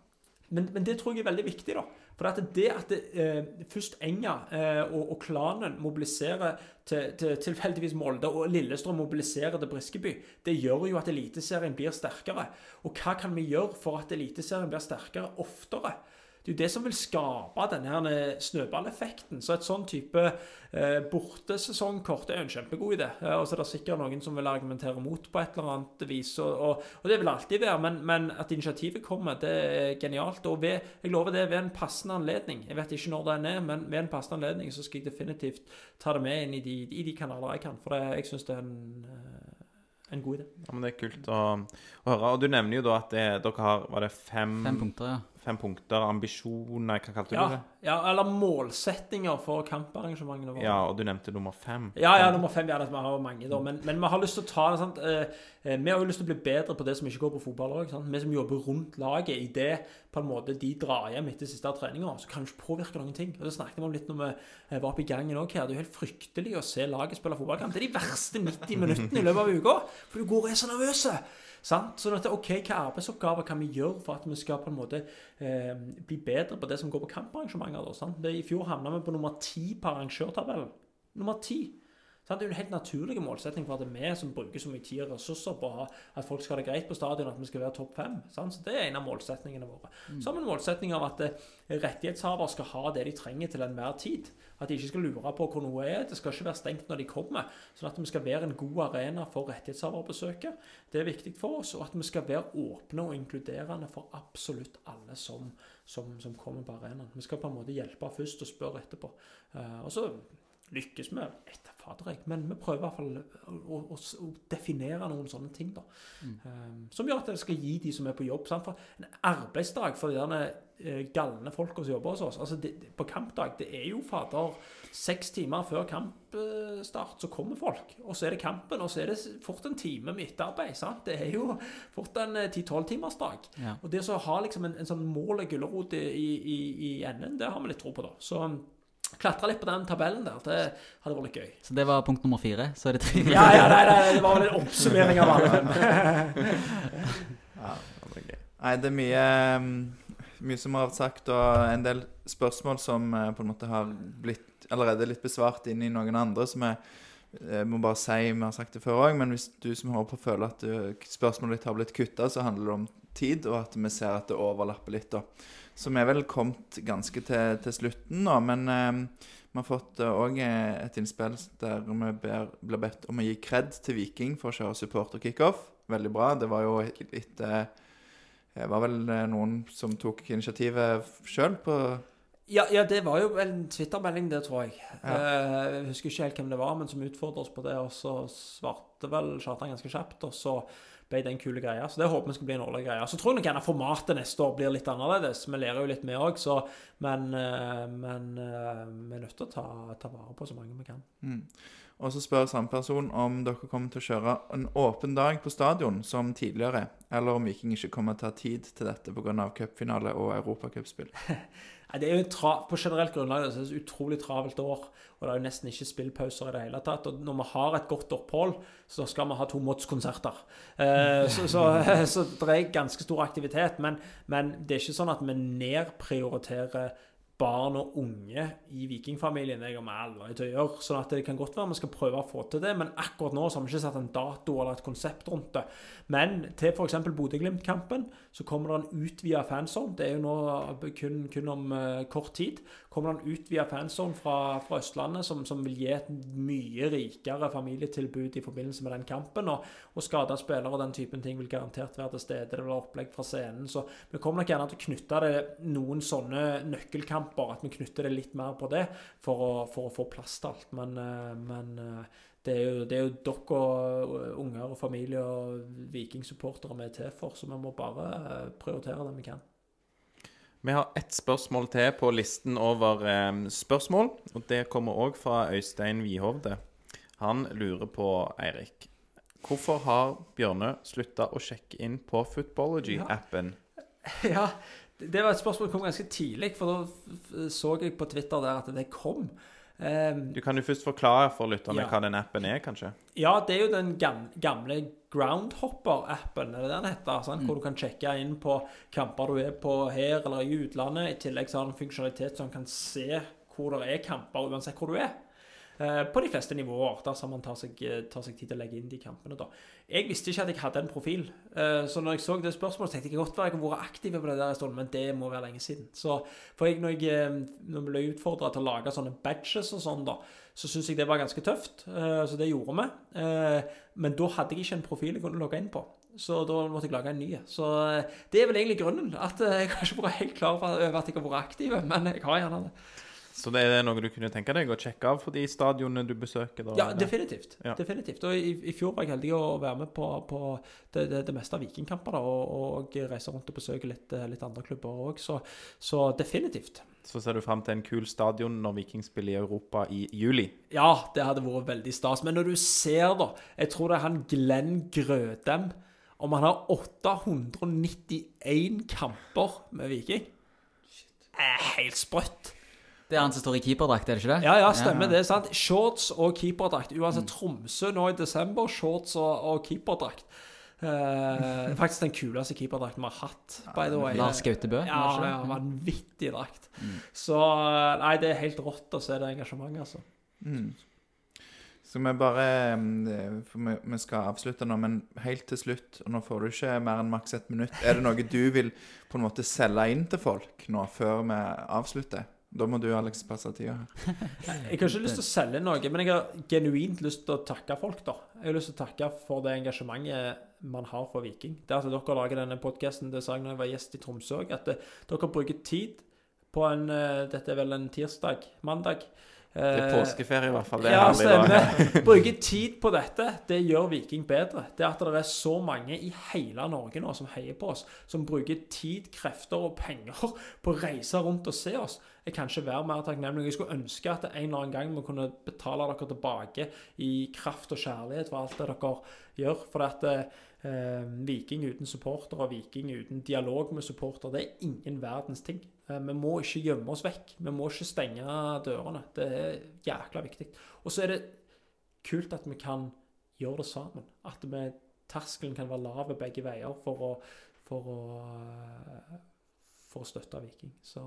Men, men det tror jeg er veldig viktig. da. For at det at det, eh, først Enga eh, og, og klanen mobiliserer til, til tilfeldigvis Molde, og Lillestrøm mobiliserer til Briskeby, det gjør jo at Eliteserien blir sterkere. Og hva kan vi gjøre for at Eliteserien blir sterkere oftere? Det er jo det som vil skape denne her snøballeffekten. Så et sånn type eh, bortesesongkort er en kjempegod idé. Eh, og så er det sikkert noen som vil argumentere mot på et eller annet vis. Og, og, og det vil alltid være, men, men at initiativet kommer, det er genialt. Og ved, jeg lover det ved en passende anledning. Jeg vet ikke når den er, men ved en passende anledning så skal jeg definitivt ta det med inn i de, i de kanaler jeg kan. For det, jeg syns det er en, eh, en god idé. Ja, men Det er kult å, å høre. Og du nevner jo da at det, dere har Var det fem, Fem punkter, ja. Fem punkter? Ambisjoner? Hva kalte du Ja, det? ja, eller målsettinger for kamparrangementene våre. Ja, og du nevnte nummer fem. Ja, ja, nummer fem. Ja, det- vi har mange, da. Men, men vi har lyst til å ta det sant? Eh, eh, Vi har jo lyst til å bli bedre på det som ikke går på fotball òg. Vi som jobber rundt laget, i det på en måte de drar hjem etter siste treninga, så kan det ikke påvirke noen ting. Og Det snakket vi om litt når vi eh, var oppe i gangen òg her. Det er jo helt fryktelig å se laget spille fotballkamp. Det er de verste 90 minuttene i løpet av uka. For du går og er så nervøs. Sant? Sånn at, ok, Hva arbeidsoppgaver kan vi gjøre for at vi skal på en måte eh, bli bedre på det som går på kamparrangementer? da, sant? I fjor havna vi på nummer ti på arrangørtabellen. Nummer ti. Sant? Det er jo en helt naturlig målsetning for at det er vi som bruker så mye tid og ressurser på at folk skal ha det greit på stadion, at vi skal være topp fem. Sant? Så Det er en av målsetningene våre. Så har vi en målsetning av at eh, rettighetshaver skal ha det de trenger til enhver tid. At de ikke skal lure på hvor noe er. Det skal ikke være stengt når de kommer. Sånn at vi skal være en god arena for rettighetshaverbesøket. Det er viktig for oss. Og at vi skal være åpne og inkluderende for absolutt alle som, som, som kommer på arenaen. Vi skal på en måte hjelpe først og spørre etterpå. Eh, og så lykkes vi etter fader jeg, men vi prøver i hvert fall å, å, å, definere noen sånne ting. da. Eh, som gjør at det skal gi de som er på jobb. Sant? For en arbeidsdag for de eh, galne folka som jobber hos oss altså det, På kampdag det er jo fader seks timer før kampstart så kommer folk. Og så er det kampen, og så er det fort en time med etterarbeid. sant? Det er jo fort en ti-tolv timers dag. Ja. Og det å ha liksom en, en sånn mål og gulrot i, i, i enden, det har vi litt tro på, da. Så klatre litt på den tabellen der, det hadde vært litt gøy. Så det var punkt nummer fire. Så er det tre. Ja, ja, nei, nei, det var vel en oppsummering av alle. Ja, det er gøy. Nei, det er mye, mm, mye som har vært sagt, og en del spørsmål som eh, på en måte har blitt allerede litt besvart inn i noen andre, som jeg eh, må bare si Vi har sagt det før òg, men hvis du som hører på føler at spørsmålet ditt har blitt kutta, så handler det om tid, og at vi ser at det overlapper litt. da. Så vi er vel kommet ganske til, til slutten nå, men eh, vi har fått òg et innspill der vi ber, blir bedt om å gi kred til Viking for å kjøre support og kickoff. Veldig bra. Det var jo etter Det var vel eh, noen som tok initiativet sjøl på Ja, ja, det var jo en Twitter-melding, det, tror jeg. Ja. Eh, jeg husker ikke helt hvem det var, men som utfordret oss på det. Og så svarte vel Kjartan ganske kjapt, og så ble det en kul greie. Så det håper vi skal bli en årlig greie. Så tror jeg nok gjerne formatet neste år blir litt annerledes. Vi lærer jo litt, vi òg, men, eh, men eh, vi er nødt til å ta, ta vare på så mange vi kan. Mm. Og så spør samme person om dere kommer til å kjøre en åpen dag på stadion som tidligere, eller om Viking ikke kommer til å ha tid til dette pga. cupfinale og europacupspill. Det er jo tra på generelt grunnlag det er et utrolig travelt år. Og det er jo nesten ikke spillpauser i det hele tatt. Og når vi har et godt opphold, så skal vi ha to Mods-konserter. Eh, så, så, så det er ganske stor aktivitet. Men, men det er ikke sånn at vi nedprioriterer barn og unge i vikingfamilien. Det kommer aldri til å gjøre. sånn at det kan godt være vi skal prøve å få til det, men akkurat nå så har vi ikke satt en dato eller et konsept rundt det. Men til f.eks. Bodø-Glimt-kampen så kommer det en utvida fanzone. Det er jo nå kun, kun om uh, kort tid. Kommer det en utvida fanzone fra, fra Østlandet som, som, vil gi et mye rikere familietilbud i forbindelse med den kampen. Og, og skada spillere og den typen ting vil garantert være til stede. Det være opplegg fra scenen. Så vi kommer nok gjerne til å knytte det noen sånne nøkkelkamper At vi knytter det litt mer på det for å, for å få plass til alt. Men, uh, men uh, det er, jo, det er jo dere og unger og familie og vikingsupportere vi er til for, så vi må bare prioritere det vi kan. Vi har ett spørsmål til på listen over eh, spørsmål, og det kommer òg fra Øystein Wihovde. Han lurer på, Eirik Hvorfor har Bjørne slutta å sjekke inn på Footballogy-appen? Ja, det var et spørsmål som kom ganske tidlig, for da så jeg på Twitter der at det kom. Um, Du kan jo først forklare for lytterne Ja. hva den appen er, kanskje? Ja, det er jo den gamle Groundhopper-appen, er det den heter? Sant? Hvor du kan sjekke inn på kamper du er på her eller i utlandet. I tillegg så har den funksjonalitet som kan se hvor det er kamper, uansett hvor du er. Eh, På de fleste nivåer, dersom man tar seg, eh, tar seg tid til å legge inn de kampene. da. Jeg visste ikke at jeg hadde en profil, eh, så når jeg så det spørsmålet, så tenkte jeg godt at jeg har vært aktiv på det der en stund, men det må være lenge siden. Så for jeg, når jeg når jeg ble utfordra til å lage sånne badges og sånn, da, så syns jeg det var ganske tøft. Så det gjorde vi. Men da hadde jeg ikke en profil jeg kunne logge inn på. Så da måtte jeg lage en ny. Så det er vel egentlig grunnen. At jeg har ikke vært helt klar over at jeg har vært aktiv, men jeg har gjerne det. Så det er noe du kunne tenke deg å sjekke av for de stadionene du besøker? Da, Ja, definitivt. Ja. definitivt. Og i, I fjor var jeg heldig å være med på, på det, det, det meste av vikingkamper da, og, og reise rundt og besøke litt, litt andre klubber òg. Så, så definitivt. Så ser du fram til en kul stadion når Viking spiller i Europa i juli. Ja, det hadde vært veldig stas. Men når du ser, da Jeg tror det er han Glenn Grødem. Om han har 891 kamper med Viking er helt sprøtt. Det er han som står i keeperdrakt, er det ikke det? Ja, ja, stemmer. Det er sant. Shorts og keeperdrakt. Uansett Tromsø nå i desember, shorts og, og keeperdrakt. Eh, faktisk den kuleste keeperdrakten vi har hatt, by the way. Lars Gautebø? Ja, ja, vanvittig drakt. Så eh, Nei, det er helt rått å se det engasjementet, altså. Mm. Så vi bare mm, For vi, vi skal avslutte nå, men helt til slutt, og nå får du ikke mer enn maks ett minutt, er det noe du vil på en måte selge inn til folk nå før vi avslutter? Da må du, Alex, passe tida her. Jeg har ikke lyst til å selge noe, men jeg har genuint lyst til å takke folk, da. Jeg har lyst til å takke for det engasjementet man har for Viking. Det at dere lager denne podkasten, det sa jeg når jeg var gjest i Tromsø òg, at eh, dere bruker tid på en eh, Dette er vel en tirsdag? Mandag? Det er Eh, påskeferie, i hvert fall. Det ja, stemmer. Bruke tid på dette, det gjør Viking bedre. Det at det er så mange i hele Norge nå som heier på oss, som bruker tid, krefter og penger på å reise rundt og se oss, jeg kan ikke være mer takknemlig. Jeg skulle ønske at en eller annen gang vi kunne betale dere tilbake i kraft og kjærlighet for alt det dere gjør. For at eh, Viking uten supportere, Viking uten dialog med supportere, det er ingen verdens ting. Eh, vi må ikke gjemme oss vekk. Vi må ikke stenge dørene. Det er jækla viktig. Og så er det kult at vi kan gjøre det sammen. At vi, terskelen kan være lav begge veier for å, for å, eh, for å støtte Viking. Så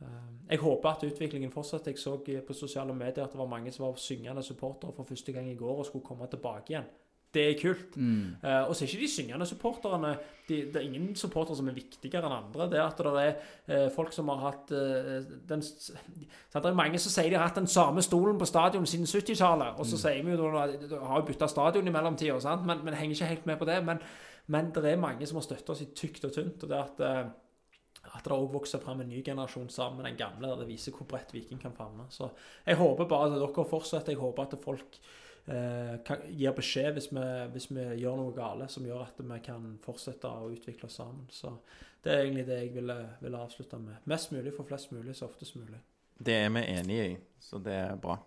eh, jeg håper at utviklingen fortsetter. Jeg så eh, på sosiale medier at det var mange som var syngende supportere for første gang i går og skulle komme tilbake igjen. Det er kult. Mm. Uh, og så er ikke de syngende supporterne de, Det er ingen supportere som er viktigere enn andre. Det er at det er uh, folk som har hatt uh, den, sant, Det er mange som sier de har hatt den samme stolen på stadion siden 70-tallet. Og så sier vi jo at de har bytta stadion i mellomtida, men, men henger ikke helt med på det. Men Men det er mange som har støtta oss i tykt og tynt. og det at, eh, at det òg vokser fram en ny generasjon sammen med den gamle, der det viser hvor bredt Viking kan favne. Så jeg håper bare at dere fortsetter. Jeg håper at folk kan, gir beskjed hvis vi, hvis vi gjør noe gale som gjør at vi kan fortsette å utvikle oss sammen. Så det er egentlig det jeg ville, ville avslutte med. Mest mulig for flest mulig, så ofte som mulig. Det er vi enig i, så det er bra.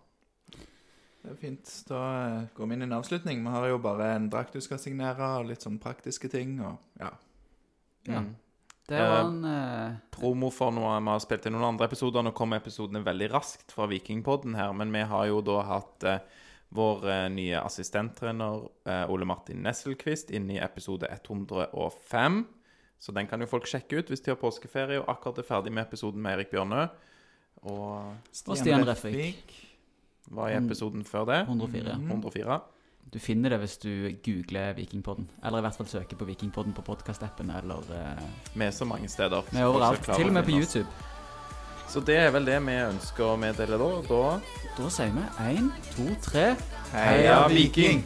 Det er fint. Da eh, går vi inn i en avslutning. Vi har jo bare en drakt du skal signere, og litt sånn praktiske ting. og ja. Ja. Mm. Det Eh, var en eh, Promo for noe Vi har spilt i noen andre episoder. Nå kommer episodene veldig raskt fra Vikingpodden her, men vi har jo da hatt eh, vår eh, nye assistenttrener eh, Ole Martin Nesselquist inne i episode 105. Så den kan jo folk sjekke ut hvis de har påskeferie og akkurat er ferdig med episoden med Erik Bjørnø. Og Og Stian Refvik. var i episoden før det? 104. Mm. 104. Du finner det hvis du googler Vikingpodden. Eller i hvert fall søker på Vikingpodden på podkastappen. Eller eh, Vi er så mange steder. Vi er overalt. Til og med på YouTube. Så det er vel det vi ønsker å meddele da. Da Da sier vi én, to, tre Heia Viking!